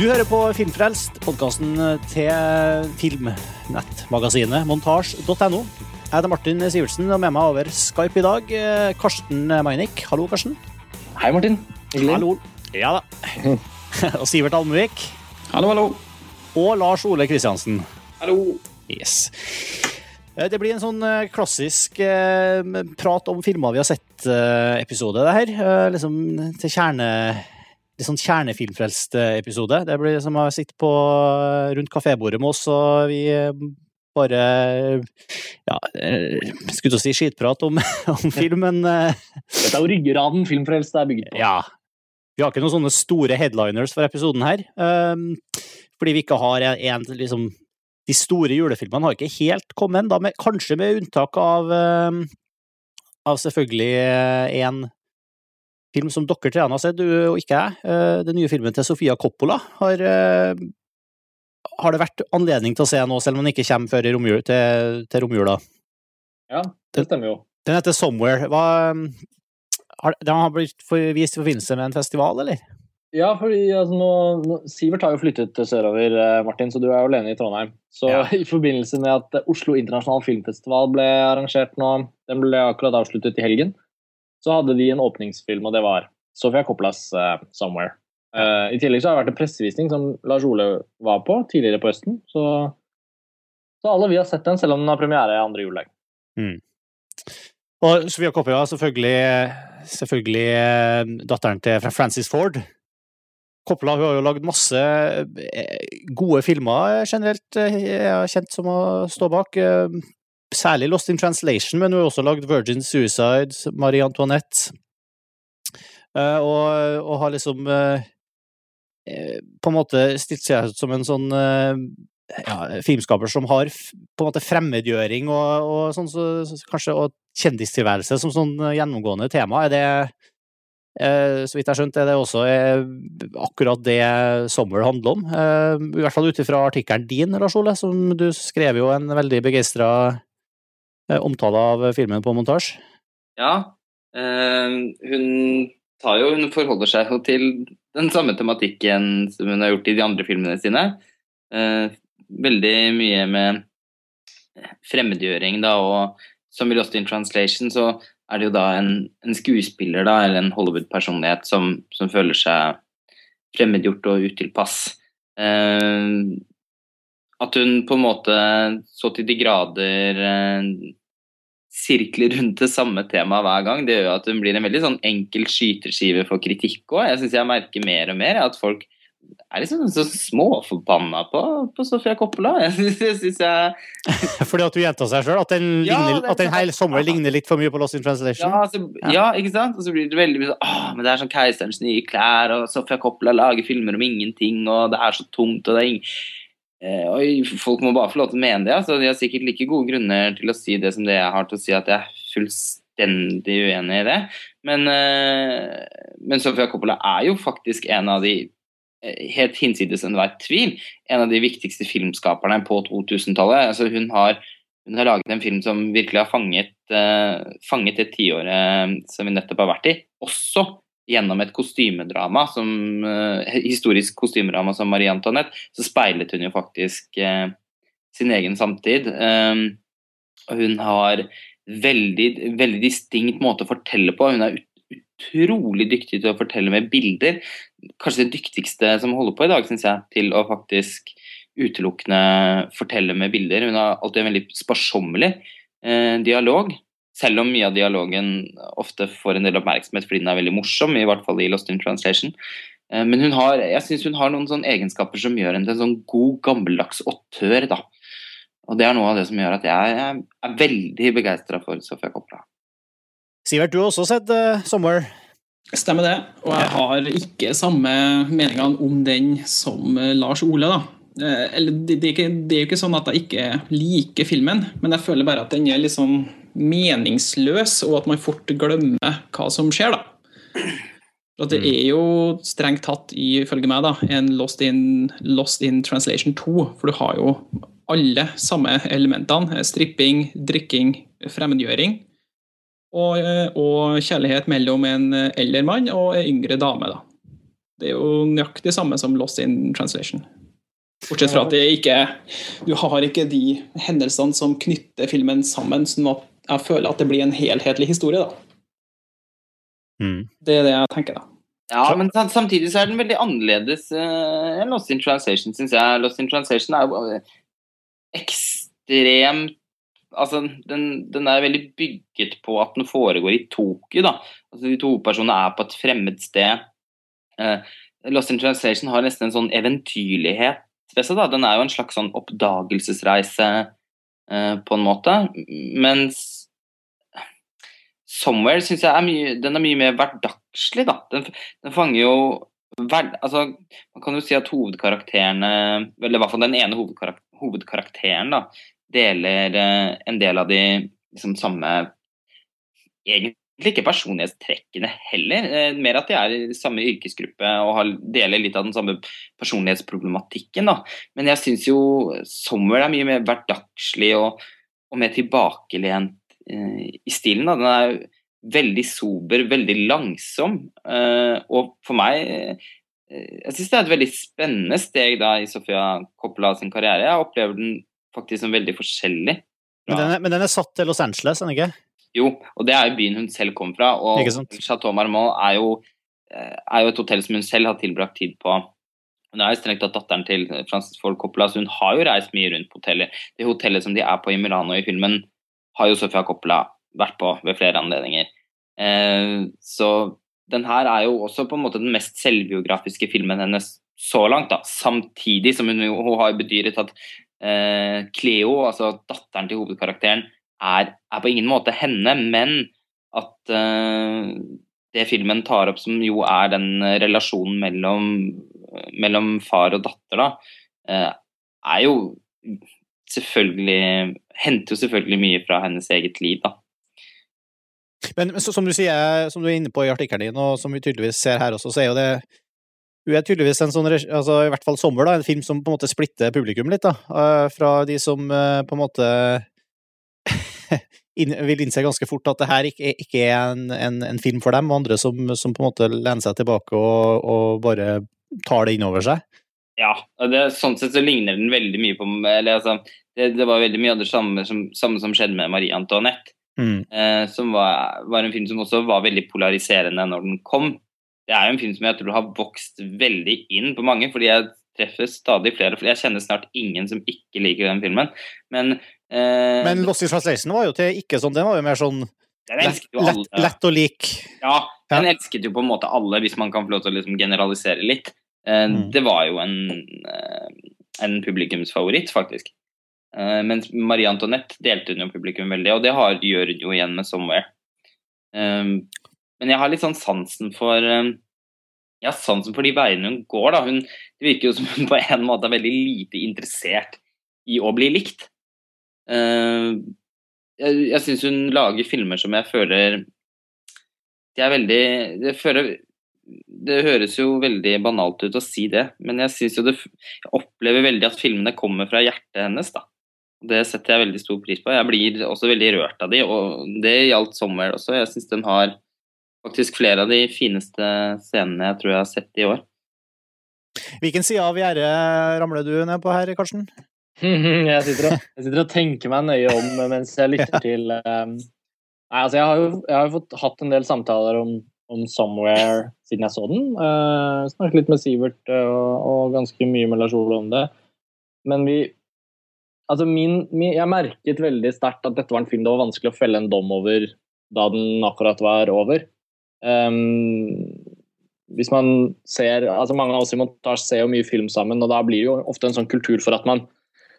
Du hører på Filmfrelst, podkasten til filmnettmagasinet montasj.no. Jeg heter Martin Sivertsen, og med meg over Skype i dag eh, Karsten Meinick. Hallo, Karsten. Hei, Martin. Hyggelig. Hallo. Ja da. og Sivert Almevik. Hallo, hallo. Og Lars Ole Kristiansen. Hallo. Yes. Eh, Det blir en sånn eh, klassisk prat om filmer vi har sett-episode, det her. Liksom til kjerne Litt sånn kjernefilmfrelst eh, episode. Det blir som å sitte på eh, rundt kafébordet med oss, og vi eh, bare Ja, skulle til å si skitprat om, om filmen. Dette er jo ryggraden Filmfrelst er bygget på. ja. Vi har ikke noen sånne store headliners for episoden her. ehm, fordi vi ikke har en, liksom De store julefilmene har ikke helt kommet ennå, med- kanskje med unntak av ehm, av selvfølgelig én film som dere tre har sett, du og ikke jeg. Eh, Den nye filmen til Sofia Coppola har eh, har det vært anledning til å se nå, selv om den ikke kommer før i romjul, til, til romjula? Ja, det stemmer jo. Den heter Somewhere. Hva, har, den har blitt vist i forbindelse med en festival, eller? Ja, fordi altså, nå, nå, Sivert har jo flyttet sørover, eh, Martin, så du er jo alene i Trondheim. Så Ja. i forbindelse med at Oslo Internasjonal Filmfestival ble arrangert nå, den ble akkurat avsluttet i helgen, så hadde de en åpningsfilm, og det var Sofia Coppolas uh, 'Somewhere'. Uh, I tillegg så har det vært en pressevisning som Lars Ole var på tidligere på høsten, så, så alle vi har sett den, selv om den har premiere andre juledag. Og Sofia Coppola selvfølgelig, selvfølgelig eh, datteren til Francis Ford. Coppola hun har jo lagd masse eh, gode filmer eh, generelt, eh, jeg er kjent som å stå bak. Særlig Lost in Translation, men hun har også lagd Virgin Suicide, Marie Antoinette. uh, Og, og har liksom eh, på en måte stilt seg ut som en sånn uh, ja, filmskaper som har på en måte fremmedgjøring og, og sånn, så, så, kanskje og kjendistilværelse som sånn gjennomgående tema. Er det, så vidt jeg har skjønt, er det også akkurat det Sommer handler om? I hvert fall ut ifra artikkelen din, Lars Ole, som du skrev jo en veldig begeistra omtale av filmen på montasje. Ja, eh, hun jo, hun forholder seg jo til den samme tematikken som hun har gjort i de andre filmene sine. Eh, veldig mye med fremmedgjøring, da, og som i Lost in Translation så er det jo da en, en skuespiller, da, eller en Hollywood-personlighet som, som føler seg fremmedgjort og utilpass. Eh, at hun på en måte så til de grader eh, sirkler rundt det samme temaet hver gang, det gjør at hun blir en veldig sånn enkel skyteskive for kritikk òg. Jeg syns jeg merker mer og mer at folk er liksom så småforbanna på, på Sofia Coppola. Jeg synes, jeg, Fordi at du gjentar seg sjøl? At Ja, at den sant. hele Sommer ligner litt for mye på Lost in Translation? ja, så, ja, ikke sant? Og så blir det veldig mye sånn Å, men det er sånn Keiserens nye klær, og Sofia Coppola lager filmer om ingenting, og det er så tungt, og det er ing... Eh, Oi, folk må bare få lov til å mene det. Altså, de har sikkert like gode grunner til å si det som det jeg har til å si at jeg er fullstendig uenig i det. Men, eh, men Sofia Coppola er jo faktisk en av de eh, helt hinsides enhver tvil, en av de viktigste filmskaperne på 2000-tallet. Altså, hun, har, hun har laget en film som virkelig har fanget, fanget det tiåret som vi nettopp har vært i, også gjennom et kostymedrama, som, eh, historisk kostymedrama som Marie Antoinette, så speilet hun jo faktisk eh, sin egen samtid. Um, hun har veldig, veldig distinkt måte å fortelle på. Hun er utrolig dyktig til å fortelle med bilder. Kanskje det dyktigste som holder på i dag, syns jeg, til å faktisk utelukkende fortelle med bilder. Hun har alltid en veldig sparsommelig eh, dialog. Selv om mye av dialogen ofte får en del oppmerksomhet fordi den er veldig morsom, i hvert fall i Lost in Translation. Eh, Men hun har, jeg syns hun har noen sånne egenskaper som gjør henne til en sånn god, gammeldags åttør. da. Og det er noe av det som gjør at jeg er, veldig begeistra for Sofia Coppola. Sivert, du har også sett uh, Somewhere. Stemmer det. Og jeg har ikke samme meningene om den som eh, Lars Ole. da. Eh, Eller, det, er er ikke, jo ikke sånn at jeg ikke liker filmen, men jeg føler bare at den er litt sånn meningsløs, og at man fort glemmer hva som skjer. da. At Det er jo strengt tatt, ifølge meg, da, en Lost in, Lost in Translation 2. For du har jo alle samme elementene. Stripping, drikking, fremmedgjøring. Og, og kjærlighet mellom en eldre mann og en yngre dame. da. Det er jo nøyaktig samme som Lost in Translation. Bortsett fra at det ikke Du har ikke de hendelsene som knytter filmen sammen, sånn at jeg føler at det blir en helhetlig historie. da. Mm. Det er det jeg tenker, da. Ja, men samtidig så er den veldig annerledes enn uh, Lost in Translation, syns jeg. Lost in Translation er jo eh, ekstremt Altså, den, den er veldig bygget på at den foregår i Tokyo, da. Altså, de to hovedpersonene er på et fremmed sted. Uh, Lost in Translation har nesten en sånn eventyrlighet ved seg, da. Den er jo en slags sånn oppdagelsesreise uh, på en måte. Mens Somewhere syns jeg er mye, den er mye mer hverdagslig, da. Den, den fanger jo hver, altså, Man kan jo si at hovedkarakterene, eller i hvert fall den ene hovedkarakter, hovedkarakteren, da, deler eh, en del av de liksom samme Egentlig ikke personlighetstrekkene heller, eh, mer at de er i samme yrkesgruppe og har, deler litt av den samme personlighetsproblematikken. da. Men jeg syns jo Somewhere er mye mer hverdagslig og, og mer tilbakelent i stilen. Da. Den er veldig sober, veldig langsom. eh, og for meg eh, Jeg syns det er et veldig spennende steg da i Sofia Coppola sin karriere. Jeg opplever den faktisk som veldig forskjellig. Men, den er, men den er satt til Los Angeles, er den ikke? Jo, og det er jo byen hun selv kom fra. Og Chateau Marmont er jo, eh, er jo et hotell som hun selv har tilbrakt tid på. Hun er jo strengt tatt datteren til Francis Ford Coppola, så hun har jo reist mye rundt på hotellet. Det hotellet som de er på i Milano i filmen, har jo Sofia Coppola vært på ved flere anledninger. Eh, så den her er jo også på en måte den mest selvbiografiske filmen hennes så langt, da. Samtidig som hun, hun har bedyret at eh, Cleo, altså datteren til hovedkarakteren, er, er på ingen måte henne, men at eh, det filmen tar opp, som jo er den eh, relasjonen mellom, mellom far og datter, da, eh, er jo selvfølgelig Henter jo selvfølgelig mye fra hennes eget liv, da. Men, men så, som du sier, som du er inne på i artikkelen din, og som vi tydeligvis ser her også, så er jo det hun er tydeligvis en sånn, altså i hvert fall Sommer, da, en film som på en måte splitter publikum litt, da. eh, Fra de som eh, på en måte vil innse ganske fort at det her ikke, ikke er en, en, en film for dem, og andre som, som på en måte lener seg tilbake og, og bare tar det inn over seg. Ja, det, sånn sett så ligner den veldig mye på eller, altså, det, det var veldig mye av det samme som, samme som skjedde med Marie Antoinette. Mm. eh, som var, var en film som også var veldig polariserende når den kom. Det er jo en film som jeg tror har vokst veldig inn på mange, fordi jeg treffer stadig flere. fordi Jeg kjenner snart ingen som ikke liker den filmen. Men, eh, Men Lost in Translation var jo til ikke sånn, den var jo mer sånn lett, lett, lett å like. Ja, den Ja. elsket jo på en måte alle, hvis man kan få lov til å liksom generalisere litt. Eh, Mm. Det var jo en, eh, en publikumsfavoritt, faktisk. Eh, mens Marie Antoinette delte hun jo publikum veldig, og det har, gjør hun jo igjen med 'Somewhere'. Um, men jeg har litt sånn sansen for um, ja, sansen for de veiene hun går, da. Hun, det virker jo som hun på en måte er veldig lite interessert i å bli likt. Uh, jeg jeg syns hun lager filmer som jeg føler De er veldig Det, føler, det høres jo veldig banalt ut å si det, men jeg synes jo det Jeg opplever veldig at filmene kommer fra hjertet hennes, da. Det setter jeg veldig stor pris på. Jeg blir også veldig rørt av de, og det gjaldt 'Somewhere' også. Jeg syns den har faktisk flere av de fineste scenene jeg tror jeg har sett i år. Hvilken side av gjerdet ramler du ned på her, Karsten? Jeg sitter, og, jeg sitter og tenker meg nøye om mens jeg lytter til um, Nei, altså jeg har jo, jeg har jo fått hatt en del samtaler om, om 'Somewhere' siden jeg så den. Uh, snakket litt med Sivert uh, og, og ganske mye med Lars Ole om det. Men vi Altså min, min Jeg merket veldig sterkt at dette var en film det var vanskelig å felle en dom over da den akkurat var over. Um, hvis man ser altså Mange av oss i montasje ser jo mye film sammen, og da blir det jo ofte en sånn kultur for at man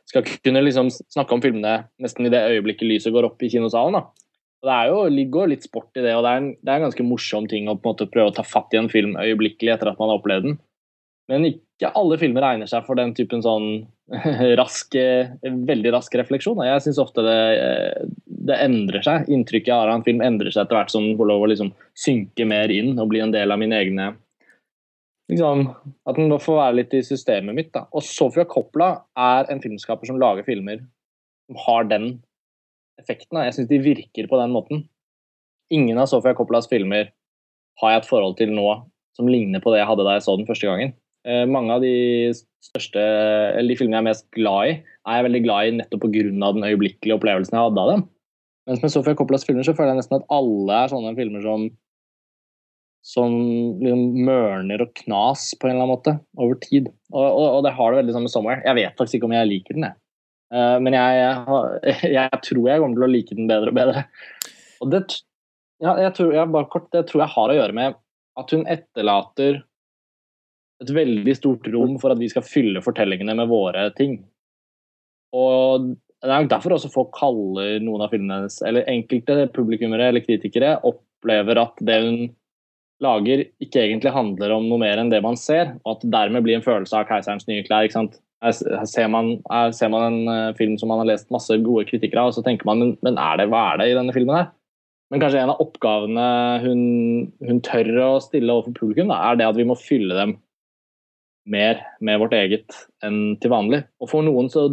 skal kunne liksom snakke om filmene nesten i det øyeblikket lyset går opp i kinosalen. da. Og Det er jo, jo litt sport i det, og det er, en, det er en ganske morsom ting å på en måte prøve å ta fatt i en film øyeblikkelig etter at man har opplevd den. Men ikke alle filmer egner seg for den typen sånn rask, veldig rask refleksjon. Jeg syns ofte det, det endrer seg. Inntrykket jeg har av en film endrer seg etter hvert som den får lov å liksom synke mer inn og bli en del av mine egne liksom, At den får være litt i systemet mitt. da. Og Sofia Coppola er en filmskaper som lager filmer som har den effekten. da. Jeg syns de virker på den måten. Ingen av Sofia Coppolas filmer har jeg et forhold til nå som ligner på det jeg hadde da jeg så den første gangen. Eh, mange av de største, eller de filmene jeg er mest glad i, er jeg veldig glad i nettopp pga. den øyeblikkelige opplevelsen jeg hadde av dem. Mens med Sofia Coppelas filmer så føler jeg nesten at alle er sånne filmer som som liksom mørner og knas på en eller annen måte over tid. Og, og, og det har det veldig sånn med 'Somewhere'. Jeg vet faktisk ikke om jeg liker den, jeg. Uh, men jeg, jeg, jeg, tror jeg kommer til å like den bedre og bedre. Og det, ja, jeg tror, jeg, bare kort, det tror jeg har å gjøre med at hun etterlater et veldig stort rom for at vi skal fylle fortellingene med våre ting. Og det er nok derfor også folk kaller noen av filmene hennes, Eller enkelte publikummere eller kritikere opplever at det hun lager, ikke egentlig handler om noe mer enn det man ser, og at det dermed blir en følelse av 'Keiserens nye klær'. ikke sant? Her ser, man, her ser man en uh, film som man har lest masse gode kritikker av, og så tenker man men er det, hva er det i denne filmen her? Men kanskje en av oppgavene hun, hun tør å stille overfor publikum, da, er det at vi må fylle dem mer med vårt eget enn til vanlig. Og for noen så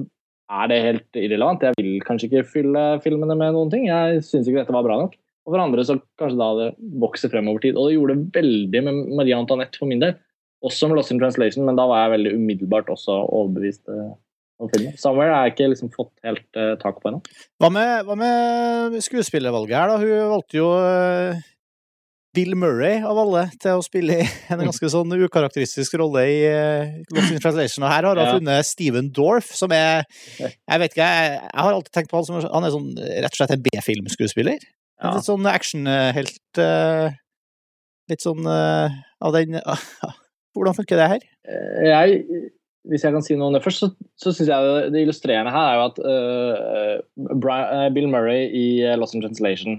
er det helt irrelevant. Jeg vil kanskje ikke fylle filmene med noen ting. Jeg syns ikke dette var bra nok. Og for andre så kanskje da det vokser frem over tid. Og det gjorde det veldig med Marie Antoinette for min del. Også med Lost in Translation, men da var jeg veldig umiddelbart også overbevist uh, om. Somewhere har jeg ikke liksom fått helt uh, tak på ennå. Hva, hva, med skuespillervalget her, da? Hun valgte jo uh, Bill Murray, av alle, til å spille en ganske sånn ukarakteristisk rolle i Lost in Translation. Og her har hun ja. funnet Steven Dorff, som er Jeg vet ikke, jeg, jeg har alltid tenkt på han som han er sånn, rett og slett en B-filmskuespiller. Ja. Litt sånn actionhelt uh, Litt sånn uh, av den uh, Hvordan funker det her? Eh, jeg, hvis jeg kan si noe om det først, så, så syns jeg det, illustrerende her er jo at Brian, Bill Murray i Lost in Translation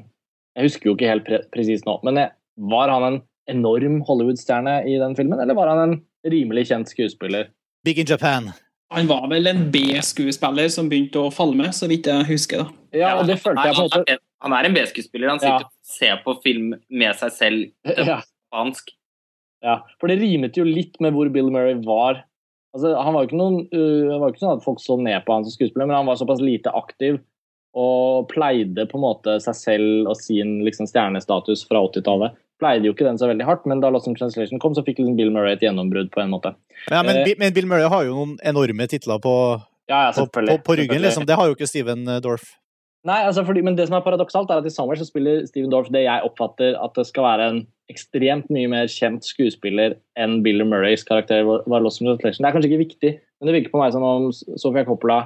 Jeg husker jo ikke helt pre presist nå, men var han en enorm Hollywood-stjerne i den filmen, eller var han en rimelig kjent skuespiller? Big in Japan. Han var vel en B-skuespiller som begynte å falle med, så vidt jeg husker. da. Ja, og det følte jeg på en måte... Han er en B-skuespiller. Han sitter ja. og ser på film med seg selv ja. spansk. Ja, for det rimet jo litt med hvor Bill Murray var. Altså, han var jo ikke, noen, uh, var ikke sånn at folk så ned på han som skuespiller, men han var såpass lite aktiv og pleide på en måte seg selv og sin liksom, stjernestatus fra 80-tallet pleide jo ikke den så veldig hardt, men da Lost in Translation kom, så fikk liksom Bill Murray et gjennombrudd på en måte. Ja, men, eh, men, Bill Murray har jo noen enorme titler på, ja, ja, på, på, på, ryggen, liksom. Det har jo ikke Steven eh, Dorff. Nei, altså fordi, men det som er paradoksalt, er at i Somewhere så spiller Steven Dorff det jeg oppfatter at det skal være en ekstremt mye mer kjent skuespiller enn Bill Murrays karakter var Lost in Translation. Det er kanskje ikke viktig, men det virker på meg som om Sofia Coppola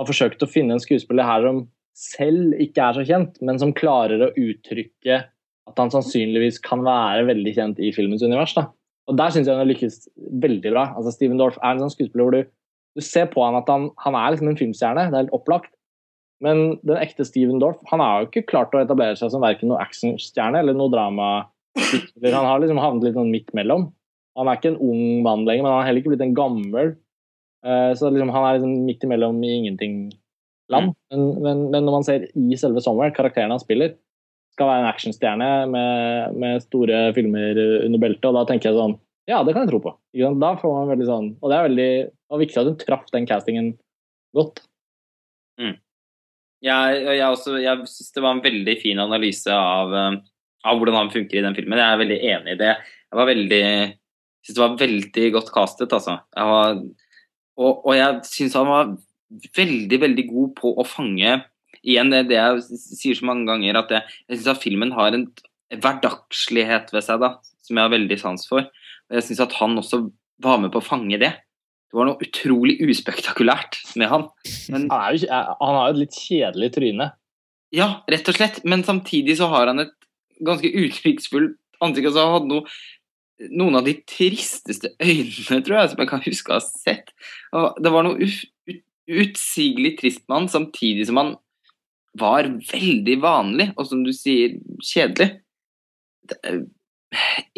har forsøkt å finne en skuespiller her som selv ikke er så kjent, men som klarer å uttrykke at han sannsynligvis kan være veldig kjent i filmens univers. Da. Og Der syns jeg han har lykkes veldig bra. Altså Steven Dorff er en sånn skuespiller hvor du, du ser på han at han, han er liksom en filmstjerne, det er helt opplagt. Men den ekte Steven Dorff han har jo ikke klart å etablere seg som verken noen actionstjerne eller noe drama. Han har liksom havnet litt sånn midt mellom. Han er ikke en ung mann lenger, men han har heller ikke blitt en gammel. Uh, så liksom, han er liksom midt imellom i ingenting-land. Mm. Men, men, men, når man ser i selve sommeren, karakteren han spiller, skal være en actionstjerne med, med, store filmer under beltet, og da tenker jeg sånn Ja, det kan jeg tro på. Da får man veldig sånn Og det er veldig det viktig at hun traff den castingen godt. Mm. Jeg, jeg, jeg syns det var en veldig fin analyse av, eh, av, hvordan han funker i den filmen. Jeg er veldig enig i det. Jeg var veldig syns det var veldig godt castet, altså. Jeg var, og, og jeg syns han var veldig, veldig god på å fange igjen det, det jeg sier så mange ganger, at jeg, jeg syns at filmen har en hverdagslighet ved seg da, som jeg har veldig sans for. Og jeg syns at han også var med på å fange det. Det var noe utrolig uspektakulært med han. Men, han, er jo, han har jo et litt kjedelig tryne. Ja, rett og slett. Men samtidig så har han et ganske uttrykksfullt ansikt. Altså, han hadde noe, noen av de tristeste øynene, tror jeg, som jeg kan huske å ha sett. Det var noe utsigelig trist med han, samtidig som han var veldig vanlig, og som du sier, kjedelig. Eh,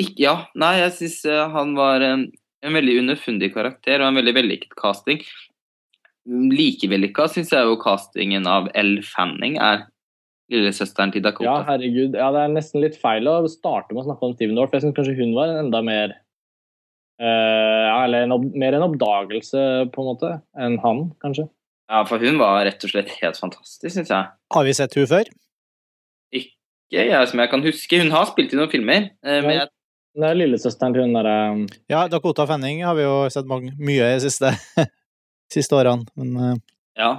ikke, ja, nei, jeg syns eh, han var en, en veldig underfundig karakter og en veldig vellykket casting. Like vellykka syns jeg jo castingen av Elle Fanning er. Lillesøsteren til Dakota. Ja, herregud. Ja, det er nesten litt feil å starte med å snakke om Steven Dorff. Jeg syns kanskje hun var enda mer uh, Eller en, mer en oppdagelse, på en måte, enn han, kanskje. Ja, for hun var rett og slett helt fantastisk, syns jeg. Har vi sett hun før? Ikke jeg som jeg kan huske. Hun har spilt i noen filmer. Eh, men jeg, Det er lillesøsteren til hun derre Ja, Dakota Fanning har vi jo sett mange, mye i de siste, siste årene, men eh, Ja.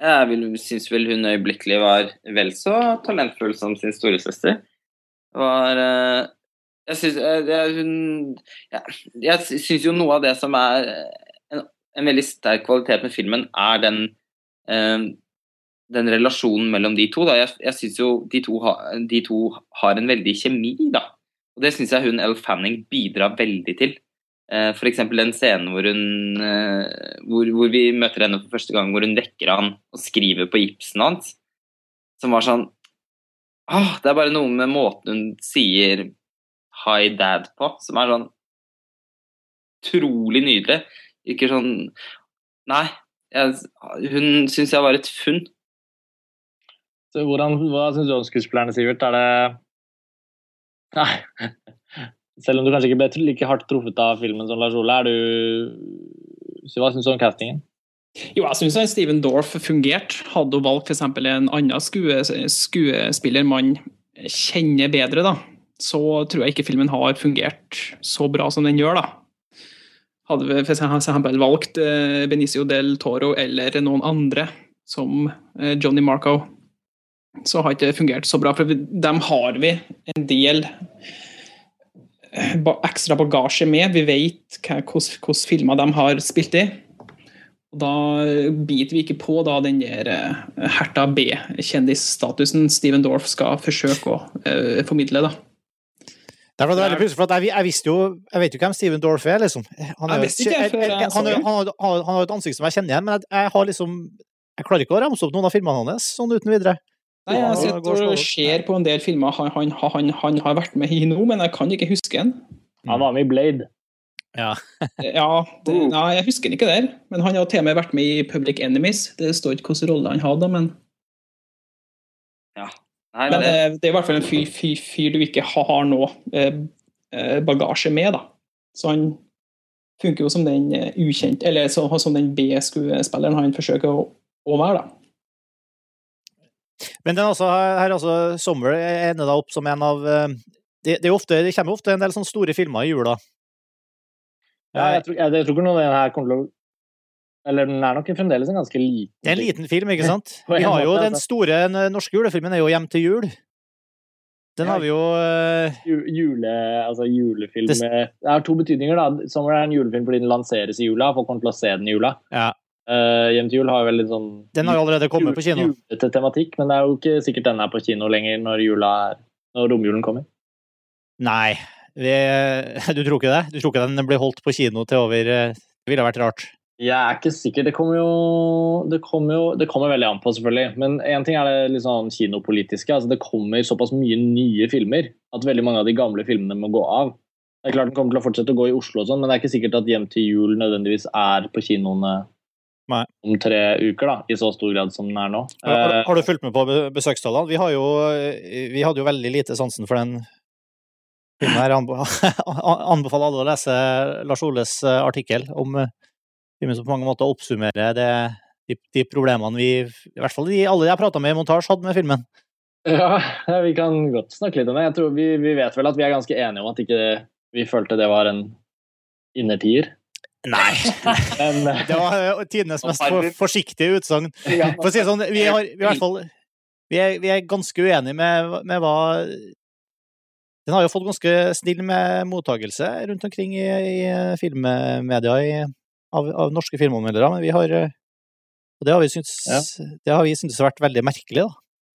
Jeg syns vel hun øyeblikkelig var vel så talentfull som sin storesøster. Var eh, Jeg syns hun jeg syns jo noe av det som er en, veldig sterk kvalitet med filmen, er den eh, den relasjonen mellom de to. Da. Jeg, jeg syns jo de to, ha, de to har en veldig kjemi, da. Og det syns jeg hun Elle Fanning bidrar veldig til. Eh, F.eks. den scenen hvor, hun, eh, hvor, hvor vi møter henne for første gang, hvor hun vekker han og skriver på gipsen hans. Som var sånn ah, Det er bare noe med måten hun sier 'hi, dad' på, som er sånn utrolig nydelig. Ikke sånn Nei. Jeg, hun syns jeg var et funn. Så hvordan, Hva syns du om skuespillerne, Sivert? Er det Nei. Selv om du kanskje ikke ble like hardt truffet av filmen som Lars Ole, er du så Hva syns du om castingen? Jo, jeg syns Steven Dorff fungerte. Hadde hun valgt f.eks. en annen skue, skuespiller man kjenner bedre, da, så tror jeg ikke filmen har fungert så bra som den gjør. da. Hadde vi f.eks. valgt eh, Benicio del Toro eller noen andre, som eh, Johnny Marco, så har ikke det fungert så bra. For dem har vi en del eh, ekstra bagasje med. Vi vet hvilke filmer de har spilt i. Og Da biter vi ikke på da, den der herta B-kjendisstatusen Steven Dorff skal forsøke å uh, formidle. da. Det er veldig pussig, for jeg, jeg, visste jo Jeg vet jo hvem Steven Dorff er, liksom. Han, er, jeg ikke, jeg, jeg, han, han, han, han, har et ansikt som jeg kjenner igjen, men jeg, har liksom Jeg klarer ikke å ramse opp noen av filmene hans sånn uten videre. Nei, Jeg sitter og ser på en del filmer han, han, har vært med i nå, men jeg kan ikke huske en. Han var med i Blade. Ja. ja det, nei, jeg husker han ikke der. Men han har til og med vært med i Public Enemies. Det står ikke hvilken rolle han hadde, men Ja. Nei, men det, det, er i hvert fall en fyr, fyr, fyr du ikke har noe eh, bagasje med, da. Så han funker jo som den ukjent, eller så, som den B-skuespilleren han forsøker å, å være, da. Men den også, her altså, Summer ender da opp som en av det, det, ofte, det kommer ofte en del sånne store filmer i jula. Ja, jeg tror, jeg, jeg tror ikke noe den her kommer til å Eller den er nok fremdeles en ganske liten Det er en liten film, ikke sant? Vi har jo Den store norske julefilmen er jo 'Hjem til jul'. Den har vi jo uh... Jule, altså julefilm det... det har to betydninger, da. Sommer er en julefilm fordi den lanseres i jula. Folk kommer til å se den i jula. Ja. Uh, Hjem til jul har jo veldig sånn Den har jo allerede kommet på kino. Julete tematikk, men det er jo ikke sikkert den er på kino lenger når jula er Når romjulen kommer. Nei, vi, du tror ikke det? Du tror ikke den blir holdt på kino til over Det ville vært rart. Jeg er ikke sikker. Det kommer jo Det kommer, jo, det kommer veldig an på, selvfølgelig. Men én ting er det litt sånn kinopolitiske. altså Det kommer såpass mye nye filmer at veldig mange av de gamle filmene må gå av. Det er klart Den kommer til å fortsette å gå i Oslo, og sånn, men det er ikke sikkert at Hjem til jul nødvendigvis er på kinoene Nei. om tre uker, da, i så stor grad som den er nå. Har, har du fulgt med på besøkstallene? Vi, har jo, vi hadde jo veldig lite sansen for den filmen her. Anbefaler alle å lese Lars Oles artikkel om filmen som på mange måter oppsummerer det, de, de, problemene vi, i hvert fall de, alle jeg prata med i montasje, hadde med filmen. Ja, vi kan godt snakke litt om det. Jeg tror vi, vi vet vel at vi er ganske enige om at ikke vi følte det var en innertier. Nei. Men, det var tidenes mest for, forsiktige utsagn. For å si det sånn, vi, har, vi, i hvert fall, vi, er, vi er ganske uenige med, med, hva Den har jo fått ganske snill med mottagelse rundt omkring i, i filmmedia i, av, av, norske filmanmeldere, men vi har Og det har vi syntes, ja. det har vi syntes vært veldig merkelig, da.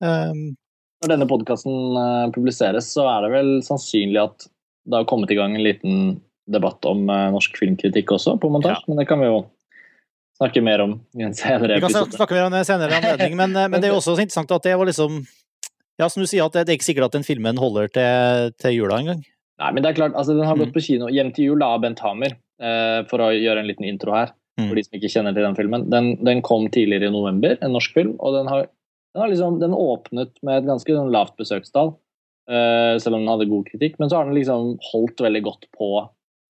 Um, Når denne podkasten publiseres, så er det vel sannsynlig at det har kommet i gang en liten debatt om uh, norsk filmkritikk også, på montasje, ja. men det kan vi jo snakke mer om i en senere episode. Vi kan snakke mer om det senere anledning, men, men, det er jo også interessant at det var liksom Ja, som du sier, at det, det er ikke sikkert at den filmen holder til, til jula engang. Nei, men det er klart, altså den har gått på kino hjem til jul av Bent Hamer, for å gjøre en liten intro her, mm. for de som ikke kjenner til den filmen. Den, den, kom tidligere i november, en norsk film, og den har, den har liksom den åpnet med et ganske sånn, lavt besøkstall. Uh, selv om den hadde god kritikk, men så har den liksom holdt veldig godt på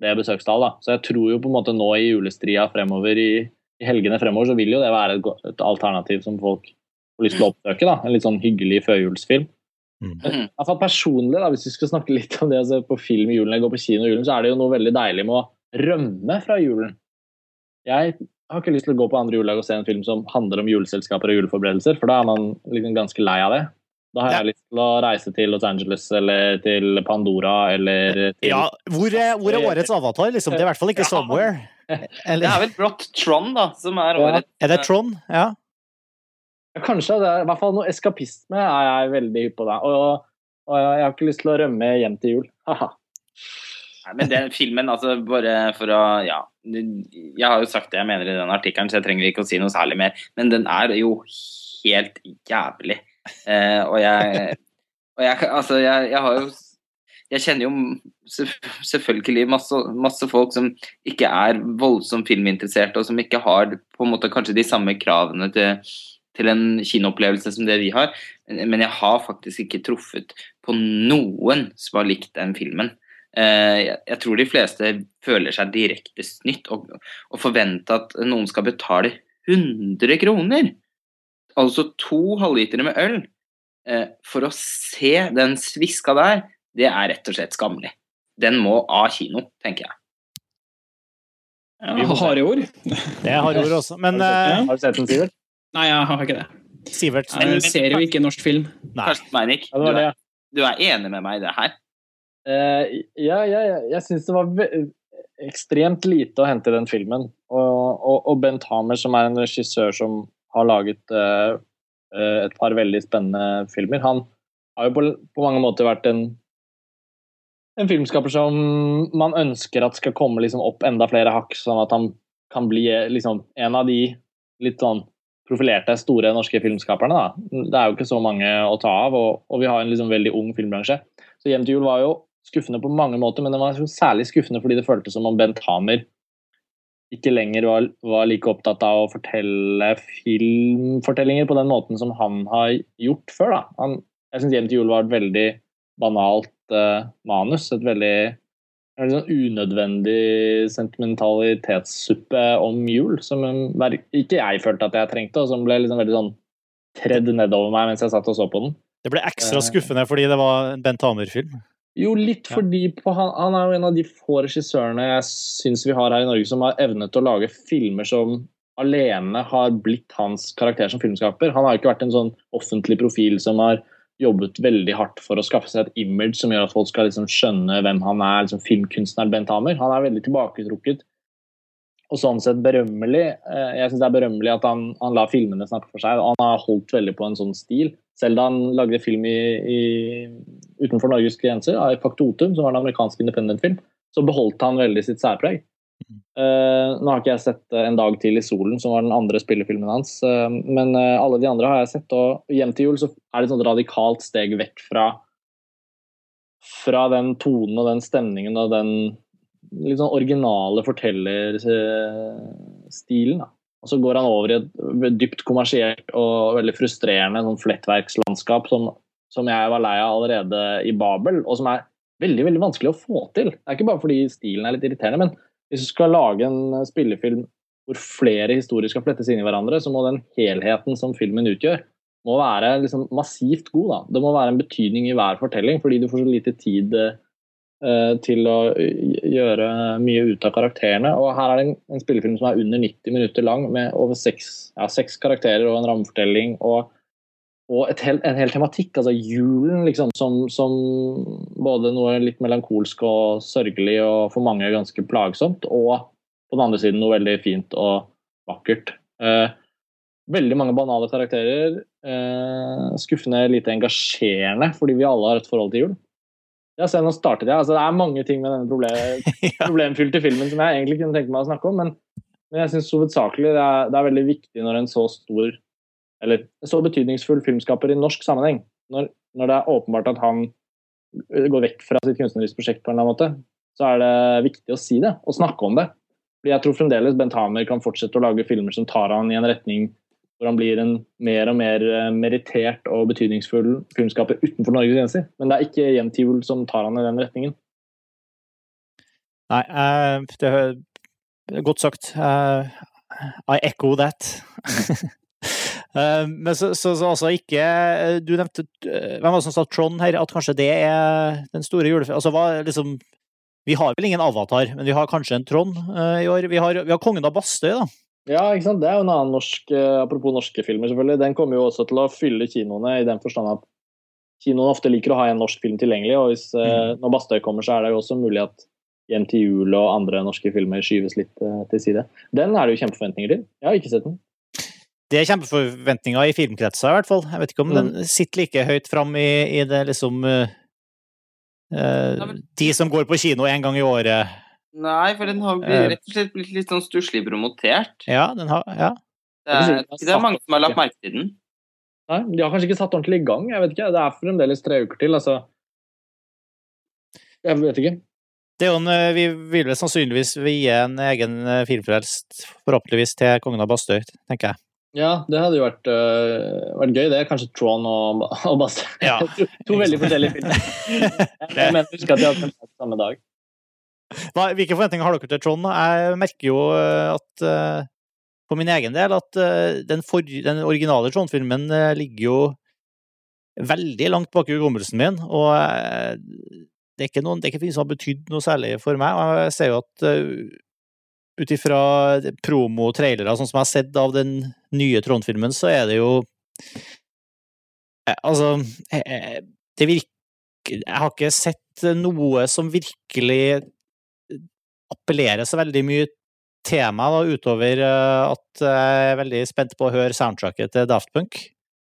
det besøkstallet. Så jeg tror jo på en måte nå i julestria fremover, i, i helgene fremover, så vil jo det være et, et, alternativ som folk får lyst til å oppsøke. Da. En litt sånn hyggelig førjulsfilm. Mm. Men personlig, da, hvis vi skal snakke litt om det å se på film i julen eller gå på kino i julen, så er det jo noe veldig deilig med å rømme fra julen. Jeg har ikke lyst til å gå på andre juledag og se en film som handler om juleselskaper og juleforberedelser, for da er man liksom ganske lei av det. Da har Ja. jeg lyst til å reise til Los Angeles eller til Pandora eller til Ja, hvor er, hvor er årets avatar, liksom? Det er i hvert fall ikke Ja. Somewhere. Det er vel brått Trond, da, som er Ja. årets er det Trond? Ja. Ja, Kanskje. Det er, I hvert fall noe eskapisme er jeg veldig hypp på. Da. Og, og jeg har ikke lyst til å rømme hjem til jul. Haha. Men den filmen, altså bare for å Ja. Jeg har jo sagt det jeg mener i den artikkelen, så jeg trenger ikke å si noe særlig mer. Men den er jo helt jævlig. Eh, og jeg Og jeg, altså, jeg, jeg har jo Jeg kjenner jo selvfølgelig masse, masse folk som ikke er voldsomt filminteresserte, og som ikke har på en måte kanskje de samme kravene til, til en kinoopplevelse som det vi har. Men jeg har faktisk ikke truffet på noen som har likt den filmen. Eh, jeg, tror de fleste føler seg direkte snytt og, og forventer at noen skal betale 100 kroner, altså to halvlitere med øl, eh, for å se den sviska der, det er rett og slett skammelig. Den må av kino, tenker jeg. Ja, harde ord. Det har ord også. Men eh, Har du sett den, Sivert? Nei, jeg har ikke det. Sivert, Jeg du ser jo ikke norsk film. Nei. Karsten Meinik, du, er- du er enig med meg i det her? Eh, ja, ja, ja. jeg syns det var ekstremt lite å hente i den filmen. Og, og, og Bent Hamer, som er en regissør som har laget eh, et par veldig spennende filmer, han har jo på, på mange måter vært en en filmskaper som man ønsker at skal komme liksom opp enda flere hakk, sånn at han kan bli liksom en av de litt sånn profilerte, store norske filmskaperne. Da. Det er jo ikke så mange å ta av, og, og vi har en liksom veldig ung filmbransje. Så Hjem til jul var jo skuffende på mange måter, men det var særlig skuffende fordi det føltes som om Bent Hamer ikke lenger var, var like opptatt av å fortelle filmfortellinger på den måten som han har gjort før. Da. Han, jeg syns Hjem til jul var et veldig banalt uh, manus. Et veldig en sånn unødvendig sentimentalitetssuppe om jul, som eh, ikke jeg følte at jeg trengte, og som ble liksom veldig sånn tredd nedover meg mens jeg satt og så på den. Det ble ekstra skuffende fordi det var en Bent Hamer-film. Jo, litt fordi på, han, han er jo en av de få regissørene jeg syns vi har her i Norge som har evnet til å lage filmer som alene har blitt hans karakter som filmskaper. Han har jo ikke vært en sånn offentlig profil som har jobbet veldig hardt for å skaffe seg et image som gjør at folk skal liksom skjønne hvem han er, liksom filmkunstneren Bent Hamer. Han er veldig tilbaketrukket og sånn sett berømmelig. Eh, Jeg syns det er berømmelig at han, han lar filmene snakke for seg. Han har holdt veldig på en sånn stil. Selv da han lagde film i, i, utenfor Norges grenser, i Faktotum, som var en amerikansk independent-film, så beholdt han veldig sitt særpreg. Uh, nå har ikke jeg sett eh, 'En dag til i solen', som var den andre spillefilmen hans, uh, men uh, alle de andre har jeg sett. Og hjem til jul så er det et sånt radikalt steg vekk fra fra den tonen og den stemningen og den litt sånn originale fortellerstilen. Og så går han over i et dypt kommersielt og veldig frustrerende sånn flettverkslandskap som, som jeg var lei av allerede i Babel, og som er veldig veldig vanskelig å få til. Det er ikke bare fordi stilen er litt irriterende, men hvis du skal lage en spillefilm hvor flere historier skal flettes inn i hverandre, så må den helheten som filmen utgjør, må være liksom massivt god. Da. Det må være en betydning i hver fortelling, fordi du får så lite tid eh, til å gjøre mye ut av karakterene. Og her er det en, en spillefilm som er under 90 minutter lang, med over seks, ja, seks karakterer og en rammefortelling. og og hel, en hel tematikk, altså julen, liksom, som, som, både noe litt melankolsk og sørgelig og for mange ganske plagsomt, og på den andre siden noe veldig fint og vakkert. Eh, veldig mange banale karakterer. Eh, skuffende lite engasjerende, fordi vi alle har et forhold til jul. Ja, se, nå startet jeg. Altså, det er mange ting med denne problem, problemfylte filmen som jeg egentlig kunne tenke meg å snakke om, men, men jeg syns hovedsakelig det er, det er veldig viktig når en så stor eller en så betydningsfull filmskaper i norsk sammenheng, når, når det er åpenbart at han går vekk fra sitt kunstneriske prosjekt på en eller annen måte, så er det viktig å si det og snakke om det. Fordi jeg tror fremdeles Bent Hamer kan fortsette å lage filmer som tar han i en retning hvor han blir en mer og mer merittert og betydningsfull filmskaper utenfor Norges grenser. Men det er ikke Hjem som tar han i den retningen. Nei, uh, det er godt sagt. Uh, I echo that. Eh, Men så, så, så altså ikke eh, Du nevnte eh, Hvem var det som sa Trond her? At kanskje det er den store julefilmen Altså hva liksom Vi har vel ingen Avatar, men vi har kanskje en Trond eh, i år. Vi har, vi har Kongen av Bastøy, da. Ja, ikke sant? Det er jo en annen norsk eh, Apropos norske filmer, selvfølgelig. Den kommer jo også til å fylle kinoene i den forstand at kinoene ofte liker å ha en norsk film tilgjengelig. Og hvis, mm. når Bastøy kommer, så er det jo også mulig at Hjem til jul og andre norske filmer skyves litt eh, til side. Den er det jo kjempeforventninger til. Jeg har ikke sett den. Det er kjempeforventninger i filmkretser, i hvert fall. Jeg vet ikke om Mm. den sitter like høyt fram i, i det liksom uh, eh, De som går på kino en gang i året. Nei, for den har Eh. blitt, rett og slett blitt litt sånn stusslig promotert. Ja, den har Ja. Det er, det er mange som har lagt merke til den. Nei, De har kanskje ikke satt ordentlig i gang. jeg vet ikke. Det er fremdeles tre uker til. altså. Jeg vet ikke. Det er jo en, eh, vi vil vel sannsynligvis vie en egen eh, filmfrelst, forhåpentligvis, til Kongen av Bastøy, tenker jeg. Ja, det hadde jo vært, øh, vært gøy, det. Kanskje Tron og, og Bastøy. Ja. to, to veldig forskjellige filmer. Jeg mener ikke at de hadde kommet samme dag. Hva, hvilke forventninger har dere til Trond? Jeg merker jo eh, at på for min egen del at eh, den, for, den originale Trond-filmen eh, ligger jo veldig langt bak i hukommelsen min, og eh, det er ikke noen, det er ikke noe som har betydd noe særlig for meg. Jeg ser jo at ut ifra promo-trailere, sånn som jeg har sett av den nye Trond-filmen, så er det jo eh, Altså, eh, det virker Jeg har ikke sett noe som virkelig appellerer så veldig mye til meg, da, utover eh, at jeg er veldig spent på å høre soundtracket til Daft Punk.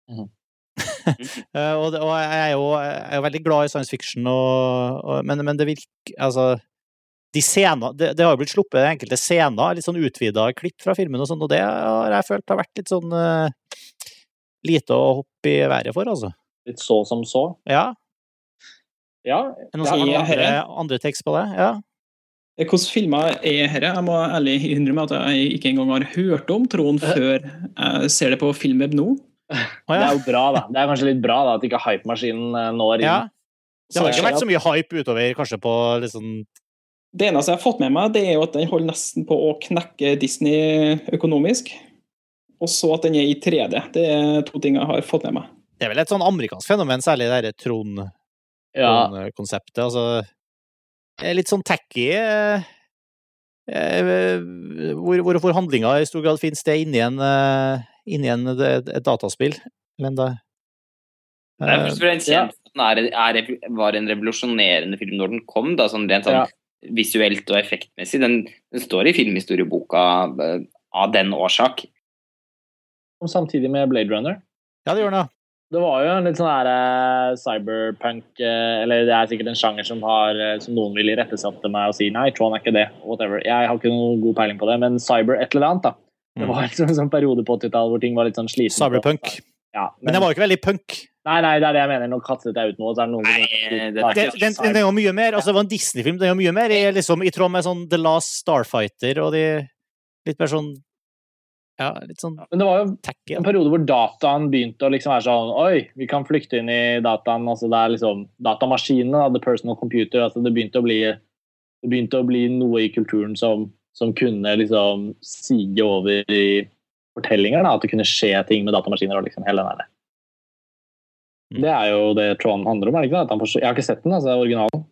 Eh, og, og jeg er jo jeg er veldig glad i science fiction, og, og, men, men det virker Altså, de scener, det, det har jo blitt sluppet enkelte scener, litt sånn utvida klipp fra filmen og sånn, og det har jeg følt har vært litt sånn uh, lite å hoppe i været for, altså. Litt så som så. Ja, Ja, er det noen andre, andre tekst på det? Ja. Hvilke filmer er dette? Jeg må ærlig innrømme at jeg ikke engang har hørt om Trond før jeg ser det på Filmweb nå. Å, Det er jo bra, da. Det er kanskje litt bra da, at ikke hypemaskinen eh, når inn. ja. Det har ikke vært så mye hype utover kanskje på liksom Det eneste jeg har fått med meg, det er jo at den holder nesten på å knekke Disney økonomisk. Og så at den er i 3D. Det er to ting jeg har fått med meg. Det er vel et sånn amerikansk fenomen, særlig det derre Trond Ja. Altså, litt sånn tacky eh, eh, hvor, hvor, hvor handlinga i stor grad finnes det inni en, eh, inni en et, et dataspill. Men det, Det er eh, først og fremst kjent at den er, er, var en revolusjonerende film når den kom, da, sånn rent sånn Ja. visuelt og effektmessig. Den, den står i filmhistorieboka eh, av den årsak. samtidig med Blade Runner. ja, det gjør den. Det var jo en litt sånn her eh, cyberpunk eh, Eller det er sikkert en sjanger som, har, eh, som noen vil irettesette meg og si nei, Tron er ikke det. Whatever. Jeg har ikke noen god peiling på det, men cyber et eller annet, da. Det Mm. var liksom en sånn periode på 80-tallet hvor ting var litt sånn slitne. Cyberpunk. Ja, Men det var jo ikke veldig punk. Nei, nei, det er det jeg mener. Nå kastet jeg ut noe, så er det noen Nei, som det er Det, den, den mye mer, altså det var en Disney-film, den er jo mye mer i, liksom, i tråd med sånn The Last Starfighter og de litt mer sånn Ja, litt sånn Men det var jo tacky. en periode hvor dataen begynte å liksom være sånn Oi, vi kan flykte inn i dataen. altså Det er liksom datamaskinene, da, the personal computer. altså Det begynte å bli, det begynte å bli noe i kulturen som, som kunne liksom sige over i fortellinger. da, At det kunne skje ting med datamaskiner. og liksom hele den der. Mm. Det er jo det Tron handler om. er det ikke det? Jeg har ikke sett den, altså originalen.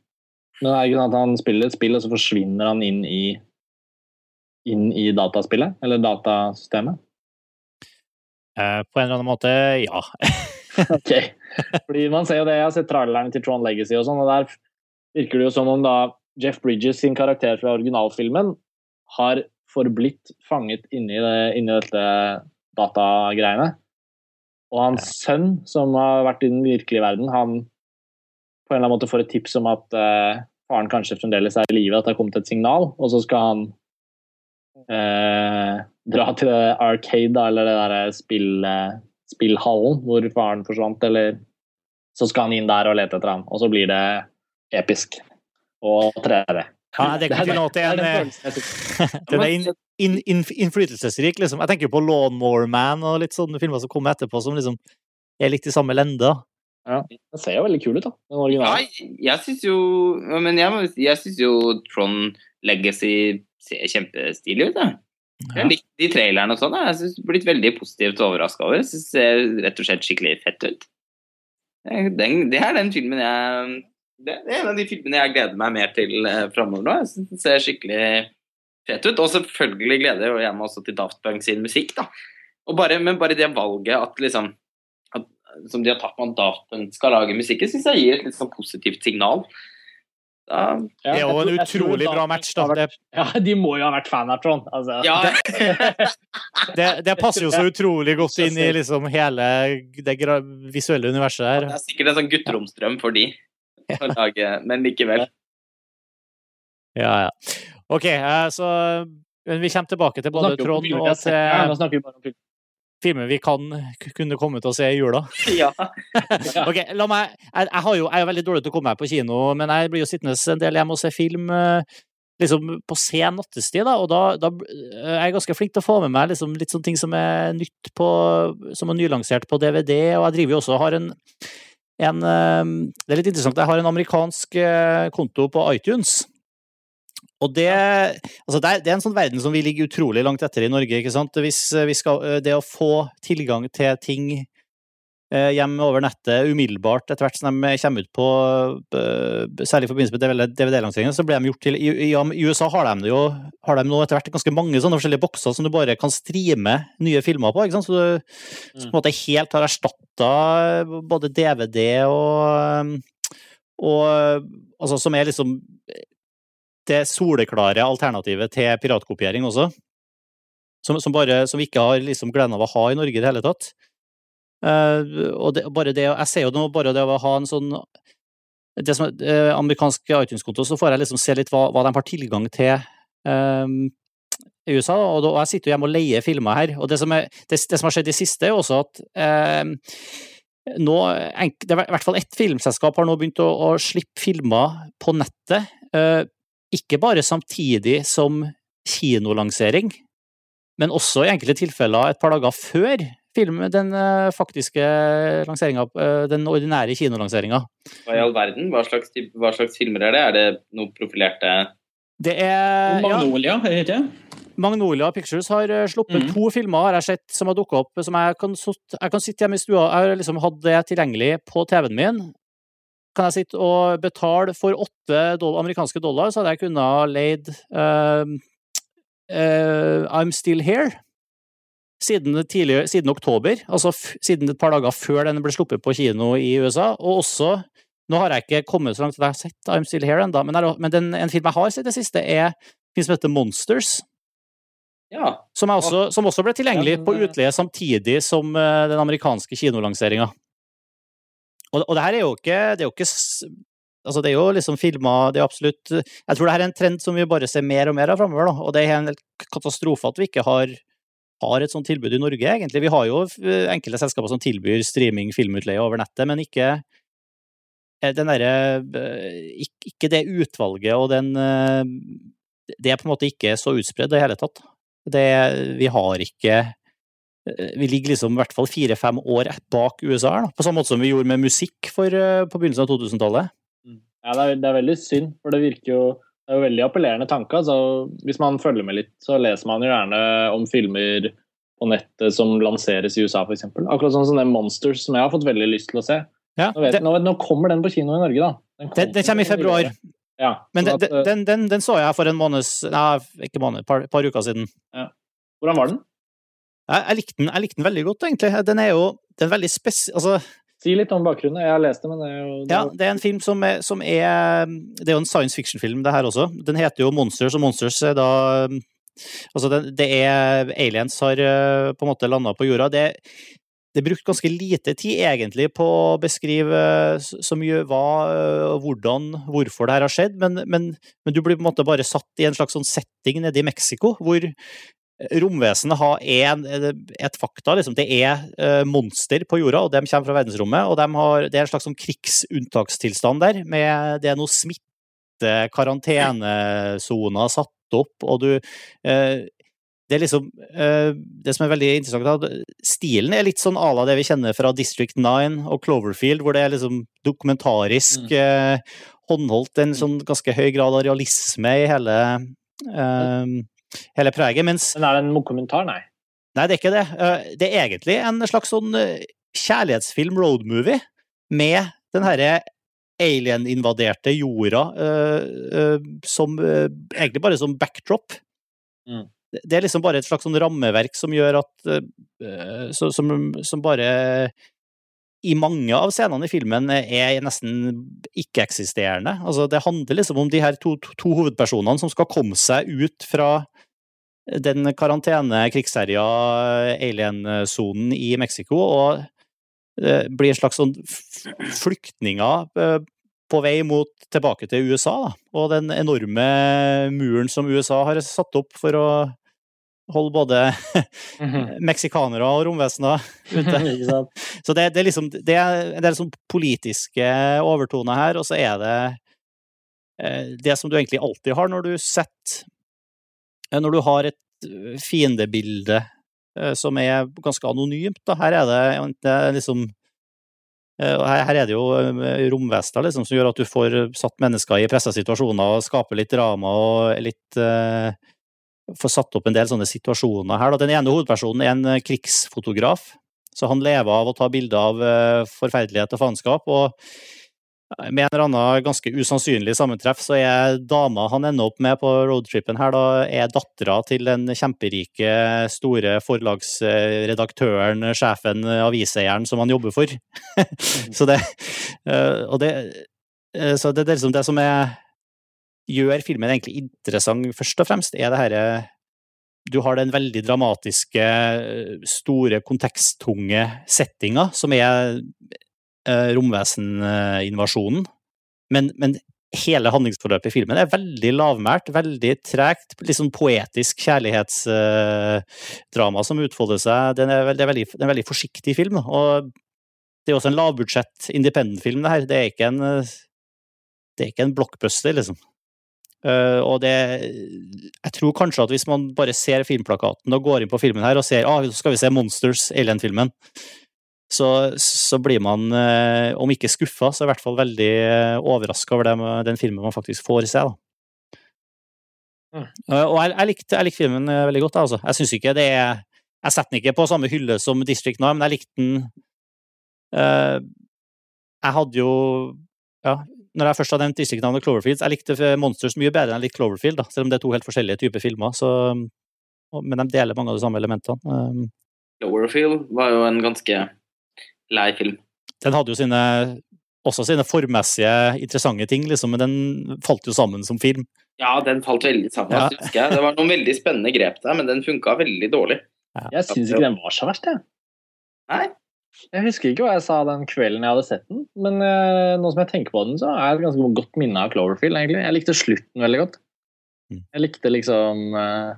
Men det er ikke sånn at han spiller et spill, og så forsvinner han inn i inn i dataspillet? Eller datasystemet? Eh, på en eller annen måte, ja. Ok. Fordi man ser jo det, Jeg har sett trailerne til Tron Legacy, og sånn, og der virker det jo som om da Jeff Bridges sin karakter fra originalfilmen har forblitt fanget inni, det, inni dette datagreiene. Og hans sønn, som har vært i den virkelige verden, han på en eller annen måte får et tips om at eh, faren kanskje fremdeles er i live, at det har kommet et signal, og så skal han eh, dra til det arcade, da, eller det derre spill, eh, spillhallen hvor faren forsvant, eller så skal han inn der og lete etter ham, og så blir det episk. Og 3D. ja det er ikke noe til en det er eh, den er inn, inn, inn, innflytelsesrik, liksom. Jeg tenker på Lawnmower Man og litt sånne filmer som kommer etterpå, som liksom er litt i samme lende. Den ser jo veldig kul ut, da. Den Ja, jeg syns jo Men jeg, jeg syns jo Tron Legacy ser kjempestilig ut. Da. Jeg har de trailerne og sånn. Jeg synes jeg har blitt veldig positivt overraska over. Jeg synes det ser rett og slett skikkelig fett ut. Den, det er den filmen jeg Det er en av de filmene jeg gleder meg mer til eh, framover nå. Jeg synes den ser skikkelig fett ut. Og selvfølgelig gleder jeg meg også til Daft Punk sin musikk, da. Og bare, men bare det valget at liksom at, Som de har tatt med at Daft Punk skal lage musikken, syns jeg gir et litt sånn positivt signal. Da, Det er jo en utrolig bra match, da. Det, Ja, de må jo ha vært fan av Trond. Altså. ja, det, det passer jo så utrolig godt inn i liksom hele det gra- visuelle universet her. det er sikkert en sånn gutteromsdrøm for de lage, men likevel. Ja, ja. OK, eh, så men vi kommer tilbake til både Trond og. Ja, til nå snakker vi bare om film. Filmer vi kan kunne komme til å se i jula. Ja. Ok, la meg, jeg, jeg, har jo, jeg er veldig dårlig til å komme meg på kino, men jeg blir jo sittende en del hjemme og se film eh, liksom på sen nattestid, da, og da, da eh, er jeg ganske flink til å få med meg liksom, litt sånne ting som er nytt på, som er nylansert på DVD, og jeg driver jo også og har en, en eh, Det er litt interessant, jeg har en amerikansk konto på iTunes. Og det, altså det, er, det er en sånn verden som vi ligger utrolig langt etter i Norge. ikke sant? Hvis eh, vi skal, eh, det å få tilgang til ting eh, hjem over nettet umiddelbart etter hvert som de kommer ut på Særlig i forbindelse med DVD-lanseringen, så ble de gjort til I, i, USA har de jo har de nå etter hvert ganske mange sånne forskjellige bokser som du bare kan streame nye filmer på. ikke sant? Så du på en måte helt har erstatta både DVD og og altså som er liksom det soleklare alternativet til piratkopiering også. Som, som, bare, som vi ikke har liksom gleden av å ha i Norge i det hele tatt. Uh, og det, bare det, jeg ser jo nå bare det å ha en sånn det som eh, amerikansk iTunes-konto, så får jeg liksom se litt hva, hva de har tilgang til eh, i USA. Og, da, og jeg sitter jo hjemme og leier filmer her. Og det som, er, det, det som har skjedd i siste, er også at eh, nå, det er i hvert fall ett filmselskap har nå begynt å, å slippe filmer på nettet. eh, ikke bare samtidig som kinolansering, men også i enkelte tilfeller et par dager før film, den eh, faktiske lanseringa, eh, den ordinære kinolanseringa. Hva i all verden? Hva slags, typ- hva slags filmer er det? Er det noe profilerte Det er Magnolia, ja. heter det? Magnolia Pictures har eh, sluppet mm. to filmer har jeg sett som har dukka opp, som jeg kan, jeg kan sitte hjemme i stua Jeg har liksom hatt det tilgjengelig på TV-en min. Kan jeg sitte og betale for åtte dollar, amerikanske dollar, så hadde jeg kunnet ha leid uh, uh, I'm Still Here siden, tidlig, siden oktober, altså siden et par dager før den ble sluppet på kino i USA. Og også Nå har jeg ikke kommet så langt at jeg har sett I'm Still Here ennå, men, men den, en film jeg har sett i det siste, er en film som heter Monsters. Ja. Som, også, som også ble tilgjengelig på eh, utleie samtidig som eh, den amerikanske kinolanseringa. Og, og det her er jo ikke Det er jo ikke Altså, det er jo liksom filmer Det er absolutt Jeg tror det her er en trend som vi bare ser mer og mer av framover, da. Og det er en katastrofe at vi ikke har har et sånt tilbud i Norge, egentlig. Vi har jo enkelte selskaper som tilbyr streaming, filmutleie over nettet, men ikke eh, den derre ikke, det utvalget og den eh, Det er på en måte ikke så utspredd i det hele tatt. Det, vi har ikke Vi ligger liksom i hvert fall fire-fem år bak USA, da. på samme måte som vi gjorde med musikk for, eh, på begynnelsen av 2000-tallet. Ja, det er, det er veldig synd, for det virker jo det er jo veldig appellerende tanke. Altså, hvis man følger med litt, så leser man jo gjerne om filmer på nettet som lanseres i USA, f.eks. Akkurat sånn som den Monsters, som jeg har fått veldig lyst til å se. Ja, Nå, vet, det, nå, nå kommer den på kino i Norge, da. det, det kommer i februar. Ja, Men den, at, eh, den, den, den så jeg for en måneds Nei, ikke måned, par, par uker siden. Hvordan var den? Jeg, jeg, likte den, jeg likte den veldig godt, egentlig. Den er jo den er veldig spes... Altså, Si litt om bakgrunnen. Jeg har lest det, men det er jo det ja, det er en film som er, som er Det er jo en science fiction-film, det her også. Den heter jo Monsters, og Monsters er da Altså, det, det er Aliens har eh, på en måte landa på jorda. Det, det er brukt ganske lite tid, egentlig, på å beskrive så så mye hva, eh, hvordan, hvorfor det her har skjedd, men, men, men du blir på en måte bare satt i en slags sånn setting nede i Mexico, hvor romvesenet har en, et fakta, liksom. Det er eh, monster på jorda, og de kommer fra verdensrommet, og de har, det er en slags sånn krigsunntakstilstand der, med det er noe smitte, karantenesoner satt opp, og du eh, det er liksom eh, Det som er veldig interessant, er stilen er litt sånn à la det vi kjenner fra District 9 og Cloverfield, hvor det er liksom dokumentarisk eh, håndholdt, en sånn ganske høy grad av realisme i hele eh, hele preget. Mens Men er det en kommentar, Nei. Nei, det er ikke det. Eh, Det er egentlig en slags sånn eh, kjærlighetsfilm, roadmovie, med den herre alien-invaderte jorda eh, som Egentlig bare som backdrop. Mm. Det- er liksom bare et slags sånn rammeverk som gjør at som, som bare i mange av scenene i filmen er nesten ikke-eksisterende. Altså, det handler liksom om de her to, to, to hovedpersonene som skal komme seg ut fra den karantene, krigsherja alien-sonen i Mexico, og eh, blir en slags sånn flyktninger eh, på vei mot tilbake til USA. Da. Og den enorme muren som USA har satt opp for å holde både meksikanere og romvesener ute. Så det, det er liksom det er, det er sånn politiske overtoner her, og så er det eh, det som du egentlig alltid har når du setter Når du har et eh, fiendebilde eh, som er ganske anonymt. Da. Her er det, liksom eh, her, er det jo eh, romvesener liksom, som gjør at du får satt mennesker i pressa situasjoner og skaper litt drama og litt uh, Får satt opp en del sånne situasjoner her. Da. Den ene hovedpersonen er en eh, krigsfotograf, så han lever av å ta bilder av uh, forferdelighet og faenskap. Og med en eller annen ganske usannsynlig sammentreff, så er dama han ender opp med på roadtripen her, da er dattera til den kjemperike, store forlagsredaktøren, sjefen, aviseieren som han jobber for. så det eh, Og det eh, Så det, det er liksom det som er gjør filmen egentlig interessant, først og fremst, er det herre Du har den veldig dramatiske, store, konteksttunge settinga, som er eh, romveseninvasjonen. Men, men hele handlingsforløpet i filmen er veldig lavmælt, veldig tregt. Litt sånn poetisk kjærlighetsdrama som utfolder seg. Det er en veldig forsiktig film. Og det er også en lavbudsjett independent-film, det her. Det er ikke en, eh, det er ikke en blockbuster, liksom. Eh, og det Jeg tror kanskje at hvis man bare ser filmplakaten og går inn på filmen her og ser ah, så skal vi se Monsters, Alien-filmen, så, så blir man, eh, om ikke skuffa, så i hvert fall veldig uh, overraska over det, med den filmen man faktisk får se. da. Mm. Eh, og jeg, jeg, likte, jeg likte filmen eh, veldig godt. Altså. Jeg synes ikke det er Jeg setter den ikke på samme hylle som District 9, men jeg likte den uh, Jeg hadde jo Ja, når jeg først har nevnt District 9 og Cloverfield, jeg likte Monsters mye bedre enn jeg likte Cloverfield, da, selv om det er to helt forskjellige typer filmer. Så, men de deler mange av de samme elementene. Um, Cloverfield var jo en ganske lei film. den hadde jo sine, også sine formessige interessante ting, liksom, men den falt jo sammen som film. Ja, den falt veldig sammen, Ja. husker jeg. Det var noen veldig spennende grep der, men den funka veldig dårlig. Jeg syns ikke den var så verst, jeg. Nei. Jeg husker ikke hva jeg sa den kvelden jeg hadde sett den, men uh, nå som jeg tenker på den, så er jeg et ganske godt minne av Cloverfield, egentlig. Jeg likte slutten veldig godt. Mm. Jeg likte liksom uh,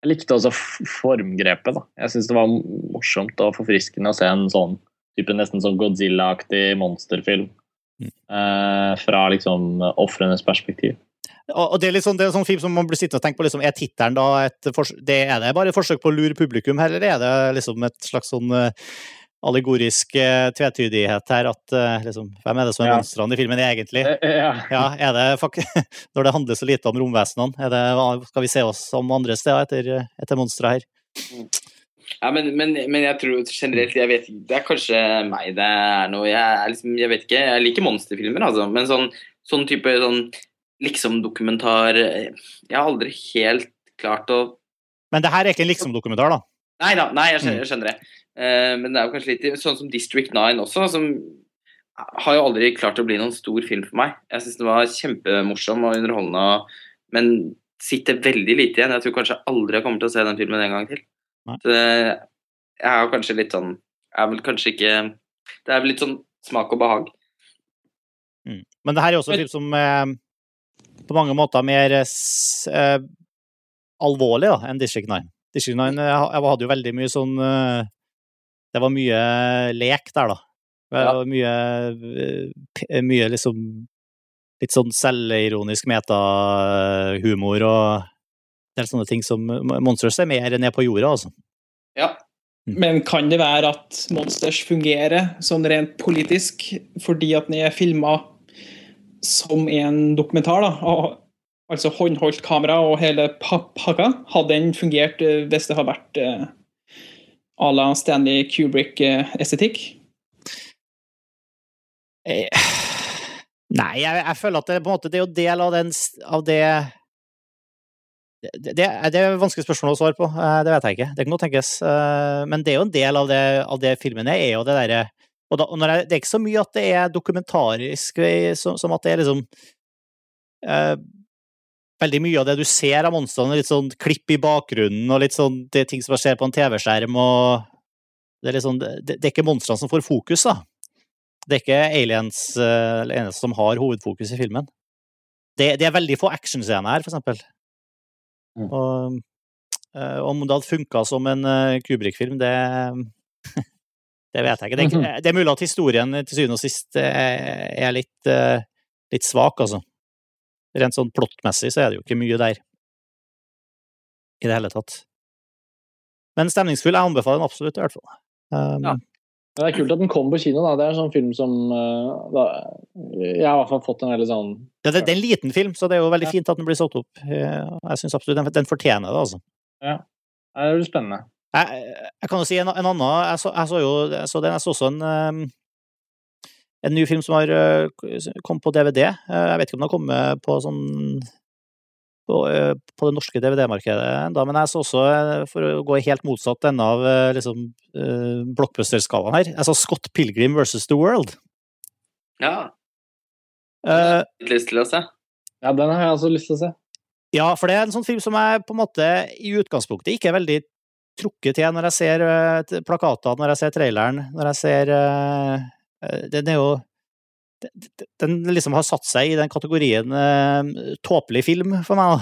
Jeg likte også formgrepet, da. Jeg syns det var morsomt og forfriskende å se en sånn type nesten sånn Godzilla-aktig monsterfilm Mm. eh, fra liksom ofrenes perspektiv. Og det er litt sånn, det er sånn film som man blir sittende og tenke på, liksom, er tittelen da et det, Er det bare et forsøk på å lure publikum eller er det liksom et slags sånn eh, allegorisk eh, tvetydighet her, at eh, liksom, hvem er det som er Ja. monstrene i filmen egentlig? Eh, eh, ja. Ja, er det fuck, Når det handler så lite om romvesenene, er det, skal vi se oss om andre steder etter, etter monstre her? Ja, men, men, men jeg tror generelt jeg vet, Det er kanskje meg det er noe Jeg, er liksom, jeg vet ikke, jeg liker monsterfilmer, altså. Men sånn, sånn type sånn liksom-dokumentar Jeg har aldri helt klart å Men det her er ikke en liksom-dokumentar, da. Nei da, nei, jeg skjønner, jeg skjønner det. Uh, men det er jo kanskje litt sånn som District 9 også, som har jo aldri klart å bli noen stor film for meg. Jeg syns den var kjempemorsom og underholdende, men sitter veldig lite igjen. Jeg tror kanskje aldri jeg kommer til å se den filmen en gang til. Det, jeg har kanskje litt sånn Jeg er vel kanskje ikke Det er vel litt sånn smak og behag. Men det her er også en film som eh, på mange måter er mer eh, eh, alvorlig da, enn District 9. District 9 eh, jeg hadde jo veldig mye sånn eh, Det var mye lek der, da. Det var mye, mye liksom Litt sånn selvironisk metahumor og del sånne ting som Monsters er mer ned på jorda, altså. Ja. Men kan det være at Monsters fungerer sånn rent politisk fordi at den er filma som en dokumentar? da, og altså håndholdt kamera og hele pakka, hadde den fungert eh, hvis det hadde vært eh, à la Stanley Kubrick-estetikk? Eh, Nei, jeg, jeg, føler at det, på en måte, det er jo del av, den, av det det, det, er et vanskelig spørsmål å svare på. Det vet jeg ikke. Det kan godt tenkes. Men det er jo en del av det, av det filmen er, er jo det derre og, da, og jeg, det er ikke så mye at det er dokumentarisk, som, som at det er liksom eh, Veldig mye av det du ser av monstrene, litt sånn klipp i bakgrunnen og litt sånn det ting som skjer på en TV-skjerm og det er, liksom, det, det er ikke monstrene som får fokus, da. Det er ikke aliens uh, eneste som har hovedfokus i filmen. Det, det er veldig få actionscener her, for eksempel. Mm. Og, uh, om det hadde funka som en uh, Kubrik-film, det Det vet jeg ikke. Det er, det er, mulig at historien til syvende og sist er litt, litt svak, altså. Rent sånn plottmessig så er det jo ikke mye der i det hele tatt. Men stemningsfull. Jeg anbefaler den absolutt, i hvert fall. Um, ja. Det er kult at den kom på kino. da. Det er en sånn film som da, Jeg har i hvert fall fått en veldig sånn ja, det, det, er en liten film, så det er jo veldig fint at den blir satt opp. Jeg syns absolutt den, den, fortjener det, altså. Ja. Det blir spennende. Jeg, jeg, kan jo si en, en annen Jeg så, jeg så jo jeg så den, jeg så også en, um, en ny film som har kommet kom på DVD. Jeg vet ikke om den har kommet på sånn på, uh, det norske DVD-markedet ennå, men jeg så også, for å gå helt motsatt ende av liksom, blockbuster-skalaen her, jeg så Scott Pilgrim versus The World. Ja. Uh, lyst til å se. Ja, den har jeg også lyst til å se. Ja, for det er en sånn film som jeg på en måte i utgangspunktet ikke er veldig trukket til når jeg ser plakatene, når jeg ser traileren, når jeg ser uh, Den er jo Den liksom har satt seg i den kategorien uh, tåpelig film for meg, da.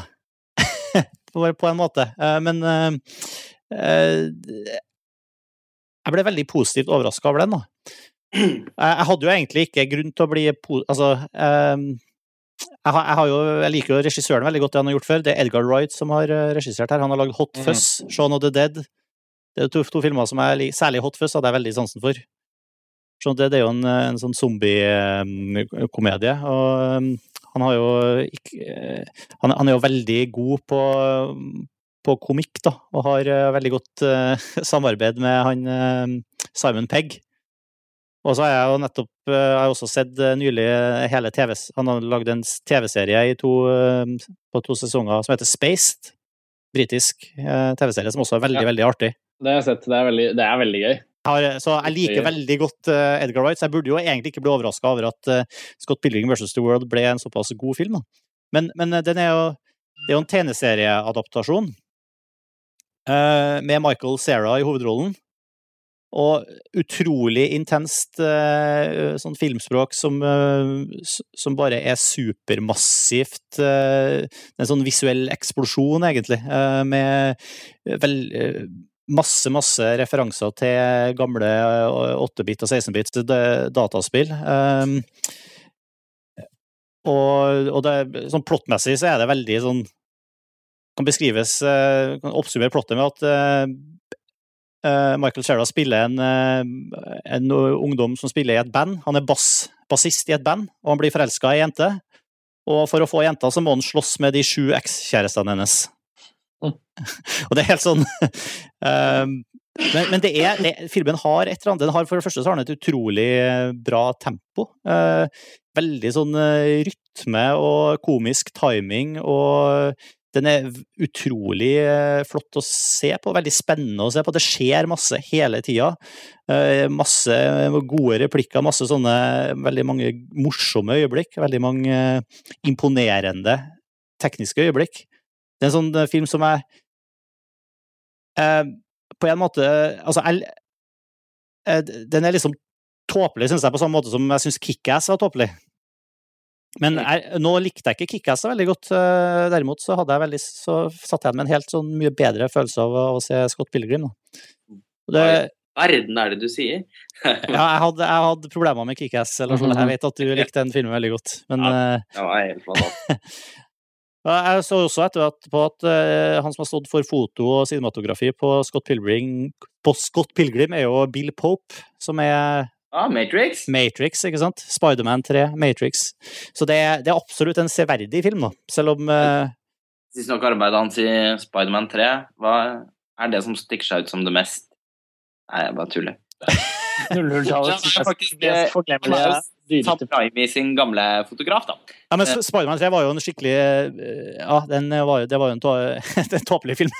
på en måte. men jeg ble veldig positivt overraska over den, da. Jeg hadde jo egentlig ikke grunn til å bli Altså jeg, har, jeg, har jo, jeg, liker jo regissøren veldig godt, det han har gjort før. Det er Edgar Wright som har regissert her. Han har lagd Hot mhm. Fuzz, mm. Shaun of the Dead, det er to, to filmer som jeg liker. Særlig Hot Fuzz hadde jeg veldig sansen for. Så det, det er jo en, en sånn zombie-komedie. Og um, han har jo ikke han, han, er jo veldig god på, på komikk, da. Og har veldig godt uh, samarbeid med han uh, Simon Pegg. Og så har jeg jo nettopp jeg har også sett nylig hele TV Han har lagd en TV-serie på to sesonger som heter Spaced. Britisk TV-serie som også er veldig, ja. veldig artig. Det har jeg sett. Det er veldig, det er veldig gøy. Så jeg liker veldig godt uh, Edgar Wright, så jeg burde jo egentlig ikke bli overraska over at uh, Scott Pilgrim vs. The World ble en såpass god film. Men, men uh, den er jo, det er jo en tegneserieadaptasjon med Michael Sarah i hovedrollen. Og utrolig intenst sånn filmspråk som, som bare er supermassivt. En sånn visuell eksplosjon, egentlig, med vel, masse, masse referanser til gamle 8-bit og 16-bit dataspill. Um, og, og det, sånn plottmessig så er det veldig sånn Kan beskrives uh, Kan oppsummere plottet med at uh, Michael Shera spiller en, en, ungdom som spiller i et band. Han er bass, bassist i et band, og han blir forelska i ei jente. Og for å få jenta så må han slåss med de sju ekskjærestene hennes. og det er helt sånn um, men, men det er, det, filmen har et eller annet den har, For det første så har den et utrolig eh, bra tempo. Uh, veldig sånn uh, rytme og komisk timing, og den er utrolig uh, flott å se på. Veldig spennende å se på. Det skjer masse hele tida. masse gode replikker, masse sånne veldig mange morsomme øyeblikk. Veldig mange imponerende tekniske øyeblikk. Det er en sånn eh, film som jeg eh, På en måte Altså, jeg, eh, den er liksom tåpelig, syns jeg, på samme måte som jeg syns Kickass var tåpelig. Men jeg, nå likte jeg ikke Kickass veldig godt. Eh, derimot så, hadde jeg veldig, så satt jeg med en helt sånn mye bedre følelse av, å, å se Scott Pilgrim. Hva i verden er det du sier? ja, jeg hadde, jeg hadde, problemer med Kickass. Eller sånn. Jeg vet at du likte den filmen veldig godt, men ja, det var helt fantastisk. Jeg så også etter at, på at uh, han som har stått for foto og cinematografi på Scott Pilgrim, på Scott Pilgrim er jo Bill Pope, som er Ah, Matrix. Matrix, ikke sant? Spiderman 3, Matrix. Så det, er- det er absolutt en severdig film, da. Selv om eh, Sist nok arbeidet hans i Spiderman 3. Hva er det som stikker seg ut som det mest Nei, jeg bare tuller. 00-tallets Ja, det er faktisk, mest eh, forglemmelige, Sam Raimi sin gamle fotograf, da. Ja, men Sp- Spiderman 3 var jo en skikkelig eh, Ja, den var, det var jo en, tå- en tåpelig film.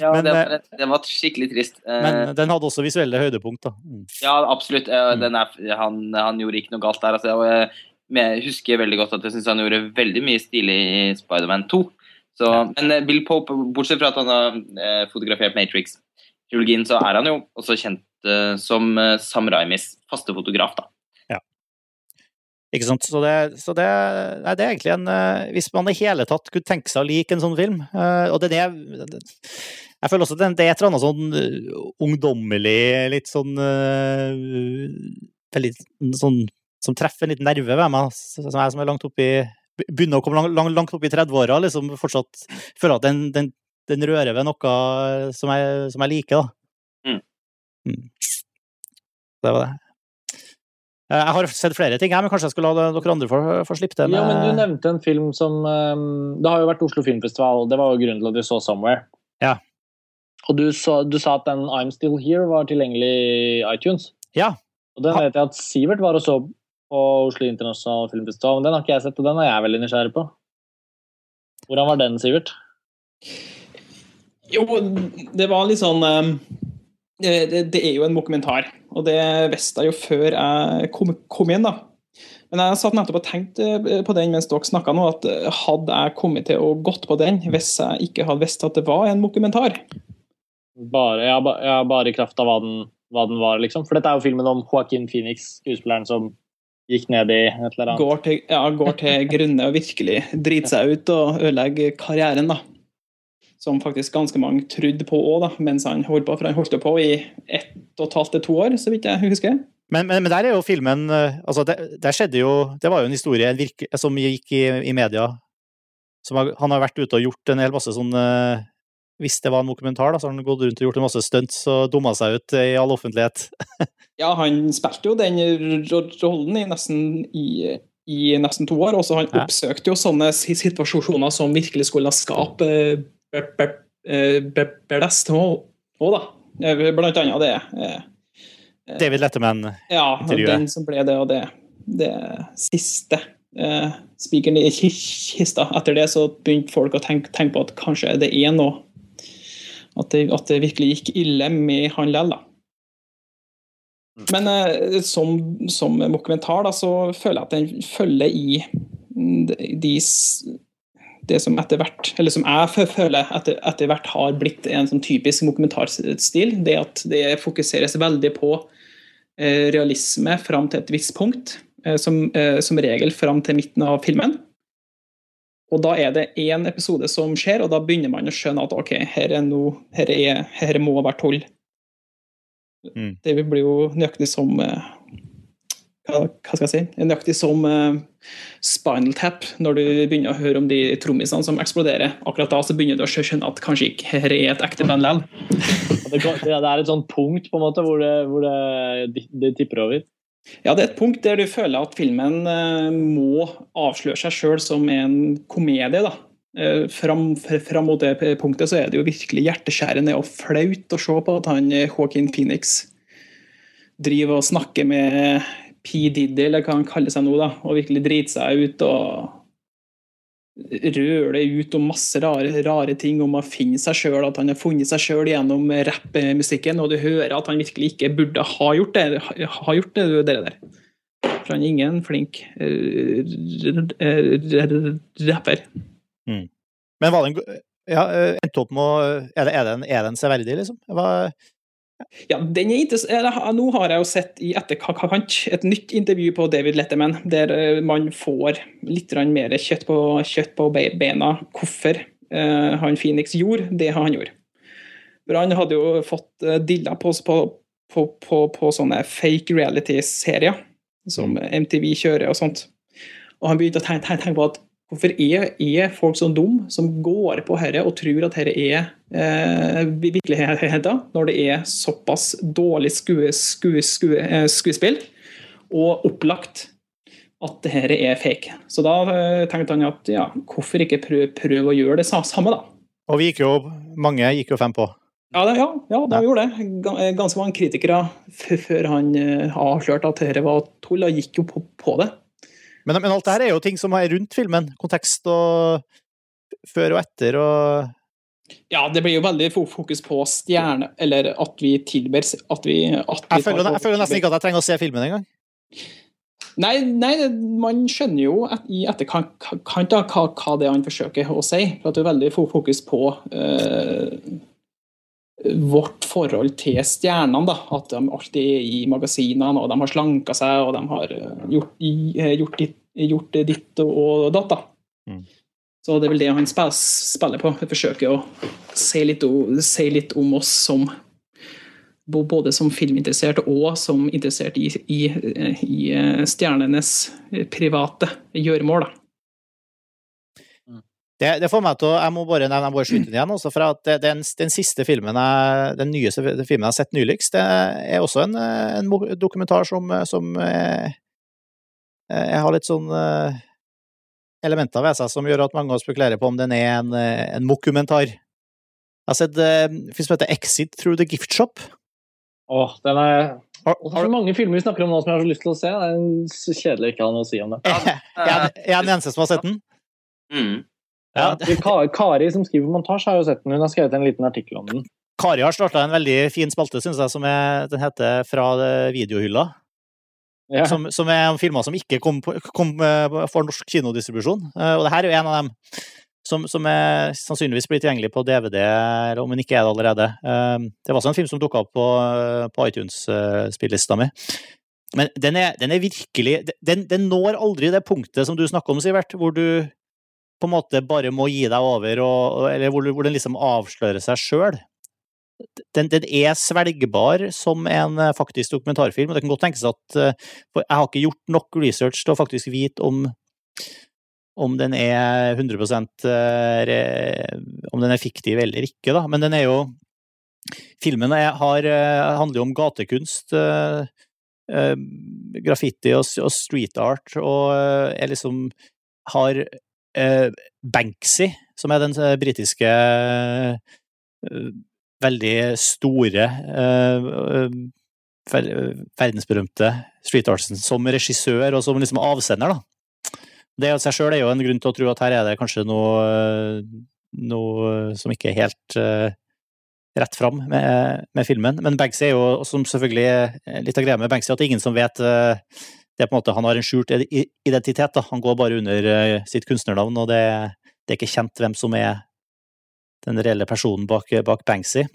Ja, Men, det, eh, var, det var skikkelig trist. Eh, Men den hadde også visuelle høydepunkt, da. Mm. Ja, absolutt. Eh, Mm. Den er, han, han gjorde ikke noe galt der. Altså, jeg, jeg husker veldig godt at jeg syns han gjorde veldig mye stilig i Spiderman 2. Så, Men eh, Bill Pope, bortsett fra at han har eh, fotografert Matrix-trilogien, så er han jo også kjent eh, som eh, Sam Raimis faste fotograf, da. Ikke sant? Så det, så det, nei, det er egentlig en eh, Hvis man i hele tatt kunne tenke seg å like en sånn film eh, Og det er det, Jeg føler også at det, er et eller annet sånn eh, ungdommelig, litt sånn Veldig sånn Som treffer en liten nerve ved meg, som jeg som er langt oppi Begynner å komme lang, lang, langt opp i 30-åra, liksom fortsatt føler at den, den, den rører ved noe som jeg, som jeg liker, da. Mm. Mm. Det var det. Eh, Jeg har sett flere ting, her, men kanskje jeg skulle la dere andre få, få slippe det? Ja, men du nevnte en film som um, Det har jo vært Oslo Filmfestival, det var jo grunnen til at vi så 'Somewhere'. Ja. Og du, så, du sa at den 'I'm Still Here' var tilgjengelig i iTunes. Ja. Og den vet jeg at Sivert var og så på Oslo Internasjonal Filmfestival, men den har ikke jeg sett, og den er jeg veldig nysgjerrig på. Hvordan var den, Sivert? Jo, det var litt sånn eh, det, det er jo en dokumentar, og det visste jeg jo før jeg kom, kom inn. da. Men jeg satt nettopp og tenkte eh, på den mens dere snakka nå, at eh, hadde jeg kommet til å gått på den hvis jeg ikke hadde visst at det var en dokumentar? Bare, ja, ja, bare i kraft av hva den, hva den var, liksom. For dette er jo filmen om Joaquin Phoenix, skuespilleren som gikk ned i et eller annet. Går til, ja, går til grunne og virkelig driter seg ut og ødelegger karrieren, da. Som faktisk ganske mange trodde på òg, mens han holdt på. For han holdt på i ett og et halvt til to år, så vidt jeg husker. Men, men, men der er jo filmen eh, altså der skjedde jo Det var jo en historie en virke, som gikk i, i media. Som har, han har vært ute og gjort en hel masse sånn eh, Hvis det var en dokumentar, da, så har han gått rundt og gjort en masse stunts og dumma seg ut i all offentlighet. Ja, han spilte jo den rollen i nesten, i, i nesten to år. og så han oppsøkte jo sånne situasjoner som virkelig skulle skape be- eh, òg, da. Eh, Blant annet det. eh, David Letterman. Ja, den som ble det, og det, det siste eh, spikeren i kista. Etter det så begynte folk å tenke, tenke på at kanskje det er noe At det, at det virkelig gikk ille med han lell, da. Men eh, som, som dokumentar da, så føler jeg at den følger i de, det som etter hvert, eller som jeg føler etter, etter hvert har blitt en sånn typisk dokumentarstil, det at det fokuseres veldig på eh, realisme fram til et visst punkt, eh, som, eh, som regel fram til midten av filmen. Og da er det én episode som skjer, og da begynner man å skjønne at ok, her, er no, her, er, her må være tull. Mm. Det blir jo nøyaktig som eh, hva, skal jeg si? Nøyaktig som eh, Spinal Tap, når du begynner å høre om de trommisene som eksploderer. Akkurat da så begynner du å skjønne at kanskje ikke her er et ekte band likevel. Det, er et sånt punkt på en måte hvor det, hvor det, det tipper over. Ja, det er et punkt der du føler at filmen eh, må avsløre seg sjøl som en komedie. da. Eh, fram, fram mot det punktet så er det jo virkelig hjerteskjærende og flaut å se på at han Joaquin Phoenix driver og snakker med P. Diddy, eller hva han kaller seg nå, da, og virkelig driter seg ut og røler ut om masse rare, rare ting om å finne seg sjøl, at han har funnet seg sjøl gjennom rappmusikken, og du hører at han virkelig ikke burde ha gjort det, ha gjort det, det der. For han er ingen flink r- rapper. Men var den ja, eh, endte opp med å Er det, er det en, er det en severdig, liksom? Hva, Ja, den er interessant. Nå har jeg jo sett i etterkant et nytt intervju på David Letterman, der eh, man får litt mer kjøtt på, kjøtt på beina bena hvorfor eh, han Phoenix gjorde det han gjorde. For han hadde jo fått uh, dilla på, på, på, sånne fake reality-serier som MTV kjører og sånt. Og han begynte å tenke, tenke på at hvorfor er, er folk så dumme som går på dette og tror at dette er eh, virkeligheten, når det er såpass dårlig skue, skue, skue, eh, skuespill? og opplagt at det her er fake. Så da eh, tenkte han at ja, hvorfor ikke prøve, prøv å gjøre det samme, da. Og vi gikk jo, mange gikk jo fem på. Ja, det, ja, ja det gjorde det. Eh, Ganske mange kritikere før han eh, avslørte at dette var tull, og gikk jo på, på det. Men, men alt det her er jo ting som er rundt filmen. Kontekst og før og etter og Ja, det blir jo veldig fokus på stjerne, eller at vi tilber At vi, at vi Jeg føler, jeg føler nesten ikke at jeg trenger å se filmen engang. Nei, nei, man skjønner jo at i etterkant hva, hva det er han forsøker å si. For at det er veldig fokus på eh, vårt forhold til stjernene. da, At de alltid er i magasinene, og de har slanka seg, og de har eh, gjort, eh, gjort, ditt, gjort ditt og datt. da. Mm. Så det er vel det han spiller, på. Jeg forsøker å si litt, si litt om oss som både som filminteresserte og som interessert i, i, i eh, stjernenes private gjøremål. da. Det, det får meg til å Jeg må bare nevne jeg må skyte den igjen. Også, for at den, den siste filmen jeg, den nyeste filmen jeg har sett nyligst, det er også en, en dokumentar som, som jeg, Jeg har litt sånn eh, elementer ved seg som gjør at mange spekulerer på om den er en, eh, en mokumentar. Jeg har sett eh, en film som heter Exit Through the Gift Shop. Åh, den er Har, du det er så mange filmer vi snakker om nå som jeg har så lyst til å se. Det er så kjedelig ikke å ha noe å si om det. jeg, er den eneste som har sett den? Mm. Ja. Kari som skriver montasje, har jo sett den. Hun har skrevet en liten artikkel om den. Kari har starta en veldig fin spalte, syns jeg, som er, den heter Fra videohylla. Ja. som, som er filmer som ikke kom, kom eh, for norsk kinodistribusjon. Eh, Og det her er jo en av dem som, som er sannsynligvis blir tilgjengelig på DVD, eller om den ikke er det allerede. Eh, Det var også en film som dukka opp på, på iTunes-spillelista mi. Men den er, den er virkelig den, den når aldri det punktet som du snakker om, Sivert, hvor du på en måte bare må gi deg over, og, eller hvor, hvor den liksom avslører seg sjøl den, den er svelgbar som en eh, faktisk dokumentarfilm. og Det kan godt tenkes at eh, For jeg har ikke gjort nok research til å faktisk vite om om den er 100 eh, re- om den er fiktiv eller ikke, da. Men den er jo Filmen er, har, handler jo om gatekunst, graffiti og, og street art, og er liksom har Banksy, som er den eh, britiske eh, veldig store, eh, eh, verdensberømte street artisten som regissør og som liksom avsender, da. Det i seg sjøl er jo en grunn til å tro at her er det kanskje noe, eh, noe som ikke er helt eh, rett fram med, med filmen. Men Banksy er jo, som selvfølgelig er litt av greia med Banksy, at det er ingen som vet eh, det er på en måte, Han har en skjult identitet. da, Han går bare under eh, sitt kunstnernavn, og det, det er ikke kjent hvem som er den reelle personen bak, bak Banksy.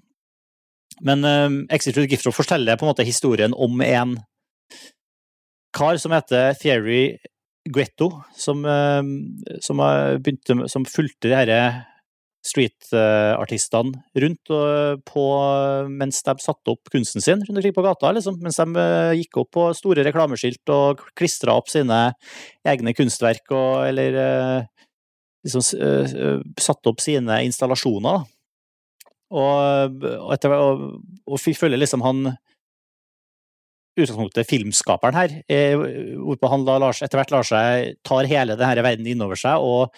Men um, Exit to the Gift Shop forteller på en måte historien om en kar som heter Thierry Guetto, som, um, som, begynte, som fulgte de herre streetartistene rundt på, mens de satte opp kunsten sin rundt omkring på gata, liksom. Mens de eh, gikk opp på store reklameskilt og klistra opp sine egne kunstverk og eller eh, liksom eh, eh, satte opp sine installasjoner. Og, og, etter, og, og følger liksom han utgangspunktet filmskaperen her, eh, hvorpå han da etter hvert lar seg tar hele denne verden innover seg og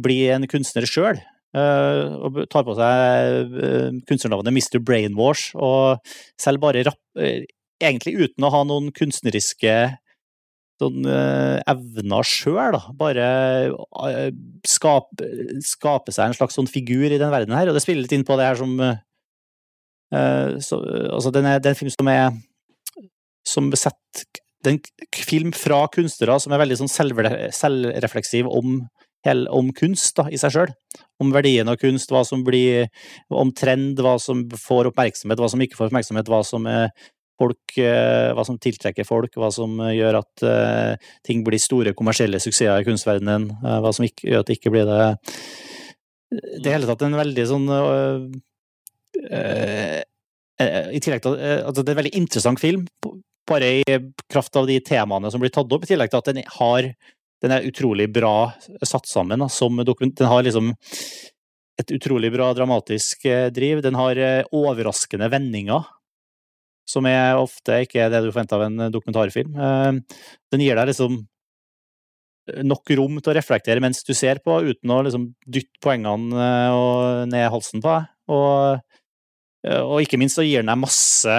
blir en kunstner sjøl. Og tar på seg eh, kunstnernavnet Mr. Brainwash, og selv bare rapp, eh, egentlig uten å ha noen kunstneriske sånn eh, evner sjøl. Bare eh, skape, skape seg en slags sånn figur i den verden her, og det spiller litt inn på det her som eh, eh, så, Altså, den er, en film som er som setter Det er en film fra kunstnere som er veldig sånn selvre- selvrefleksiv om, om kunst da, i seg sjøl. Om verdien av kunst, hva som blir Om trend, hva som får oppmerksomhet, hva som ikke får oppmerksomhet, hva som er folk, eh, hva som tiltrekker folk, hva som eh, gjør at eh, ting blir store kommersielle suksesser i kunstverdenen, eh, hva som ikke, gjør at det ikke blir det Det er hele tatt en veldig sånn øh, øh, I tillegg til at altså det er en veldig interessant film, bare i kraft av de temaene som blir tatt opp, i tillegg til at den har den er utrolig bra satt sammen. Den har liksom et utrolig bra dramatisk eh, driv. Den har eh, overraskende vendinger som er ofte ikke det du forventer av en dokumentarfilm. Eh, Den gir deg liksom nok rom til å reflektere mens du ser på, uten å liksom dytte poengene ned halsen på deg. Og, og ikke minst så gir den deg masse,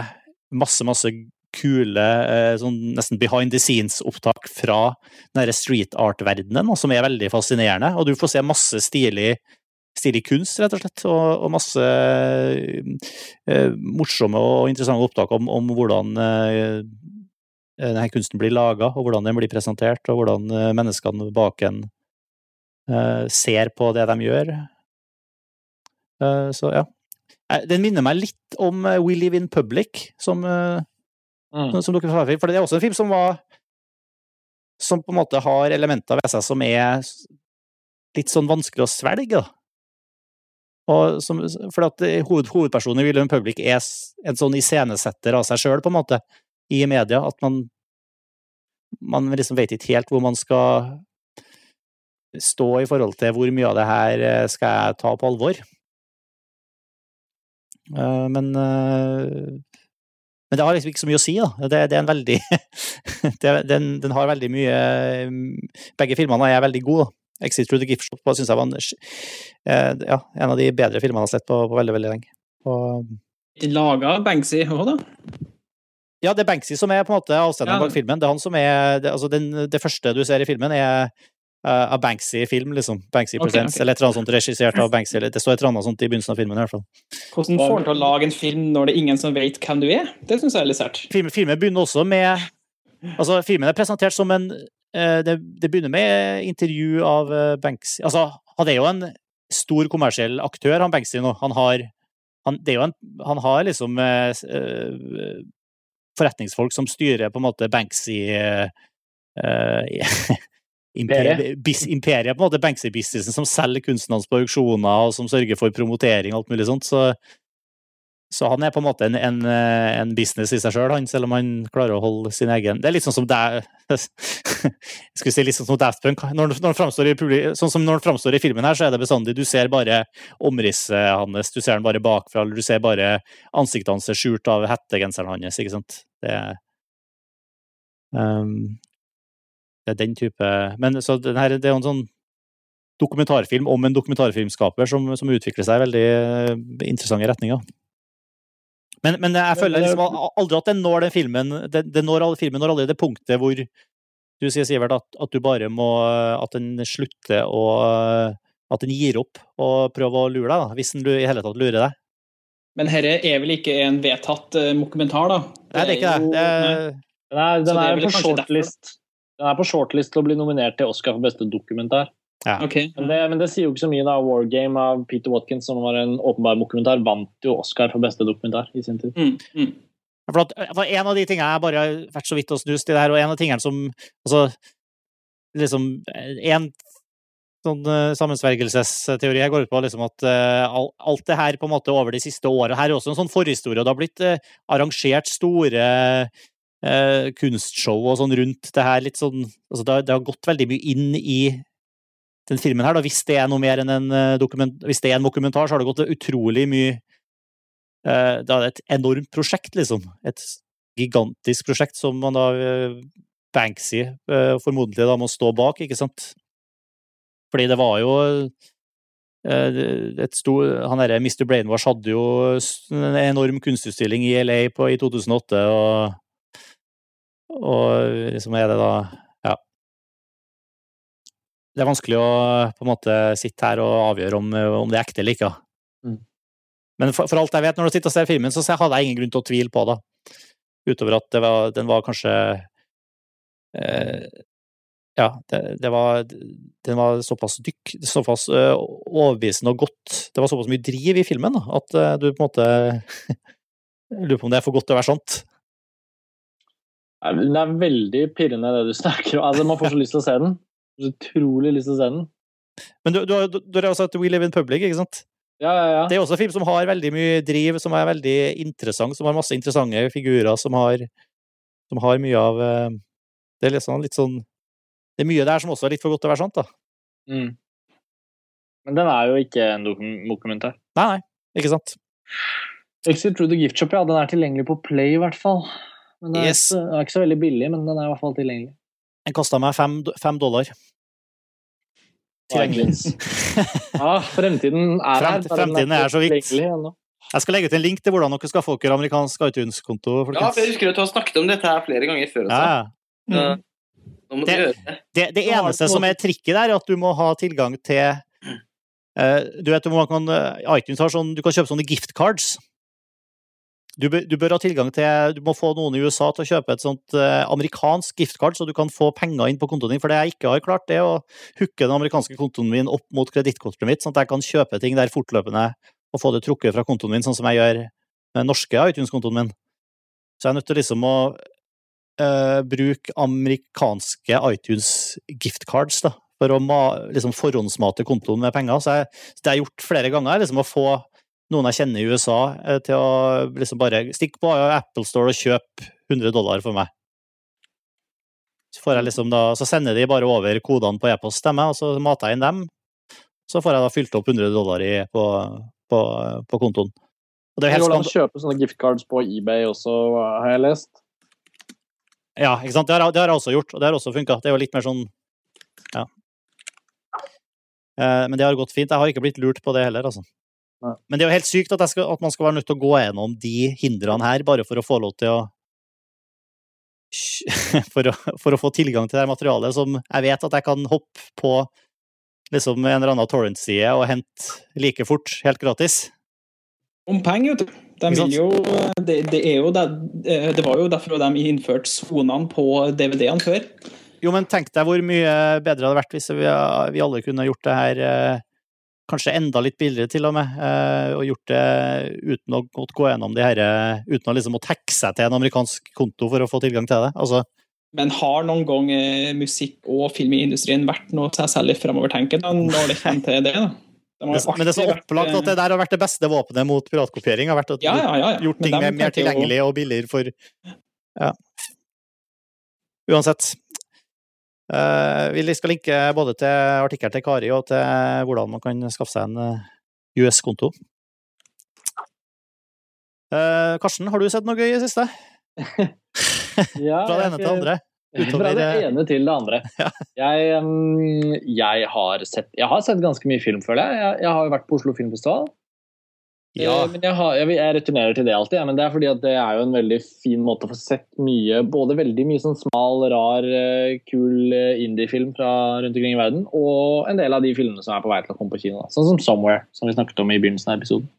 masse, masse kule eh, sånn nesten behind the scenes-opptak fra den street art-verdenen, som er veldig fascinerende. Og du får se masse stilig, stilig kunst, rett og slett, og, og masse eh, morsomme og interessante opptak om, om hvordan eh, denne kunsten blir laga, og hvordan den blir presentert, og hvordan eh, menneskene bak en eh, ser på det de gjør. Eh, så ja. Den minner meg litt om We Live in Public, som, Mm. som dokumentarfilm. For det er også en film som var Som på en måte har elementer ved seg som er litt sånn vanskelig å svelge, da. Som, for at eh, hoved, hovedpersonen i William Public er en sånn iscenesetter av seg sjøl, på en måte, i media. At man man liksom vet ikke helt hvor man skal stå i forhold til hvor mye av det her eh, skal jeg ta på alvor. Eh, Men, men det har liksom ikke så mye å si, da. Det, det er en veldig det, den, den har veldig mye Begge filmene er veldig gode. da. Exit Through the Gift Shop syns jeg var en, eh, ja, en av de bedre filmene jeg har sett på, på veldig, veldig lenge. Og, Laga Banksy òg, da? ja, det er Banksy som er på en måte avsenderen Ja. bak filmen. Det er han som er det, altså den, det første du ser i filmen, er av Banksy-film, liksom. Banksy okay, Presents, okay. eller et eller annet sånt regissert av Banksy. Eller, det står et eller annet sånt i begynnelsen av filmen, i hvert fall. Hvordan får han til å lage en film når det er ingen som vet hvem du er? Det syns jeg er litt sært. Filmen, filmen begynner også med Altså, filmen er presentert som en eh, det, det begynner med intervju av eh, Banksy Altså, han er jo en stor kommersiell aktør, han Banksy nå. Han har han, det er jo en, han har liksom uh, eh, forretningsfolk som styrer på en måte Banksy eh, eh, Imperiet, på en måte, Banksy-businessen, som selger kunsten hans på auksjoner, og som sørger for promotering og alt mulig sånt. Så, så han er på en måte en, en, eh, en business i seg sjøl, selv, selv om han klarer å holde sin egen Det er litt sånn som deg skulle si litt sånn som Daft Punk. Når, når framstår i sånn som når han framstår i filmen her, så er det bestandig Du ser bare omrisset hans, du ser han bare bakfra, eller du ser bare ansiktet hans skjult av hettegenseren hans, ikke sant. Det ehm, Det er den type Men så den her, det er jo en sånn dokumentarfilm om en dokumentarfilmskaper som, som utvikler seg i veldig eh, interessante retninger. Men, men jeg føler liksom aldri at den når den filmen den, den når alle filmen når aldri det punktet hvor du sier, Sivert, at, at du bare må At den slutter å At den gir opp og prøver å lure deg, da, hvis den i hele tatt lurer deg. Men dette er vel ikke en vedtatt uh, dokumentar, da? Nei, det er ikke jo- det. er, nei. Den er, den er vel på shortlist. Den er på shortlist til å bli nominert til Oscar for beste dokumentar. Ok. Men det, men det sier jo ikke så mye. da. War Game av Peter Watkins, som var en åpenbar dokumentar, vant jo Oscar for beste dokumentar i sin tid. Mm, mm. For, at, for en av de tingene jeg bare har vært så vidt og snust i det her, og en av tingene som altså, liksom, En sånn uh, sammensvergelsesteori jeg går ut på liksom at uh, alt det her på en måte over de siste årene Her er også en sånn forhistorie, og det har blitt uh, arrangert store eh, kunstshow og sånn rundt det her. litt sånn, altså det, har, det har gått veldig mye inn i den filmen her. Da. Hvis det er noe mer enn en eh, dokument, hvis det er en dokumentar, så har det gått utrolig mye eh, Det er et enormt prosjekt, liksom. Et gigantisk prosjekt som man da eh, Banksy eh, formodentlig da må stå bak, ikke sant? Fordi det var jo eh, et stor, Han derre Mr. Brainwash hadde jo en enorm kunstutstilling i LA på, i 2008, og, og liksom er det da Ja. Det er vanskelig å på en måte sitte her og avgjøre om, om det er ekte eller ikke. Mm. Men for, for alt jeg vet, når du sitter og ser filmen, så hadde jeg ingen grunn til å tvile på det. Utover at det var, den var kanskje eh, Ja, det, det var Den var såpass dykk, såpass eh, overbevisende og godt Det var såpass mye driv i filmen da, at eh, du på en måte Lurer på om det er for godt til å være sant. Det er veldig pirrende det du snakker om. Altså, man får så lyst til å se den. Så utrolig lyst til å se den. Men du, du, har- du, du har også sett We Live in Public, ikke sant? Ja, ja, ja. Det er også en film som har veldig mye driv, som er veldig interessant, som har masse interessante figurer, som har, som har mye av eh, Det er litt sånn, litt sånn Det er mye der som også er litt for godt til å være sant, da. Mm. Men den er jo ikke en dokum dokumentar. Nei, nei, ikke sant. Exit Through the Gift Shop, ja. Den er tilgjengelig på Play, i hvert fall. Men den er, Yes. ikke, den er ikke så veldig billig, men den er i hvert fall tilgjengelig. Den kosta meg fem, fem dollar. Tilgjengelig. Ja, fremtiden er her. Fremt- fremtiden er så vidt. Jeg skal legge ut en link til hvordan dere skal få dere amerikansk iTunes-konto. Ja, for jeg husker at du har snakket om dette her flere ganger før. Også. ja. Mm. Det- det. Det, eneste som er trikket der, er at du må ha tilgang til uh, Du vet man kan, eh, iTunes har sånn Du kan kjøpe sånne gift cards. Du bør, du bør ha tilgang til Du må få noen i USA til å kjøpe et sånt eh, amerikansk giftcard, så du kan få penger inn på kontoen din. For det jeg ikke har klart, det er å hooke den amerikanske kontoen min opp mot kredittkortet mitt, sånn at jeg kan kjøpe ting der fortløpende og få det trukket fra kontoen min, sånn som jeg gjør med norske iTunes-kontoen min. Så jeg er nødt til liksom å eh, bruke amerikanske iTunes-giftcards, da, for å liksom forhåndsmate kontoen med penger. Så, jeg, det det har gjort flere ganger, liksom å få noen jeg kjenner i USA eh, til å liksom bare stikke på Apple Store og kjøpe 100 dollar for meg. Så, jeg liksom da, så sender de bare over kodene på e-post til meg, og så mater jeg inn dem. Så får jeg da fylt opp 100 dollar i, på, på, på kontoen. Og det er helt går an å skand- kjøpe sånne giftcards på eBay også, har jeg lest. Ja, ikke sant? Det har, det har jeg også gjort, og det har også funka. Det er jo litt mer sånn Ja. Eh, Men det har gått fint. Jeg har ikke blitt lurt på det heller, altså. Men det er jo helt sykt at, jeg skal, at man skal være nødt til å gå gjennom de hindrene her, bare for å få lov til å for å, for å få tilgang til det materialet som jeg vet at jeg kan hoppe på liksom en eller annen torrent-side og hente like fort, helt gratis. Om penger, vet du. De vil jo, det, det, er jo det, det var jo derfor de innførte sonene på DVD-ene før. Jo, men tenk deg hvor mye bedre det hadde vært hvis vi, vi alle kunne gjort det her eh, kanskje enda litt billigere til og med, eh, og gjort det uten å gå gjennom de her, eh, uten å liksom måtte hacke seg til en amerikansk konto for å få tilgang til det. Altså, Men har noen gang eh, musikk- og filmindustrien vært noe til seg selv fremovertenket da, når det kommer til det? da? De men det er så opplagt at det der har vært det beste våpenet mot piratkopiering. har vært at Ja, ja, ja. gjort ting mer, tilgjengelig og billigere for Ja. Uansett. Eh, vi skal linke både til artikkelen til Kari og til hvordan man kan skaffe seg en eh, US-konto. Eh, Karsten, har du sett noe gøy i det siste? Ja, Fra det ene til det andre? Fra det ene til det andre. Jeg, jeg, har sett, jeg har sett ganske mye film, føler. Jeg, jeg har jo vært på Oslo Filmfestival. Ja. Eh, Men jeg, har, jeg, returnerer til det alltid, ja, men det er fordi at det er jo en veldig fin måte å få sett mye Både veldig mye sånn smal, rar, eh, kul eh, indie-film fra rundt omkring i verden, og en del av de filmene som er på vei til å komme på kino. Da. Sånn som 'Somewhere', som vi snakket om i begynnelsen av episoden.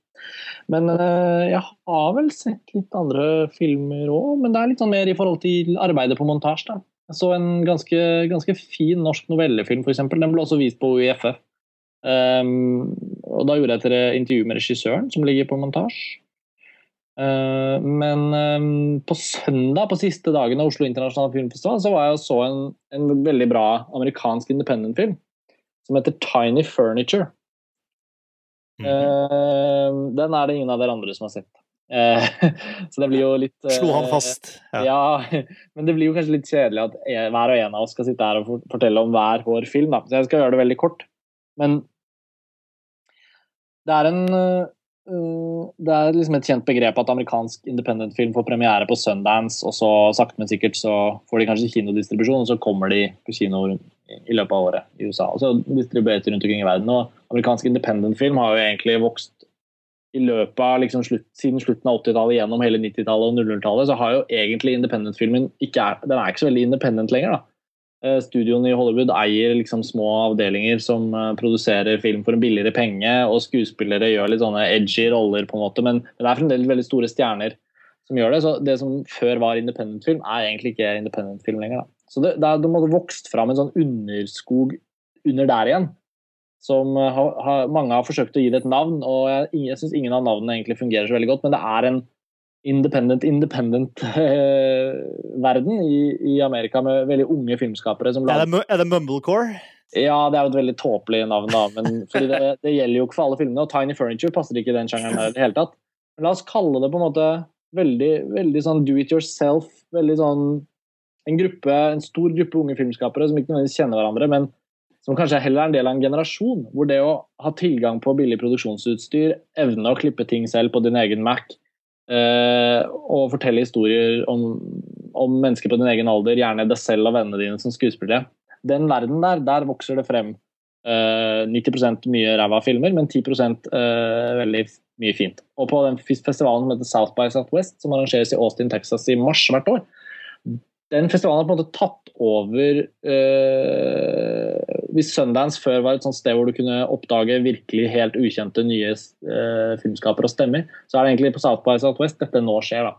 Men øh, jeg har vel sett litt andre filmer òg, men det er litt sånn mer i forhold til arbeidet på montasje. da. Jeg så en ganske, ganske fin norsk novellefilm, f.eks. Den ble også vist på UiFF. Um, og da gjorde jeg et intervju med regissøren, som ligger på montasje. Uh, men um, på søndag, på siste dagen av Oslo internasjonale filmfestival, så var jeg og så en, en veldig bra amerikansk independent-film som heter Tiny Furniture. Mm den er det ingen av dere andre som har sett. Så det blir jo litt Slo han fast. Ja. ja, men det blir jo kanskje litt kjedelig at hver og en av oss skal sitte her og fortelle om hver vår film. Da. Så jeg skal gjøre det veldig kort. Men det er en øh, Det er liksom et kjent begrep at amerikansk independent-film får premiere på Sundance, og så sakte, men sikkert så får de kanskje kinodistribusjon, og så kommer de på kino i løpet av året i USA. Og så distribueres rundt omkring i verden. Og amerikansk independent-film har jo egentlig vokst i løpet av liksom slutt, siden slutten av 80-tallet gjennom hele 90-tallet og 00-tallet, så har jo egentlig independent-filmen ikke er, den er ikke så veldig independent lenger. da. Eh, Studioene i Hollywood eier liksom små avdelinger som eh, produserer film for en billigere penge, og skuespillere gjør litt sånne edgy roller, på en måte, men det er fremdeles veldig store stjerner som gjør det. Så det som før var independent-film, er egentlig ikke independent-film lenger. da. Så det, det, er, det måtte vokst fram en sånn underskog under der igjen som eh, har, har, mange har forsøkt å gi det et navn, og jeg, jeg syns ingen av navnene egentlig fungerer så veldig godt, men det er en independent, independent eh, verden i, i Amerika med veldig unge filmskapere som Er, lager det, er det Mumblecore? Ja, det er jo et veldig tåpelig navn, da, men fordi det, det gjelder jo ikke for alle filmene, og Tiny Furniture passer ikke i den sjangeren i det hele tatt. Men la oss kalle det på en måte veldig, veldig sånn do it yourself, veldig sånn en gruppe, en stor gruppe unge filmskapere som ikke nødvendigvis kjenner hverandre, men som kanskje heller er en del av en generasjon, hvor det å ha tilgang på billig produksjonsutstyr, evne å klippe ting selv på din egen Mac, og fortelle historier om, om mennesker på din egen alder, gjerne deg selv og vennene dine som skuespillere. Den verden der, der vokser det frem eh, 90% mye ræva filmer, men 10 eh, veldig mye fint. Og på den festivalen som heter South by Southwest, som arrangeres i Austin, Texas i mars hvert år, den festivalen har på en måte tatt over eh, Hvis Sundance før var et sånt sted hvor du kunne oppdage virkelig helt ukjente nye eh, filmskapere og stemmer, så er det egentlig på South by Southwest dette nå skjer. da.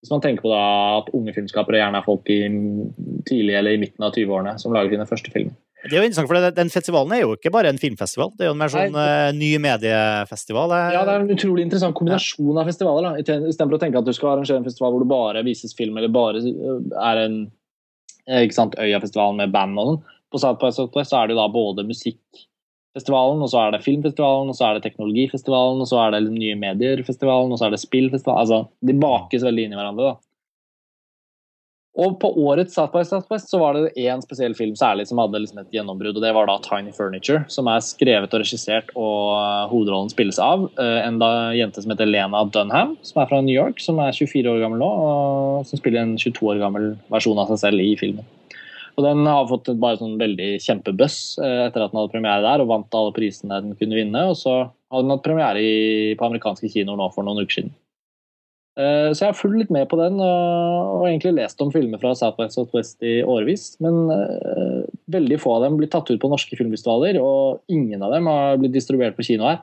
Hvis man tenker på da at unge filmskapere gjerne er folk i tidlig eller i midten av 20-årene som lager sine første filmer. Det er jo interessant, for Den festivalen er jo ikke bare en filmfestival, det er jo en mer sånn uh, ny mediefestival. Ja, det er en utrolig interessant kombinasjon av festivaler. da. Istedenfor å tenke at du skal arrangere en festival hvor det bare vises film, eller bare eh, er en eh, ikke sant, Øyafestival med band og sånn. På South by Southwest så er det jo da både musikkfestivalen, og så er det filmfestivalen, og så er det teknologifestivalen, og så er det nye medier-festivalen, og så er det spillfestivalen. Altså, de bakes veldig inn i hverandre. da. Og på årets South by Southwest så var det én spesiell film særlig som hadde liksom et gjennombrudd, og det var da Tiny Furniture, som er skrevet og regissert, og eh, hovedrollen spilles av uh, en da jente som heter Lena Dunham, som er fra New York, som er 24 år gammel nå, og som spiller en 22 år gammel versjon av seg selv i filmen. Og Den har fått bare sånn veldig kjempebuzz uh, etter at den hadde premiere der, og vant alle prisene den kunne vinne, og så hadde den hatt premiere på amerikanske kinoer nå for noen uker siden. Eh, så jeg har fulgt litt med på den og egentlig lest om filmer fra South by Southwest i årevis. Men uh, veldig få av dem blir tatt ut på norske filmfestivaler, og ingen av dem har blitt distribuert på kino her.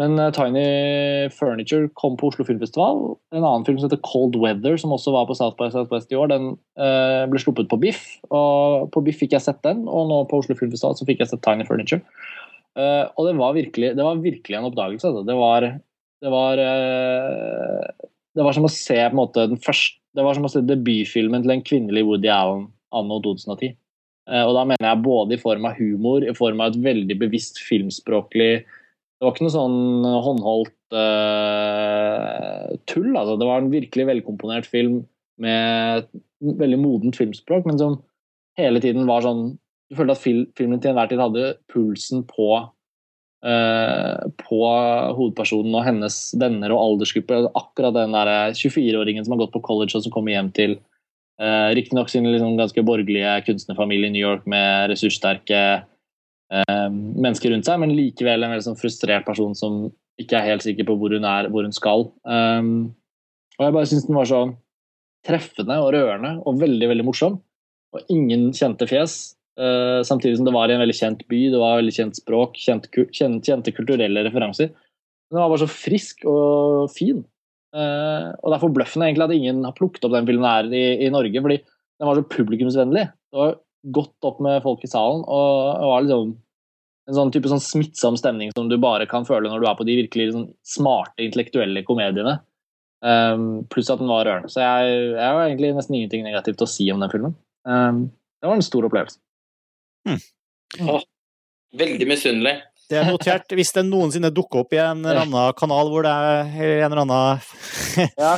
Men Tiny Furniture kom på Oslo Filmfestival. En annen film som heter Cold Weather, som også var på South by Southwest i år, den ble sluppet på Biff. Og på Biff fikk jeg sett den, og nå på Oslo Filmfestival så fikk jeg sett Tiny Furniture. og det var virkelig, det var virkelig en oppdagelse. Altså. Det var, det var det var som å se på en måte den første det var som å se debutfilmen til en kvinnelig Woody Allen anno 2010. Eh, og da mener jeg både i form av humor, i form av et veldig bevisst filmspråklig Det var ikke noe sånn håndholdt uh, tull. altså. Det var en virkelig velkomponert film med et veldig modent filmspråk, men som hele tiden var sånn Du følte at filmen til enhver tid hadde pulsen på på hovedpersonen og hennes venner og aldersgruppe. Akkurat den der 24-åringen som har gått på college og som kommer hjem til uh, riktignok sin liksom ganske borgerlige kunstnerfamilie i New York med ressurssterke uh, mennesker rundt seg, men likevel en veldig sånn frustrert person som ikke er helt sikker på hvor hun er, hvor hun skal. Um, og jeg bare syns den var så treffende og rørende og veldig, veldig morsom. Og ingen kjente fjes. Uh, samtidig som det var i en veldig kjent by, det var veldig kjent språk, kjente, kjente, kjente kulturelle referanser. Men den var bare så frisk og fin. Uh, og det er forbløffende egentlig at ingen har plukket opp den filmen her i, i, Norge, fordi den var så publikumsvennlig. Det var godt opp med folk i salen, og det var liksom en sånn type sånn smittsom stemning som du bare kan føle når du er på de virkelig liksom, smarte, intellektuelle komediene. Um, pluss at den var rørende. Så jeg, jeg har egentlig nesten ingenting negativt å si om den filmen. Um, det var en stor opplevelse. Hmm. Oh, veldig misunnelig. Det er notert. Hvis det noensinne dukker opp i en eller annen kanal hvor det er en eller annen ja.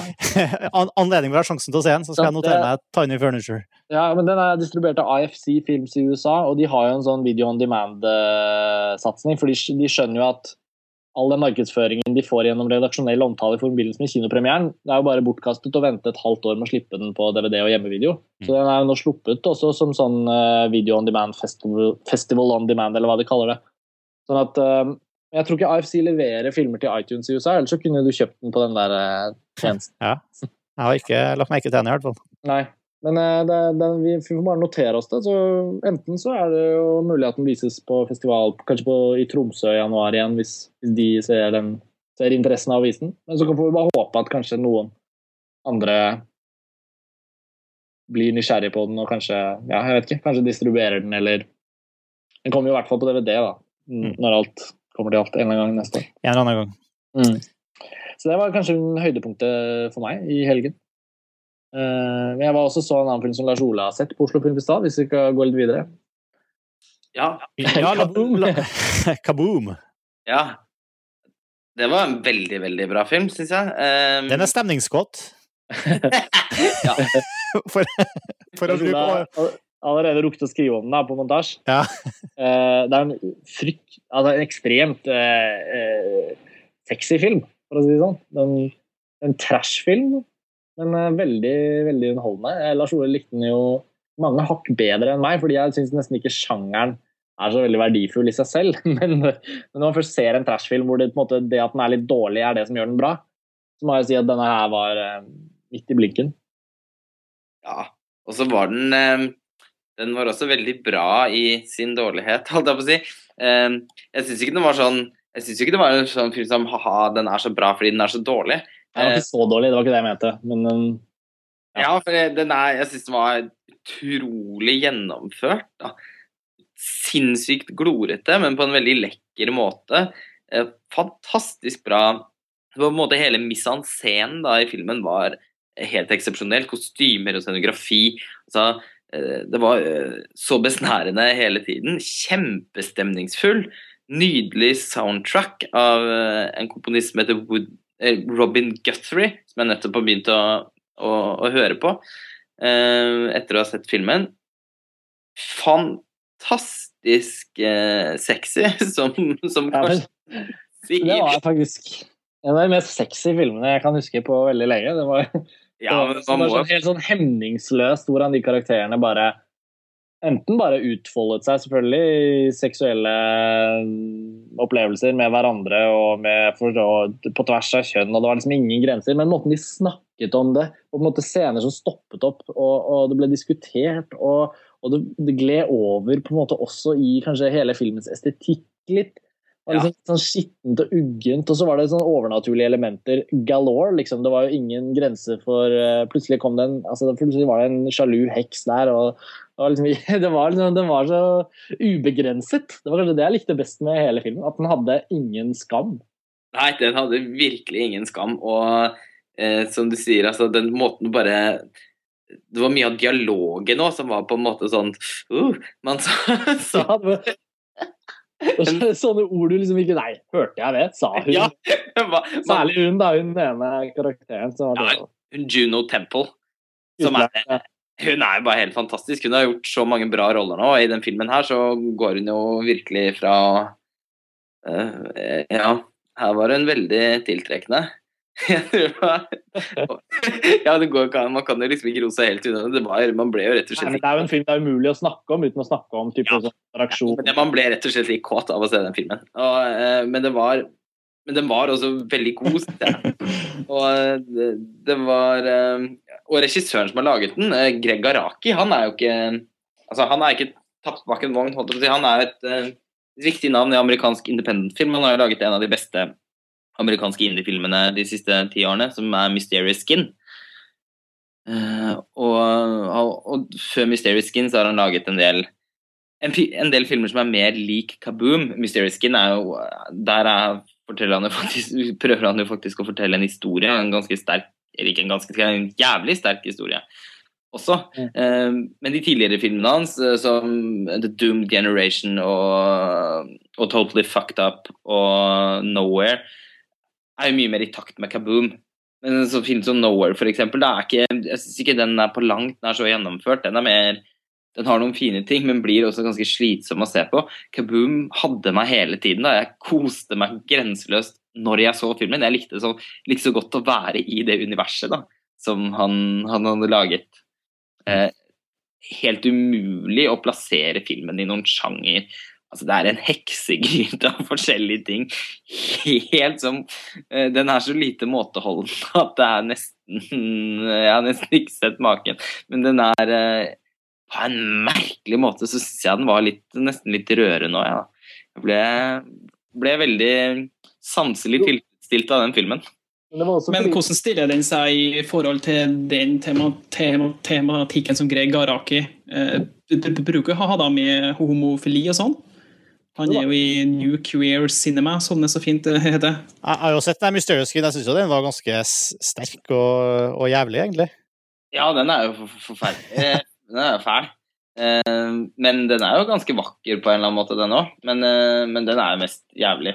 anledning vil ha sjansen til å se den, så skal jeg notere meg Tiny Furniture. Ja, men Den er distribuert av IFC Films i USA, og de har jo en sånn video on demand-satsing. For de, de skjønner jo at all den markedsføringen de får gjennom redaksjonell omtale i forbindelse med kinopremieren, det er jo bare bortkastet å vente et halvt år med å slippe den på DVD og hjemmevideo. Så mm. den er jo nå sluppet også som sånn uh, video on demand festival, festival, on demand, eller hva de kaller det. Sånn at uh, Jeg tror ikke AFC leverer filmer til iTunes i USA, ellers så kunne du kjøpt den på den der uh, tjenesten. Ja. Jeg har ikke lagt merke til den i hvert fall. Nei. Men eh, det, det, vi får bare notere oss det. så Enten så er det jo mulig at den vises på festival kanskje på, i Tromsø i januar igjen, hvis, hvis de ser, den, ser, interessen av å vise den. Men så får vi bare håpe at kanskje noen andre blir nysgjerrig på den og kanskje ja, jeg vet ikke, kanskje distribuerer den, eller Den kommer jo i hvert fall på DVD, da, mm. når alt kommer til alt en eller annen gang neste år. En eller annen gang. Mm. Så det var kanskje høydepunktet for meg i helgen. Eh, men jeg var også så en annen film som Lars Ole har sett på Oslo Filmfestival, hvis vi skal gå litt videre. Ja. ja kaboom! kaboom. Ja. Det var en veldig, veldig bra film, syns jeg. Um... Den er stemningsgodt. ja. for, for å bruke allerede rukket å skrive om den da, på montasje. Ja. Uh, det er en frykt Altså en ekstremt uh, uh, sexy film, for å si det sånn. En, en trash-film, men eh, veldig, veldig underholdende. Eh, Lars Ole likte den jo mange hakk bedre enn meg, fordi jeg syns nesten ikke sjangeren er så veldig verdifull i seg selv. Men, men når man først ser en trash-film hvor det, en måte, det at den er litt dårlig, er det som gjør den bra, så må jeg si at denne her var eh, midt i blinken. Ja, og så var den eh, Den var også veldig bra i sin dårlighet, holdt jeg på å si. Eh, jeg syns ikke den var sånn Jeg synes ikke det var en sånn film som ha-ha, den er så bra fordi den er så dårlig. Den var ikke så dårlig, det var ikke det jeg mente. Men um, Ja, for jeg- den er Jeg syns den var utrolig gjennomført. da. Sinnssykt glorete, men på en veldig lekker måte. Eh, Fantastisk bra. På en måte Hele misanscenen en i filmen var helt eksepsjonell. Kostymer og scenografi. Altså, eh, det var eh, så besnærende hele tiden. Kjempestemningsfull. Nydelig soundtrack av eh, en komponist som heter Wood, eh, Robin Guthrie, som jeg nettopp har begynt å, å, å høre på eh, etter å ha sett filmen. Fantastisk eh, sexy, som, som ja, men, sier. det var faktisk en av de mest sexy filmene jeg kan huske på veldig lenge. Det var, Ja, det var man må sånn, helt sånn hemningsløst hvordan de karakterene bare Enten bare utfoldet seg, selvfølgelig, i seksuelle mm, opplevelser med hverandre og, med, og på tvers av kjønn, og det var liksom ingen grenser. Men måten de snakket om det, og på en måte scener som stoppet opp, og, og det ble diskutert, og, og det, det gled over på en måte også i kanskje hele filmens estetikk litt. Det var liksom sånn skittent og uggent, og så var det sånn overnaturlige elementer galore. liksom. Det var jo ingen grense for uh, Plutselig kom det en altså plutselig var det en sjalu heks der. og Det var liksom, det var, liksom, det var så ubegrenset. Det var kanskje det jeg likte best med hele filmen. At den hadde ingen skam. Nei, den hadde virkelig ingen skam. Og eh, som du sier, altså den måten bare Det var mye av dialogen òg som var på en måte sånn uh, Man sa, sa sånne ord du liksom ikke Nei, hørte jeg det? Sa hun? Ja, hva- Særlig hun, da. Hun ene karakteren. som var Ja, Juno Temple. Som er, hun er jo bare helt fantastisk. Hun har gjort så mange bra roller nå, og i den filmen her så går hun jo virkelig fra uh, Ja, her var hun veldig tiltrekkende. Ja, det går. Man kan jo liksom ikke rose helt unna det. Var, man ble jo rett og Nei, slett men det er jo en film det er umulig å snakke om uten å snakke om type Ja. sånn reaksjon. Ja, Man ble rett og slett litt kåt av å se den filmen. Og, uh, men, det var, men den var også veldig god, jeg. Og eh, det, det var eh, Og regissøren som har laget den, eh, Greg Araki, han er jo ikke Altså, han er ikke tapt bak en vogn, holdt på å si. Han er et uh, viktig navn i amerikansk independent-film. Han har jo laget en av de beste amerikanske indie-filmene de siste ti årene, som er Mysterious Skin. Uh, og, og, og før Mysterious Skin så har han laget en del en, en del filmer som er mer lik Kaboom. Mysterious Skin er jo Der er, han jo faktisk, prøver han jo faktisk å fortelle en historie. En ganske sterk Eller ikke en ganske en jævlig sterk historie også. Mm. Eh, men de tidligere filmene hans, eh, som The Doomed Generation og, og Totally Fucked Up og Nowhere, er jo mye mer i takt med Kaboom. Men en sånn film som Nowhere, for eksempel, da er ikke, jeg syns ikke den er på langt nær så gjennomført. Den er mer den har noen fine ting, men blir også ganske slitsom å se på. Kaboom hadde meg hele tiden. da Jeg koste meg grenseløst når jeg så filmen. Jeg likte så, likte så godt å være i det universet da, som han, han hadde laget. Eh, helt umulig å plassere filmen i noen sjanger. Altså, det er en heksegryte av forskjellige ting. Helt som eh, Den er så lite måteholden at det er nesten Jeg har nesten ikke sett maken. Men den er eh, På en merkelig måte så syns jeg den var litt, nesten litt rørende òg, jeg. da. Jeg ble, ble veldig sanselig tilfredsstilt av den filmen. Men Men hvordan stiller den seg i forhold til den tema, tema, tematikken som Greg Garaki eh, bruker å ha da med homofili og sånn? Han er jo i New Queer Cinema, som det så fint det heter. Jeg har jo sett den Mysterious Kid. Jeg syns jo den var ganske sterk og, og jævlig, egentlig. Ja, den er jo for- for- forferdelig. Eh, Den er jo fæl. Eh, Men den er jo ganske vakker på en eller annen måte, den òg. Men, eh, men den er jo mest jævlig.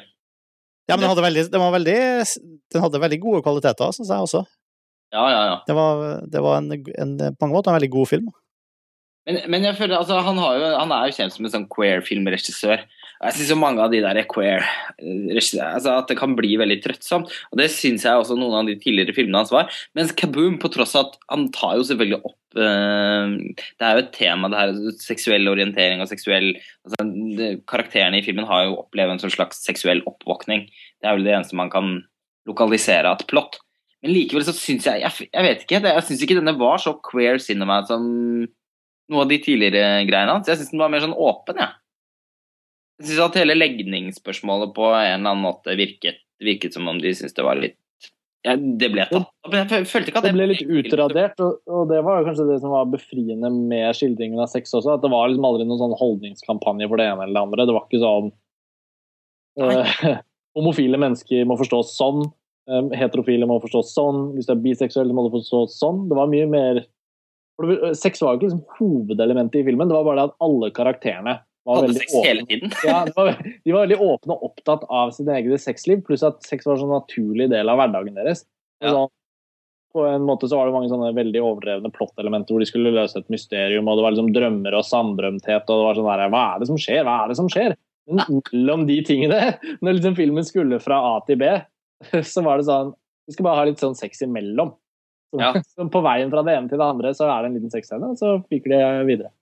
Ja, men den hadde veldig, den var veldig, den hadde veldig gode kvaliteter, syns jeg også. Ja, ja, ja. Det var, det var en, en, på mange måter en veldig god film. Men, men jeg føler, altså, han, har jo, han er jo kjent som en sånn queer-filmregissør. Jeg syns mange av de der queer altså At det kan bli veldig trøttsomt. Og det syns jeg også noen av de tidligere filmene hans var. Mens Kaboom, på tross av at han tar jo selvfølgelig opp eh, Det er jo et tema, det her seksuell orientering og seksuell altså, Karakterene i filmen har jo opplevd en sånn slags seksuell oppvåkning. Det er vel det eneste man kan lokalisere at plott. Men likevel så syns jeg Jeg, jeg vet ikke, jeg syns ikke denne var så queer cinema som noe av de tidligere greiene hans. Jeg syns den var mer sånn åpen, jeg. Ja. Jeg syns at hele legningsspørsmålet på en eller annen måte virket, virket som om de syntes det var litt ja, Det ble tatt men jeg følte ikke at Det ble litt utradert, og, og det var kanskje det som var befriende med skildringen av sex også. At det var liksom aldri noen sånn holdningskampanje for det ene eller det andre. Det var ikke sånn uh, Homofile mennesker må forstås sånn. eh, heterofile må forstås sånn. Hvis du er biseksuell, må du forstås sånn. Det var mye mer Sex var jo ikke liksom hovedelementet i filmen, det var bare det at alle karakterene var hadde sex åpne. hele tiden. ja, de, var, de var veldig åpne og opptatt av sitt eget sexliv, pluss at sex var en sånn naturlig del av hverdagen deres. Ja. Så, på en måte så var det mange sånne veldig overdrevne plottelementer hvor de skulle løse et mysterium, og det var liksom drømmer og samdrømthet, og det var sånn der Hva er det som skjer? Hva er det som skjer? Men mellom de tingene, når liksom filmen skulle fra A til B, så var det sånn Vi skal bare ha litt sånn sex imellom. Så, Ja. så på veien fra det ene til det andre så er det en liten sexscene, og så fyker de videre.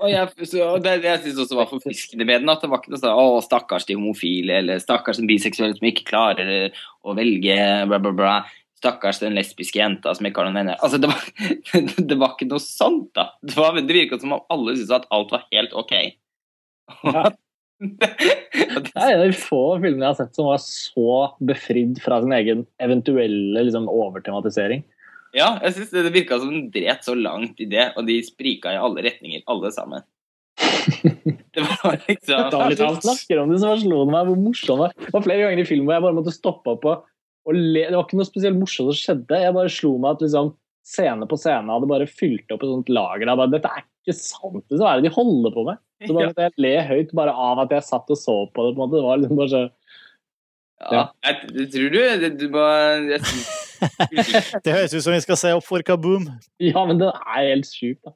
Og jeg, så, og det, jeg synes også var forfriskende med den, at det var ikke noe sånn 'Å, stakkars de homofile', eller 'stakkars den biseksuelle som ikke klarer å velge', bla, bla, bla. Stakkars den lesbiske jenta som ikke har noen venner. Altså, det var, det var ikke noe sånt, da. Det, var, det virket som om alle syntes at alt var helt ok. Ja. Det er en av de få filmene jeg har sett som var så befridd fra sin egen eventuelle liksom, overtematisering. Ja, jeg synes det, det virka som den dret så langt i det, og de sprika i alle retninger, alle sammen. Det var liksom Da vi snakker om det, så slo det meg hvor morsomt det var. Det var flere ganger i filmen hvor jeg bare måtte stoppe opp og, le. Det var ikke noe spesielt morsomt som skjedde. Jeg bare slo meg at liksom, scene på scene hadde bare fylt opp et sånt lager. Bare, Dette er ikke sant! Hva er det de holder på med? Så bare måtte jeg le høyt bare av at jeg satt og så på det. på en måte. Det var liksom bare så Ja, jeg, jeg tror du det, du må jeg, Det høres ut som vi skal se opp for Kaboom. Ja, men det er helt sjukt, da.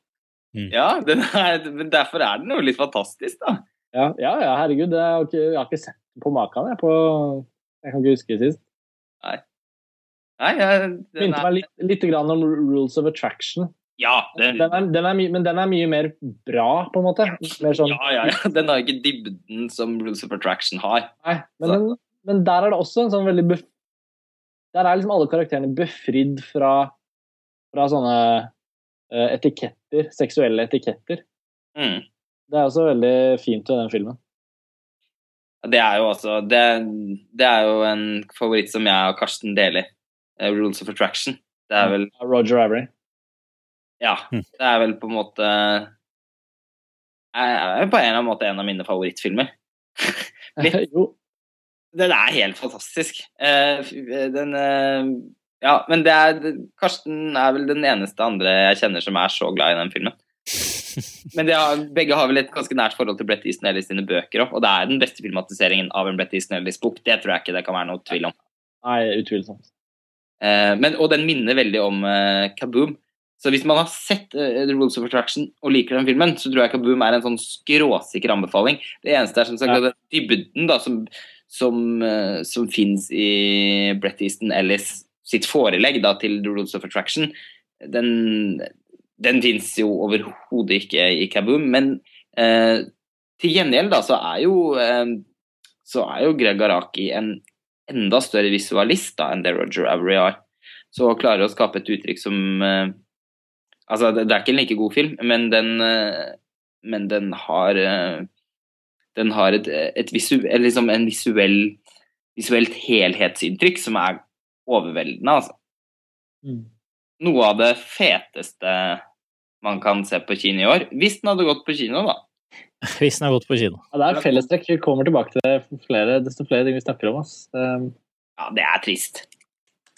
Ja, den er, men derfor er den jo litt fantastisk, da. Ja, ja, ja herregud. Jeg har ikke, jeg har ikke sett på maken. Jeg, på, jeg kan ikke huske det sist. Nei, jeg, den Minte er, meg litt, litt grann om Rules of Attraction. ja, den, Den er, den er, my- men den er mye mer bra, på en måte. Mer sånn, ja, ja, ja, den har ikke dybden som Rules of Attraction har. nei, men, den, men der er det også en sånn veldig bef Der er liksom alle karakterene befridd fra, fra sånne eh, etiketter, seksuelle etiketter. Mm. Det er også veldig fint ved den filmen. Det er jo også det, det er jo en favoritt som jeg og Karsten deler. Rules of Attraction. Det er vel Roger Avery. Ja. Mm. Det er vel på en måte er er på en eller annen måte en av mine favorittfilmer. Litt. jo, Den er helt fantastisk. Eh, Den eh, Ja, men det er Karsten er vel den eneste andre jeg kjenner som er så glad i den filmen. Men har, begge har vel et ganske nært forhold til Brett Easton Ellis sine bøker òg, og det er den beste filmatiseringen av en Brett Easton Ellis-bok. Det tror jeg ikke det kan være noe tvil om. nei, utvilsomt. Eh, men, og den minner veldig om eh, Kaboom. Så hvis man har sett eh, The Rules of Attraction og liker den filmen, så tror jeg Kaboom er en sånn skråsikker anbefaling. Det eneste er som sagt Ja. dybden da, som, som, uh, som fins i Brett Easton Ellis sitt forelegg da, til The Rules of Attraction, den, den fins jo overhodet ikke i Kaboom. Men eh, til gjengjeld da, så er jo eh, så er jo Greg Araki en enda større visualist da, enn det Roger Avery har. Så klarer å skape et uttrykk som eh, Altså, det, det er ikke en like god film, men den, eh, men den har eh, Den har et, et visu, eller liksom en visuell, visuelt helhetsinntrykk som er overveldende, altså. Mm. Noe av det feteste man kan se på kino i år. Hvis den hadde gått på kino, da. Hvis den har gått på kino. Ja, det er fellestrekk. Vi kommer tilbake til det flere, desto flere ting vi snakker om. Ass. Det Ja, det er trist.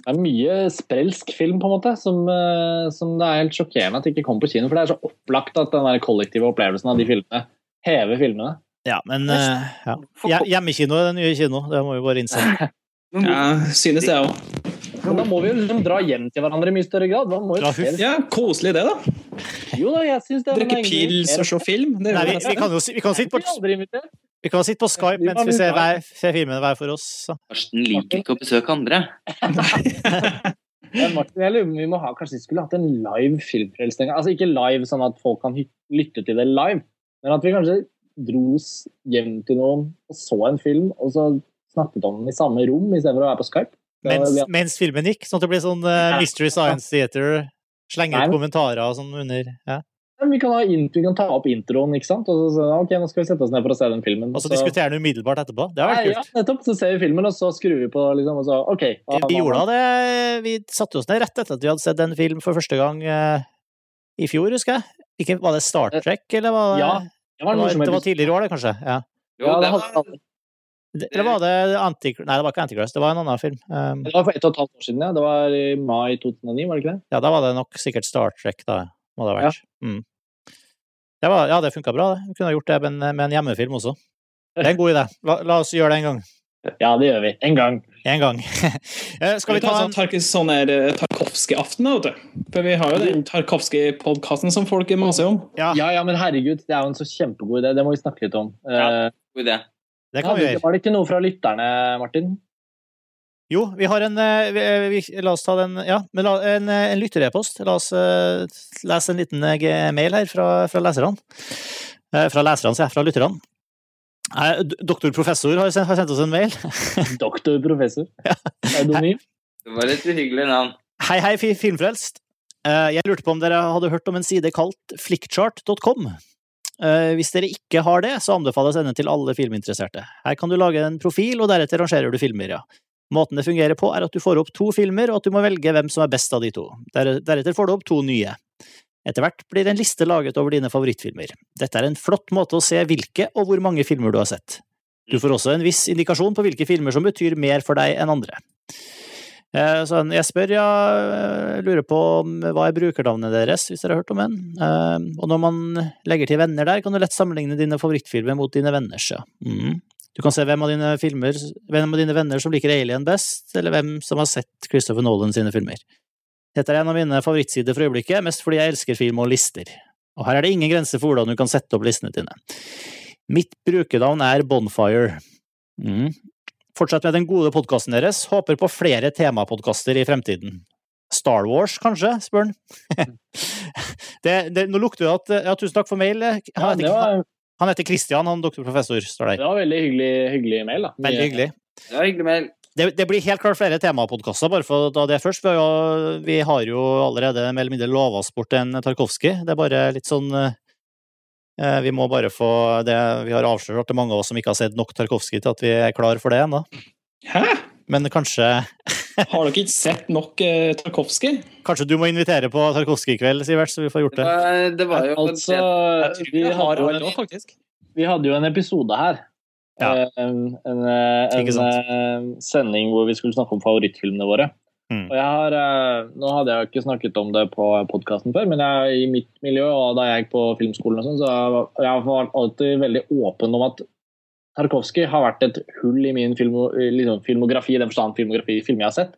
det er mye sprelsk film, på en måte, som, eh, som det er helt sjokkerende at det ikke kommer på kino. For det er så opplagt at den der kollektive opplevelsen av de filmene hever filmene. Ja, men uh, ja. Hjemmekino er den nye kino, det må vi bare innse. Ja, synes jeg òg. Men da må vi jo liksom dra hjem til hverandre i mye større grad. Jo Ja, koselig det, da. Jo da, jeg synes det er Drikke pils og se film. Det Nei, vi, vi, kan jo vi, kan sitte på, vi kan sitte på Skype mens vi ser, hver, ser filmene hver for oss. Så. Karsten liker ikke å besøke andre. Men Martin, jeg lurer vi må ha, kanskje vi skulle hatt en live filmfrelst en gang. Altså ikke live sånn at folk kan lytte til det live, men at vi kanskje dros hjem til noen og så en film, og så snakket om den i samme rom istedenfor å være på Skype. Mens, ble... mens filmen gikk, sånn at det blir sånn uh, Mystery Science Theater. Slenge ut men- kommentarer og sånn under. Ja. Vi, kan vi kan ta opp introen, ikke sant? og så så, ok, nå skal vi sette oss ned for å se den filmen. Og så diskutere den umiddelbart etterpå. Det har Nei, kult. ja, nettopp. Så ser vi filmen, og så skrur vi på, liksom, og så OK. Ja, Vi gjorde det. Vi satte oss ned rett etter at vi hadde sett en film for første gang uh, i fjor, husker jeg. Ikke, var det Star Trek, eller var det Ja, Det det var, var, noe som det var tidligere i år, det, kanskje? Ja. Jo, ja, det det, var, Eller var det anti... Nei, det var ikke Antichrist, det var en annen film. Um, det var for ett og et halvt år siden, ja. Det var i mai 2009, var det ikke det? ja, da var det nok sikkert Star Trek, da. Må det ha vært. Mm. Det var, ja, det funka bra, det. Vi kunne ha gjort det med en, med en hjemmefilm også. Det er en god idé. La, la oss gjøre det en gang. Ja, det gjør vi. En gang. En gang. Eh, Skal vi ta en sånn eh, Tarkovskij-aften, da, vet du. For vi har jo den Tarkovskij-podkasten som folk maser om. Ja, Ja, ja, men herregud, det er jo en så kjempegod idé. Det må vi snakke litt om. Ja. Eh, god idé. det kan vi gjøre. Var det ikke noe fra lytterne, Martin? Jo, vi har en vi, vi, La oss ta den Ja, men la, en, en lytterepost. La oss uh, lese en liten mail her fra, fra leserne. Uh, fra leserne, sier jeg. Fra lytterne. Eh, d- Doktor Professor har sendt, har sendt oss en mail. Doktor, professor. Pseudonym. Det var et uhyggelig navn. Hei, hei, filmfrelst. Eh, Jeg lurte på om dere hadde hørt om en side kalt flickchart.com. Eh, Hvis dere ikke har det, så anbefales denne til alle filminteresserte. Her kan du lage en profil, og deretter rangerer du filmer, ja. Måten det fungerer på, er at du får opp to filmer, og at du må velge hvem som er best av de to. Deretter får du opp to nye. Etter hvert blir en liste laget over dine favorittfilmer. Dette er en flott måte å se hvilke og hvor mange filmer du har sett. Du får også en viss indikasjon på hvilke filmer som betyr mer for deg enn andre. Eh, Så jeg spør, ja, jeg lurer på hva er brukernavnet deres, hvis dere har hørt om en. Eh, Og når man legger til venner der, kan du lett sammenligne dine favorittfilmer mot dine venners, ja. Mm. Du kan se hvem av dine filmer, hvem av dine venner som liker Alien best, eller hvem som har sett Christopher Nolan sine filmer. Dette er en av mine favorittsider for øyeblikket, mest fordi jeg elsker film og lister. Og her er det ingen grenser for hvordan du kan sette opp listene dine. Mitt brukernavn er Bonfire. Mm. Fortsett med den gode podkasten deres. Håper på flere temapodkaster i fremtiden. Star Wars, kanskje? spør han. det, det, nå lukter det at Ja, tusen takk for mail. Han heter, ja, var, han heter Christian, han doktorprofessor, står der. det var veldig hyggelig, hyggelig mail. da. Veldig hyggelig. Det var hyggelig mail. Det, det blir helt klart flere temapodkaster, bare for å ta det først. Vi har, jo, vi har jo allerede mer eller mindre lova oss bort en Tarkovskij. Det er bare litt sånn eh, Vi må bare få det Vi har avslørt at det er mange av oss som ikke har sett nok Tarkovskij til at vi er klar for det ennå. Hæ? Men kanskje, Har dere ikke sett nok eh, Tarkovskij? kanskje du må invitere på Tarkovskij-kveld, Sivert, så vi får gjort Det det. var, det var jo Altså, Jeg tror vi har hadde, en, vi hadde jo en episode her. Ja. Eh, En, en, eh, en eh, sending hvor vi skulle snakke om favorittfilmene våre. Mm. Og jeg har, Nå hadde jeg jo ikke snakket om det på podkasten før, men jeg, i mitt miljø og da jeg gikk på filmskolen, og sånn, så jeg, var alltid veldig åpen om at Tarkovskij har vært et hull i min filmo, liksom, filmografi, i den forstand filmografi filmer jeg har sett,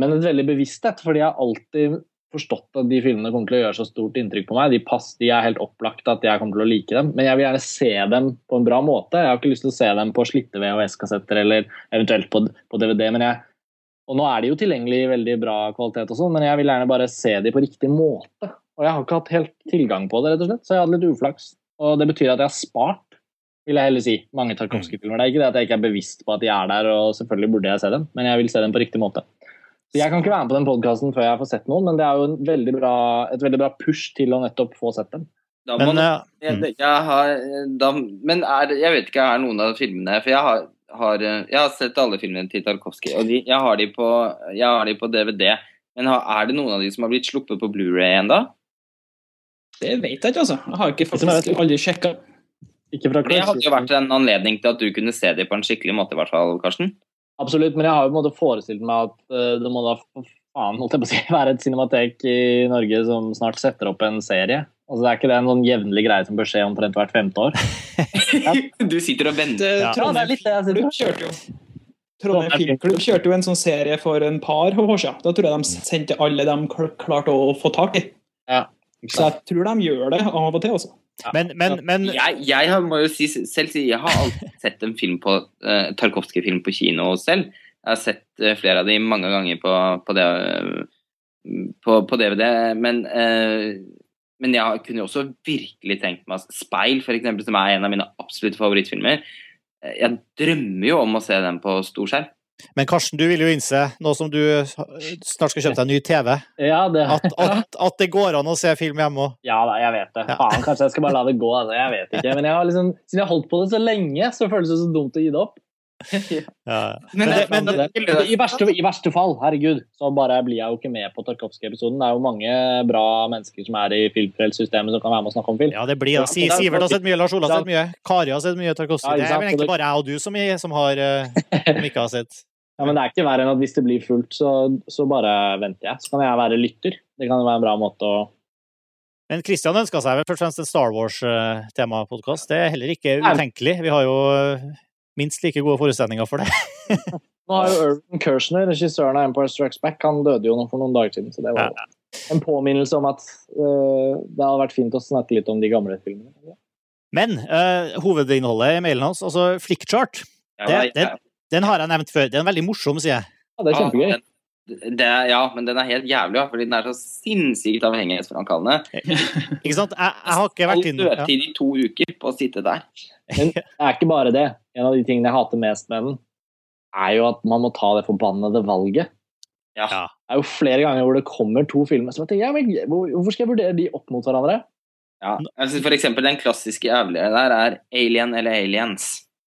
men et veldig bevissthet, fordi jeg alltid forstått at de filmene kommer til å gjøre så stort inntrykk på meg. De, pass, de er helt opplagt at jeg kommer til å like dem, men jeg vil gjerne se dem på en bra måte. Jeg har ikke lyst til å se dem på slitte VHS-kassetter eller eventuelt på, på DVD. men jeg og nå er de jo tilgjengelig i veldig bra kvalitet, og sånn, men jeg vil gjerne bare se de på riktig måte. Og jeg har ikke hatt helt tilgang på det, rett og slett, så jeg hadde litt uflaks. Og det betyr at jeg har spart, vil jeg heller si, mange Tarkovskij-filmer. Det er ikke det at jeg ikke er bevisst på at de er der, og selvfølgelig burde jeg se dem, men jeg vil se dem på riktig måte. Jeg kan ikke være med på den podkasten før jeg får sett noen, men det er jo en veldig bra, et veldig bra push til å nettopp få sett dem. Da må Men eh, jeg, jeg har, da, Men er, jeg vet ikke, er noen av filmene For jeg har, har, jeg har sett alle filmene til Tarkovskij, og de, jeg, har de på, jeg har de på DVD. Men har, er det noen av de som har blitt sluppet på Blu-ray ennå? Det vet jeg ikke, altså. Jeg har ikke faktisk aldri sjekka. Det hadde jo vært en anledning til at du kunne se dem på en skikkelig måte, i hvert fall, Karsten. Absolutt, men jeg har jo på en måte forestilt meg at eh, det må da for faen holdt jeg på å si, være et cinematek i Norge som snart setter opp en serie. Altså, det er ikke det en sånn jevnlig greie som bør skje omtrent hvert femte år? Du sitter og venter. Ja. Ja, det er litt på. kjørte jo Trondheim Trondheim Filmklubb kjørte jo en sånn serie for en par år siden. Da tror jeg de sendte alle de klarte å få tak i. Ja, Så jeg tror de gjør det av og til, altså. Men, men, men Jeg, jeg må jo si, selv si jeg har alltid sett en film på uh, Tarkovskij-film på kino selv. Jeg har sett uh, flere av de mange ganger på, på, det, uh, på, på DVD. Men, men jeg kunne jo også virkelig tenkt meg Speil, for eksempel, som er en av mine absolutte favorittfilmer. Jeg drømmer jo om å se den på storskjerm. Men Karsten, du vil jo innse, nå som du snart skal kjøpe deg en ny TV, Ja, det, at, at, at det går an å se film hjemme òg. ja da, jeg vet det. Ja. Faen, kanskje jeg skal bare la det gå. Altså. Jeg vet ikke. Men jeg har liksom, siden jeg har holdt på det så lenge, så føles det så dumt å gi det opp. Ja. Men, det- men det, I, verste, I verste fall, herregud, så bare blir jeg jo ikke med på Tarkovskij-episoden. Det er jo mange bra mennesker som er i filmfrelsystemet som kan være med og snakke om film. Ja, det blir det. Si, Sivert har sett mye, Lars Olav har sett mye, Kari har sett mye Tarkovskij. Ja, Det er vel egentlig bare jeg og du som, som, har, eh, som ikke har sett. Ja, men det er ikke verre enn at hvis det blir fullt, så, så bare venter jeg. Så kan jeg være lytter. Det kan være en bra måte å Men Christian ønska seg vel først og fremst en Star Wars-temapodkast. Det er heller ikke utenkelig. Vi har jo eh, minst like gode forutsetninger for det. Nå har jo Irvin Kershner, regissøren av Empire Strikes Back, han døde jo nå for noen dager siden. Så det var ja. en påminnelse om at uh, det hadde vært fint å snakke litt om de gamle filmene. Men uh, hovedinnholdet i mailen hans, altså Flickchart, Ja, det, det, den har jeg nevnt før. Den er veldig morsom, sier jeg. Ja, det er kjempegøy. Ja, den- det, ja, men den er helt jævlig, ja, fordi den er så sinnssykt avhengighetsframkallende. Ikke sant? Jeg, jeg har ikke vært inn All dødtid i to uker på å sitte der. Men det er ikke bare det. En av de tingene jeg hater mest med den, er jo at man må ta det forbannede valget. Ja. Ja. Det er jo flere ganger hvor det kommer to filmer som jeg tenker, ja, men hvorfor skal jeg vurdere de opp mot hverandre? Ja. Jeg synes for eksempel den klassiske jævlige der er Alien eller Aliens.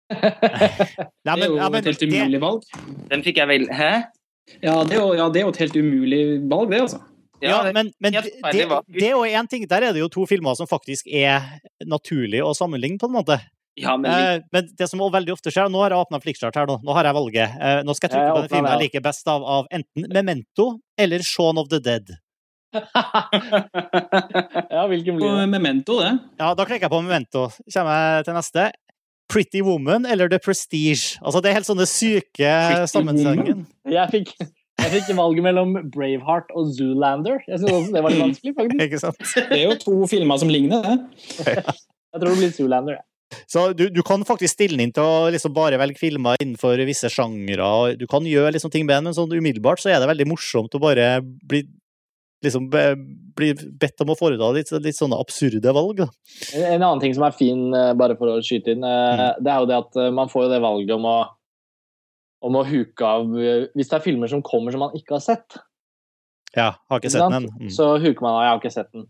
Nei, Det er jo ja, men et helt det, umulig valg. Den fikk jeg vel Hæ? Ja, det er jo, ja, det er jo et helt umulig valg, det, altså. ja, ja men, men det, det er jo én ting. Der er det jo to filmer som faktisk er naturlig å sammenligne, på en måte. ja, men Eh, men det som veldig ofte skjer Nå har jeg åpna Flikkstart her, nå. Nå har jeg valget. Eh, nå skal jeg trykke på den filmen jeg liker best av, av enten Memento eller Shaun of the Dead. ja, hvilken blir Og det? Memento, det. Ja, da klikker jeg på Memento. Kommer jeg til neste. Pretty Woman eller The Prestige? Altså, det er helt sånne syke sammensetninger. Jeg fikk, jeg fikk valget mellom Braveheart og Zoolander. Jeg synes også det var litt vanskelig, faktisk. Ikke sant? Det er jo to filmer som ligner, det. Jeg tror det blir Zoolander. ja. Så du, du kan faktisk stille inn til å liksom bare velge filmer innenfor visse sjangre. Du kan gjøre liksom ting med den, men sånn umiddelbart så er det veldig morsomt å bare bli liksom be, bli bedt om å foreta litt, litt sånne absurde valg. Da. En en annen ting som er fin, eh, bare for å skyte inn, eh, Mm. det er jo det at eh, man får jo det valget om å om å huke av Hvis det er filmer som kommer som man ikke har sett, Ja, har Ikke sett den. Mm. så huker man av 'jeg har ikke sett den'.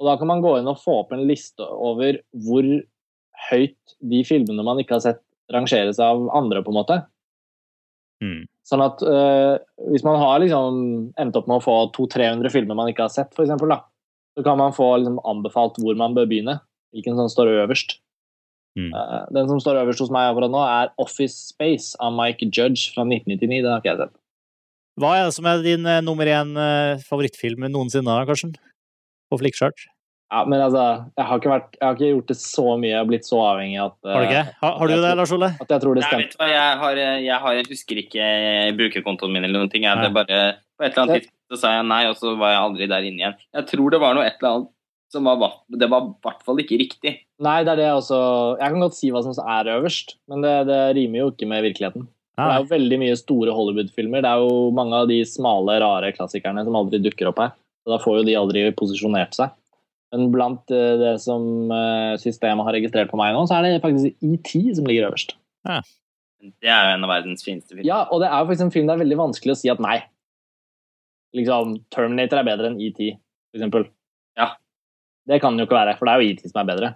Og da kan man gå inn og få opp en liste over hvor høyt de filmene man ikke har sett, rangeres av andre, på en måte. Mm. Sånn at øh, hvis man har liksom endt opp med å få 200-300 filmer man ikke har sett, for eksempel, da, så kan man få liksom anbefalt hvor man bør begynne. Hvilken som står øverst. Mm. Uh, den som står øverst hos meg akkurat nå, er Office Space av Mike Judge fra 1999. Den har ikke jeg sett. Hva er det som er din uh, nummer én uh, favorittfilm noensinne, Karsten? På Flickchart? Ja, men altså, jeg har ikke, vært, jeg har ikke gjort det så mye. Jeg har blitt så avhengig at, Har du ikke? eh, Har, har du det, Lars Ole? at jeg tror det Nei, stemmer. vet du hva, jeg, har, jeg, har, jeg husker ikke brukerkontoen min eller noen ting. Jeg, det bare, på et eller annet tidspunkt så sa jeg nei, og så var jeg aldri der inne igjen. Jeg tror det var noe et eller annet som var Det var i hvert fall ikke riktig. Nei, det er det også. Jeg kan godt si hva som er øverst, men det, det rimer jo ikke med virkeligheten. Det er jo veldig mye store Hollywood-filmer. Det er jo mange av de smale, rare klassikerne som aldri dukker opp her. Så da får jo de aldri posisjonert seg. Men blant eh, det som eh, systemet har registrert på meg nå, så er det faktisk ET som ligger øverst. Det er jo en av verdens fineste filmer. Ja, og det er jo faktisk en film det er veldig vanskelig å si at nei. Liksom, Terminator er bedre enn ET, for eksempel. Ja. Det kan den jo ikke være, for det er jo ET som er bedre.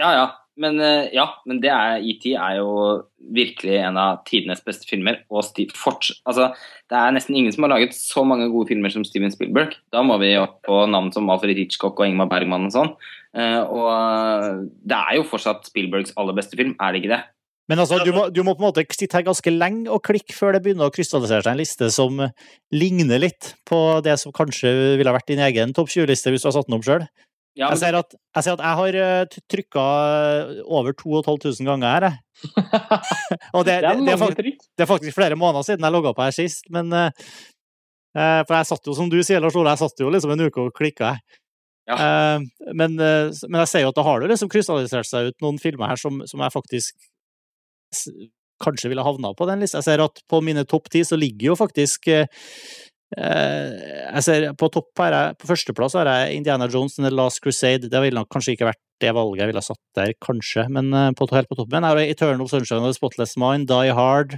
Ja, ja. Men, eh, ja, men det er, ET er jo virkelig en av tidenes beste filmer. Og Steve, forts, altså, det er nesten ingen som har laget så mange gode filmer som Steven Spielberg. Da må vi opp på navn som Alfred Hitchcock og Ingmar Bergman og sånn. Eh, og det er jo fortsatt Spielbergs aller beste film, er det ikke det? Men altså, du må, du må på en måte sitte her ganske lenge og klikke før det begynner å krystallisere seg en liste som ligner litt på det som kanskje ville vært din egen topp 20-liste hvis du har satt den opp sjøl. Ja, Jeg ser at jeg, ser at jeg har trykka over 2500 ganger her, jeg. Og det, Det er det, er mange fakt- det er faktisk flere måneder siden jeg logga på her sist, men eh, eh, For jeg satt jo, som du sier, Lars Ole, jeg satt jo liksom en uke og klikka, jeg. Ja. Uh, men, uh, men jeg ser jo at da har det liksom krystallisert seg ut noen filmer her som, som jeg faktisk kanskje ville havna på den lista. Jeg ser at på mine topp ti så ligger jo faktisk eh, eh, jeg ser På topp her, er- på førsteplass har jeg Indiana Jones and The Last Crusade. Det ville nok kanskje ikke vært det valget jeg ville ha satt der, kanskje, men eh, på, helt på toppen. Her har jeg Eternal Sunshine of the Spotless Mind, Die Hard,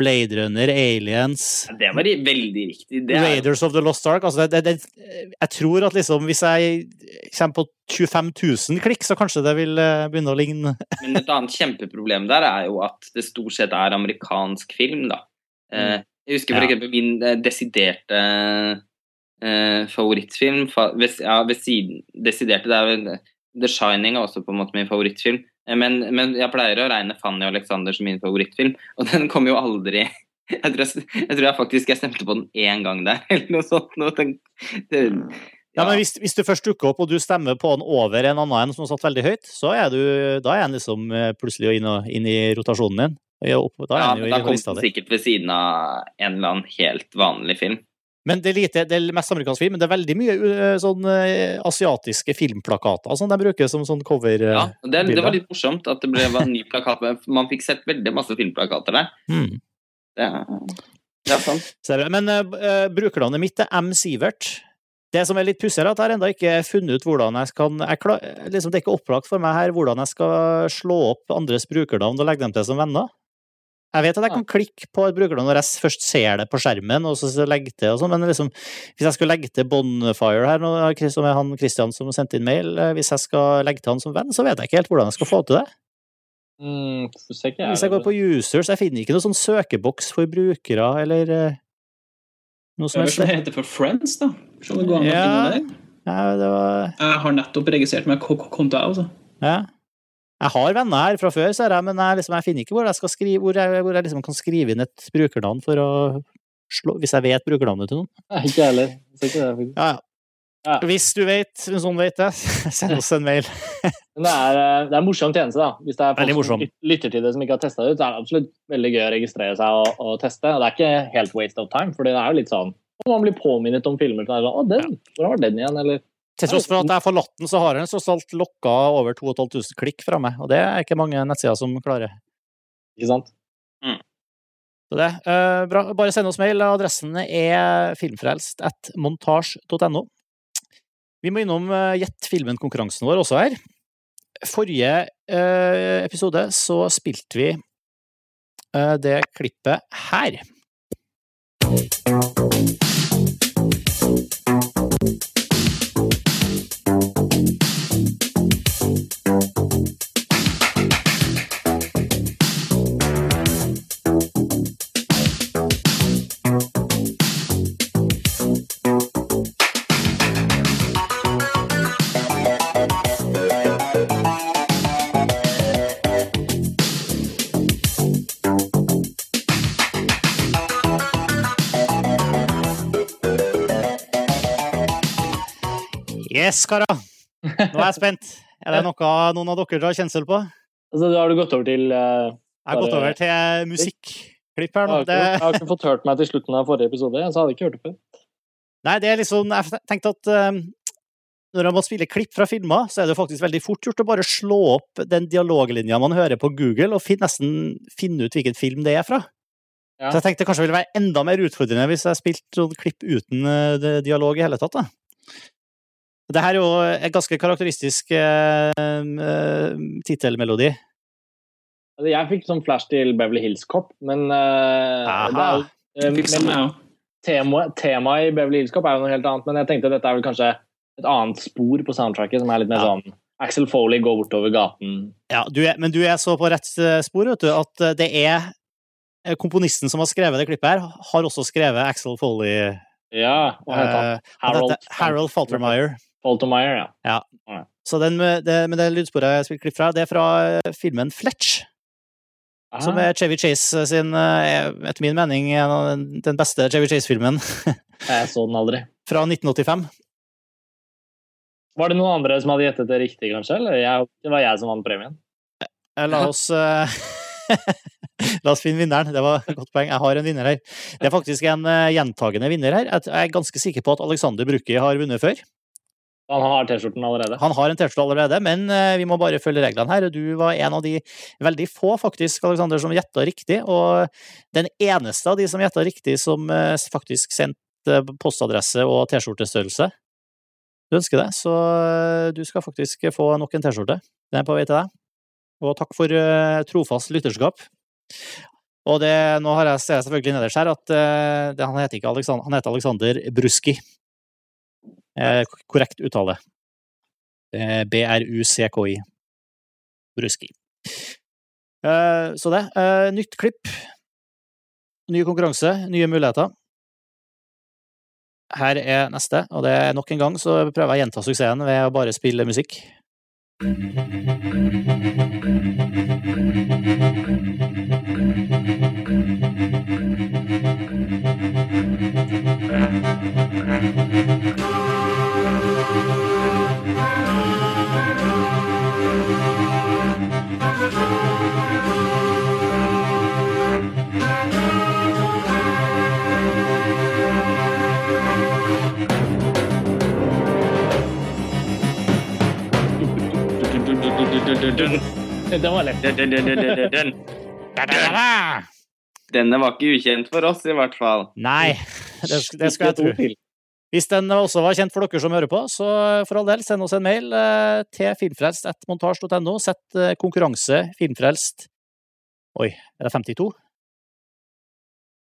Blade Runner, Aliens Det var veldig riktig. Det er, Raiders of the Lost Ark. Altså det, det, det, jeg tror at liksom, hvis jeg kommer på 25 000 klikk, så kanskje det vil eh, begynne å ligne Men et annet kjempeproblem der er jo at det stort sett er amerikansk film, da. Eh, jeg husker for Ja. eksempel min eh, desiderte eh, favorittfilm fa ved, ja, ved siden Desiderte, det er vel The Shining er også på en måte min favorittfilm. Eh, men, men jeg pleier å regne Fanny og Alexander som min favorittfilm, og den kom jo aldri jeg tror jeg, jeg tror jeg faktisk jeg stemte på den én gang der, eller noe sånt. Noe, den, den, Ja, men hvis, hvis du først dukker opp og du stemmer på den over en annen en som har satt veldig høyt, så er du, da er den liksom eh, plutselig inn, og, inn i rotasjonen din. Ja, opp- Da ja, jo da kom den sikkert ved siden av en eller annen helt vanlig film. Men det er, lite, det er mest amerikansk film, men det er veldig mye eh, sånn eh, asiatiske filmplakater som de bruker som sånn cover. eh, Ja, det, det var litt morsomt at det ble en ny plakat. men Man fikk sett veldig masse filmplakater der. Mm. Det, det er du. Men uh, brukernavnet mitt er M. Sivert. Det som er litt pussig, er at jeg har ennå ikke funnet ut hvordan jeg kan jeg klar, liksom, Det er ikke opplagt for meg her hvordan jeg skal slå opp andres brukernavn og legge dem til som venner. Jeg vet at jeg kan klikke på et brukernavn når jeg først ser det på skjermen, og så legge til og sånn, men liksom, hvis jeg skulle legge til Bonfire her, som er han Christian som sendte inn mail, eh, hvis jeg skal legge til han som venn, så vet jeg ikke helt hvordan jeg skal få til det. Mm, Hvis jeg går på users, jeg finner ikke noen sånn søkeboks for brukere, eller eh, noe som helst. Hva heter heter for Friends, da. Det Ja. det. Ja, det var Jeg har nettopp registrert meg ko- ko- konto, jeg, altså. Ja. Jeg har venner her fra før, ser jeg, men jeg, liksom, jeg finner ikke hvor jeg, skal skrive, hvor jeg, hvor jeg liksom kan skrive inn et brukernavn for å slå, hvis jeg vet brukernavnet til noen. Ikke heller. Ikke det. Ja, ja. Ja. Hvis du vet, hvis noen vet det, send oss en mail. Det er, eh, det er en morsom tjeneste, da. Hvis det er folk som lytter til det som ikke har testa det ut, så er det absolutt veldig gøy å registrere seg og, og teste. Og det er ikke helt waste of time, for det er jo litt sånn og Man blir påminnet om filmer. er Sånn, å, den, Hvor var den igjen? Eller Til tross for at jeg har forlatt den, så har den tross alt lokka over 2500 klikk fra meg, og det er ikke mange nettsider som klarer. Ikke sant? Så det, Uh, bra. Bare send oss mail. Adressen er filmfrelst.montasj.no. Vi må innom uh, Gjett filmen-konkurransen vår også her. Forrige uh, episode så spilte vi eh, det klippet her. Yes, karer! Nå er jeg spent. Er det noe noen av dere drar kjensel på? Altså, har du gått over til eh, Jeg har gått over til musikklipp her jeg, har ikke, jeg har ikke fått hørt meg til slutten av forrige episode, så hadde jeg ikke hørt det før. nei, det er liksom Jeg tenkte at um, når man spille klipp fra filmer, så er det faktisk veldig fort gjort å bare slå opp den dialoglinja man hører på Google, og finne, nesten finne ut hvilken film det er fra. Ja. Så jeg tenkte kanskje det ville være enda mer utfordrende hvis jeg spilte sånn klipp uten eh, dialog i hele tatt. da. Det her er jo en ganske karakteristisk uh, tittelmelodi. Altså, jeg fikk sånn flash til Beverly Hills Cop, men eh, Aha. det er eh, men. Temaet tema i Beverly Hills Cop er jo noe helt annet, men jeg tenkte dette er vel kanskje et annet spor på soundtracket, som er litt mer Ja. sånn Axel Foley går bortover gaten. Ja, du er, men du er så på rett spor, vet du, at det er Komponisten som har skrevet det klippet her, har også skrevet Axel Foley. Ja, hva heter han? og Harold, dette- Harold Faltermeyer. Faltermeyer, ja. Så den, med det, det lydsporet jeg spilte klipp fra, det er fra eh, filmen Fletch, som er Chevy Chase sin, eh, etter min mening, den- beste Chevy Chase-filmen Jeg så den aldri. fra 1985. Var det noen andre som hadde gjettet det riktig, kanskje? Eller jeg, det var jeg som vant premien? Eh, La oss eh, La oss finne vinneren. Det var et godt poeng. Jeg har en vinner her. Det er faktisk en gjentagende vinner her. Jeg er ganske sikker på at Alexander Brukki har vunnet før. Han har T-skjorten allerede. Han har en T-skjorte allerede, men uh, vi må bare følge reglene her. Du var en av de veldig få faktisk, Alexander, som gjetta riktig. Og den eneste av de som gjetta riktig, som uh, faktisk sendte postadresse og T-skjortestørrelse. Du ønsker det, så du skal faktisk få nok en T-skjorte. Den er på vei til deg. Og takk for trofast lytterskap. Og det, nå har jeg, selvfølgelig nederst her at det, han, heter ikke han heter Alexander Bruski. Eh, korrekt uttale. B-r-u-c-k-i. Bruski. Uh, så det. Nytt klipp. Ny konkurranse, nye muligheter. Her er neste, og det er nok en gang så prøver jeg å gjenta suksessen ved å bare spille musikk. Den var lett. Denne var ikke ukjent for oss, i hvert fall. Nei, det, det skal jeg tro. Hvis den også var kjent for dere som hører på, så for all del, send oss en mail eh, til filmfrelst.montasj.no. Sett eh, konkurranse filmfrelst Oi, er det 52?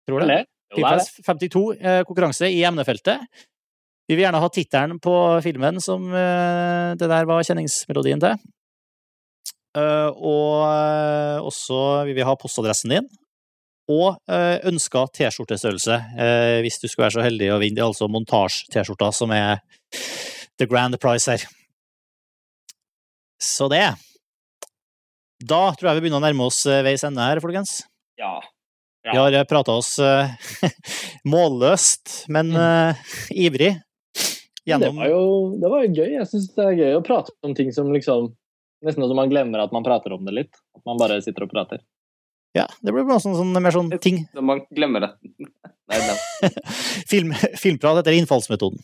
Tror det. Filmfrelst 52 eh, konkurranse i emnefeltet. Vi vil gjerne ha tittelen på filmen som det der var kjenningsmelodien til. Og også vil vi ha postadressen din og ønska T-skjortestørrelse, hvis du skulle være så heldig å vinne. Det er altså montasje-T-skjorta som er the grand prize her. Så det. Da tror jeg vi begynner å nærme oss veis ende her, folkens. Ja. ja. Vi har prata oss målløst, men uh, ivrig. Gjennom... Det, var jo, det var jo gøy. Jeg syns det er gøy å prate om ting som liksom Nesten som man glemmer at man prater om det litt. At man bare sitter og prater. Ja, det blir bare sånn, sånn, mer sånn ting. Når man glemmer det. Nei, Film, filmprat etter innfallsmetoden.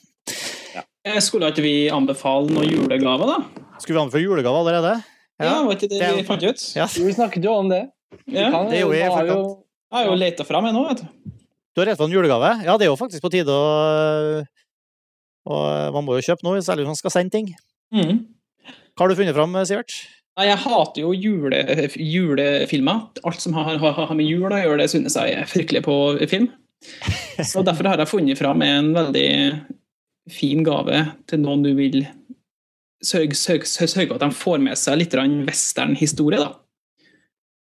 Ja. Skulle ikke vi anbefale noen julegaver, da? Skulle vi anbefale julegaver allerede? Ja, ja var ikke det, det vi fant ut? Ja. Vi snakket jo om det. Ja. Kan, det gjorde vi faktisk. Jeg har jo leta fram en nå, vet du. Du har rett på en julegave? Ja, det er jo faktisk på tide å Og man må jo kjøpe noe, særlig hvis man skal sende ting. Mm. Hva har du funnet fram, Sivert? Jeg hater jo jule, julefilmer. Alt som har, har, har med jul å gjøre, det synes jeg er fryktelig på film. Så Derfor har jeg funnet fram en veldig fin gave til noen du vil sørge, sørge, sørge at de får med seg litt westernhistorie. da.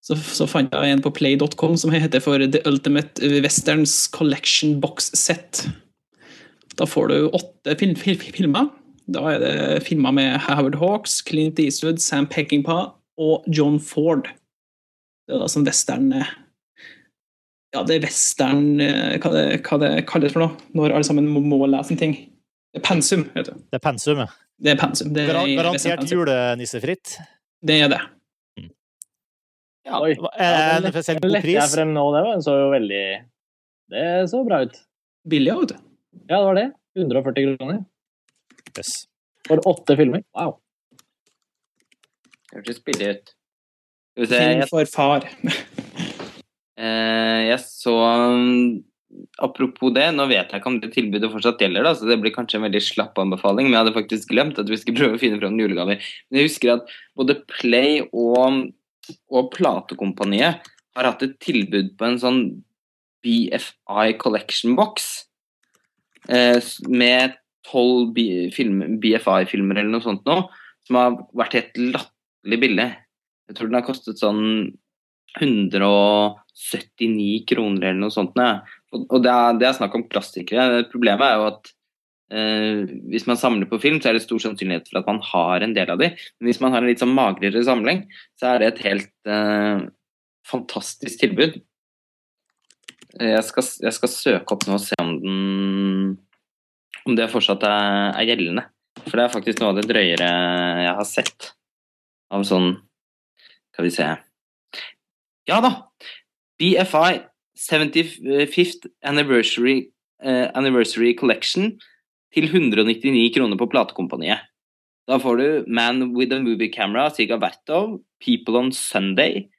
Så, så, fant jeg en på play.com som heter for The Ultimate Westerns Collection Box Set. Da får du åtte film, film, filmer da er det filma med Howard Hawks, Clint Eastwood, Sam Peckinpah og John Ford. Det er da som western eh, Ja, det er western eh, Hva det, hva det kalles for noe? Når alle sammen må, må lese en ting. Det er pensum, vet du. Det er pensum, ja. Det er pensum. Det er Garantert julenissefritt? Det er det. Mm. Ja, Oi. Er det en spesielt god pris? Jeg frem nå, det var, så jo veldig Det så bra ut. Billig, vet du. Ja, det var det. 140 kroner. Yes. For åtte filmer? Wow. Det hørtes billig ut. Film for far. eh, jeg så Apropos det, nå vet jeg ikke om det tilbudet fortsatt gjelder, da, så det blir kanskje en veldig slapp anbefaling, men jeg hadde faktisk glemt at vi skulle prøve å finne fram julegaver. Men jeg husker at både Play og, og Platekompaniet har hatt et tilbud på en sånn BFI Collection Box eh, med tolv BFI-filmer eller noe sånt nå, som har vært helt latterlig billig. Jeg tror den har kostet sånn 179 kroner eller noe sånt. Ja. Og det er, det er, snakk om klassikere. Problemet er jo at eh, hvis man samler på film, så er det stor sannsynlighet for at man har en del av de. Men hvis man har en litt sånn magrere samling, så er det et helt eh, fantastisk tilbud. Jeg skal, jeg skal søke opp nå og se om den om det fortsatt er, er, gjeldende. For det er faktisk noe av det drøyere jeg har sett av sånn Skal vi se Ja da! BFI 75th Anniversary, uh, Anniversary Collection til 199 kroner på platekompaniet. Da får du Man with a Movie Camera, Siga Vertov, People on Sunday,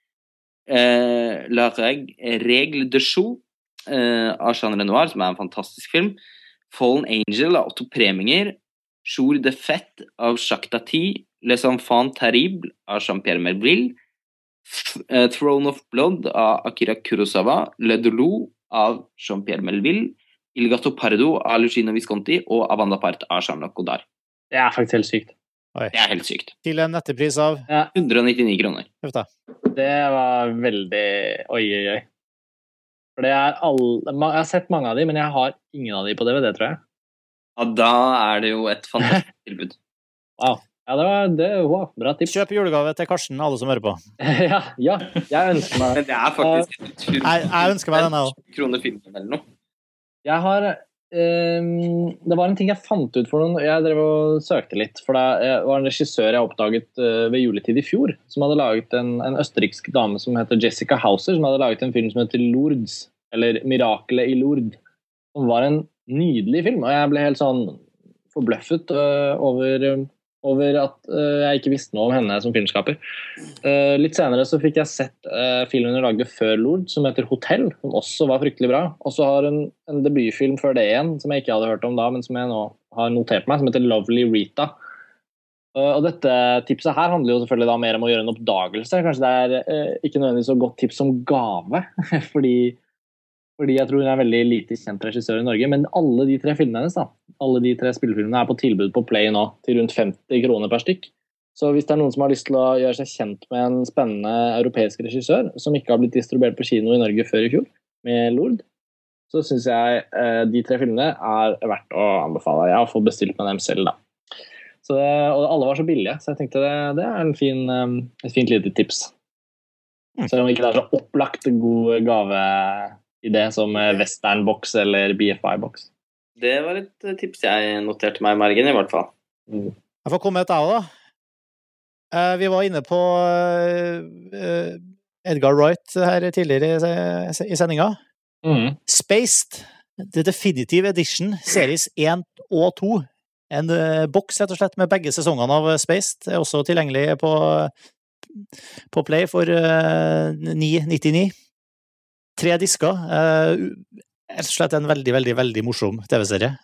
uh, La Reg Regle de Chou uh, av Jean Renoir, som er en fantastisk film, Fallen Angel av Otto Preminger, Jour de Fête av Jacques Tati, Les Enfants Terribles av Jean-Pierre Melville, eh, Throne of Blood av Akira Kurosawa, Le Dolo av Jean-Pierre Melville, Il Gatto Pardo av Lucino Visconti og Avanda Part av Jean-Luc Godard. Det er faktisk helt sykt. Det er helt sykt. Til en nettepris av ja. 199 kroner. Det var veldig Oi, oi, oi. For det er alle Jeg har sett mange av de, men jeg har ingen av de på DVD, tror jeg. Ja, da er det jo et fantastisk tilbud. Wow. Ja, det var det, wow, bra tips. Kjøp julegave til Karsten, alle som hører på. ja, ja, jeg ønsker meg Men det er faktisk uh, Jeg, jeg ønsker meg den, jeg òg. kroner filmen eller noe. Jeg har ehm, Det var en ting jeg fant ut for noen Jeg drev og søkte litt. For det var en regissør jeg oppdaget uh, ved juletid i fjor, som hadde laget en, en østerriksk dame som heter Jessica Hauser, som hadde laget en film som heter Lourdes, eller 'Mirakelet i Lourdes'. Som var en nydelig film, og jeg ble helt sånn forbløffet uh, over over at uh, jeg ikke visste noe om henne som filmskaper. Uh, litt senere så fikk jeg sett uh, filmen hun lagde før Lord, som heter 'Hotell', som også var fryktelig bra. Og så har hun en debutfilm før det igjen, som jeg ikke hadde hørt om da, men som jeg nå har notert meg, som heter 'Lovely Rita'. Og dette tipset her handler jo selvfølgelig da mer om å gjøre en oppdagelse. Kanskje det er ikke nødvendigvis så godt tips som gave, fordi fordi jeg tror hun er veldig lite kjent regissør i Norge. Men alle de tre filmene hennes da, alle de tre spillefilmene er på tilbud på Play nå, til rundt 50 kroner per stykk. Så hvis det er noen som har lyst til å gjøre seg kjent med en spennende europeisk regissør, som ikke har blitt distribuert på kino i Norge før i fjor, med Lord, så syns jeg eh, de tre filmene er verdt å anbefale. Jeg har fått bestilt med dem selv, da. Så, og alle var så billige, så jeg tenkte det, det er en fin, um, et fint lite tips. Selv om ikke det er så opplagt god gaveidé som eh, Westernbox eller BFI-boks. Det var et eh, tips jeg noterte meg i margen, i hvert fall. Jeg får komme med et jeg òg, da. Eh, Vi var inne på eh, Edgar Wright her tidligere i sendinga. Mm. Spaced, The Definitive Edition, series 1 og 2. En boks rett og slett med begge sesongene av Spaced er også tilgjengelig på, på Play for eh, 9,99. Tre disker. eh, Rett og slett en veldig, veldig, veldig morsom TV-serie.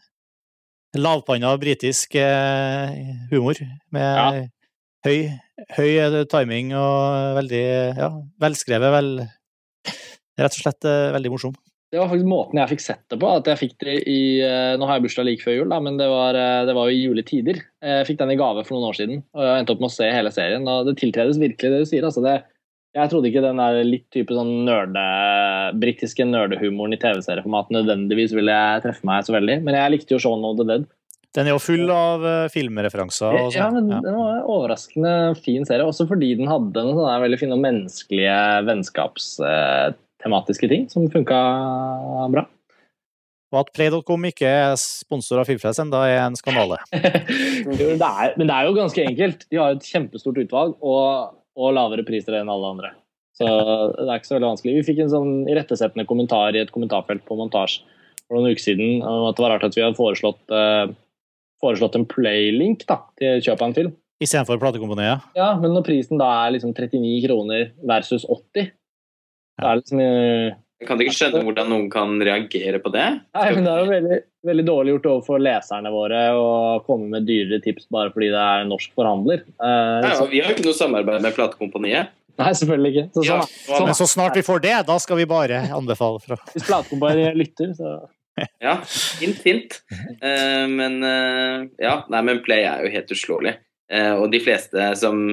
Lavpanna britisk eh, humor med Ja. høy, høy eh, timing og veldig ja, velskrevet. Vel, rett og slett veldig morsom. Det var faktisk måten jeg fikk sett det på. at jeg fikk det i, Nå har jeg bursdag like før jul, da, men det var, det var jo i juletider. Jeg fikk den i gave for noen år siden, og jeg endte opp med å se hele serien. og Det tiltredes virkelig det du sier. altså det jeg trodde ikke den der litt type sånn nørde, britiske nerdehumoren i TV-serieformat nødvendigvis ville treffe meg så veldig, men jeg likte jo Shaun of the Dead. Den er jo full av eh, filmreferanser. Og Ja, men Ja. Den var en overraskende fin serie, også fordi den hadde noen sånne veldig fine menneskelige vennskapstematiske ting som funka bra. Og at Play.com ikke er sponsor av Filmfrelst ennå, er en skandale. Men det er jo ganske enkelt. De har et kjempestort utvalg og, og lavere priser enn alle andre. Så det er ikke så veldig vanskelig. Vi fikk en sånn irettesettende kommentar i et kommentarfelt på montasje for noen uker siden om at det var rart at vi hadde foreslått, eh, foreslått en playlink da, til kjøp av en film. Istedenfor platekompaniet. Ja, men når prisen da er liksom 39 kroner versus 80, så er det liksom eh, Jeg kan ikke skjønne hvordan noen kan reagere på det. Nei, men Det er jo veldig, veldig dårlig gjort overfor leserne våre å komme med dyrere tips bare fordi det er norsk forhandler. Uh, Ja, så, vi har jo ikke noe samarbeid med platekompaniet. nei, selvfølgelig ikke. Så, Ja, sånn, Men så snart vi får det, da skal vi bare anbefale fra Hvis platekompaniet lytter, så Ja, hint, hint. Uh, men uh, ja, nei, men Play er jo helt uslåelig. Uh, og de fleste som,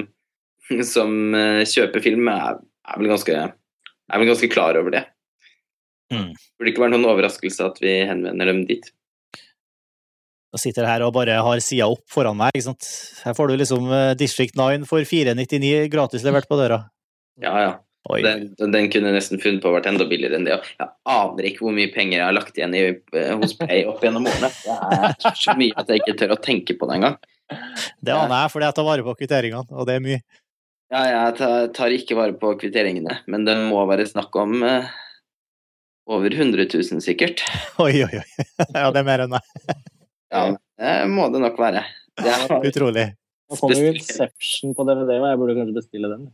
som eh, kjøper film, er, er, vel ganske, er vel ganske klar over det. Mm. Burde ikke være noen overraskelse at vi henvender dem dit. Da sitter jeg her og bare har sida opp foran meg. ikke sant? Her får du liksom eh, District 9 for 499 gratis levert på døra. Ja, ja. Den, den kunne nesten funnet på å vært enda billigere enn det. Jeg aner ikke hvor mye penger jeg har lagt igjen i, eh, hos Pay opp gjennom årene. Det er så mye at jeg ikke tør å tenke på det engang. Det aner jeg, fordi jeg tar vare på kvitteringene, og det er mye. Ja, jeg tar, tar ikke vare på kvitteringene, men det må være snakk om eh, over 100 000, sikkert. Oi, oi, oi. Ja, det er mer enn meg. Ja, det må det nok være. Det er, Utrolig. Nå kommer jo Inception på DVD, og jeg burde kanskje bestille den.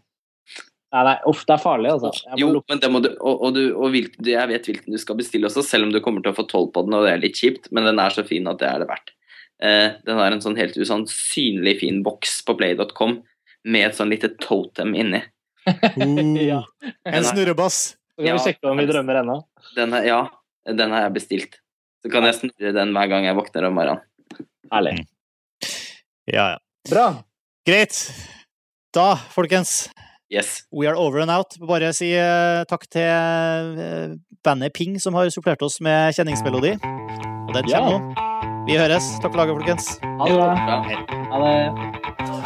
Nei, nei, uff, det er farlig, altså. Jo, men det må du, og, og, du, og vil, du- jeg vet hvilken du skal bestille også, selv om du kommer til å få tolv på den, og det er litt kjipt, men den er så fin at det er det verdt. Eh, den har en sånn helt usannsynlig fin boks på play.com med et sånn lite totem inni. Ja. En snurrebass. Så kan Ja. vi sjekke om vi drømmer ennå. Den er, ja, den har jeg bestilt. Så kan jeg snurre den hver gang jeg våkner om morgenen. Herlig. Ja, ja. Bra. Greit. Da, folkens, Yes. we are over and out. Bare si uh, takk til uh, bandet Ping, som har supplert oss med kjenningsmelodi. Og den Ja. kommer nå. Vi høres. Takk for laget, folkens. Ha det bra. Bra. Ha det.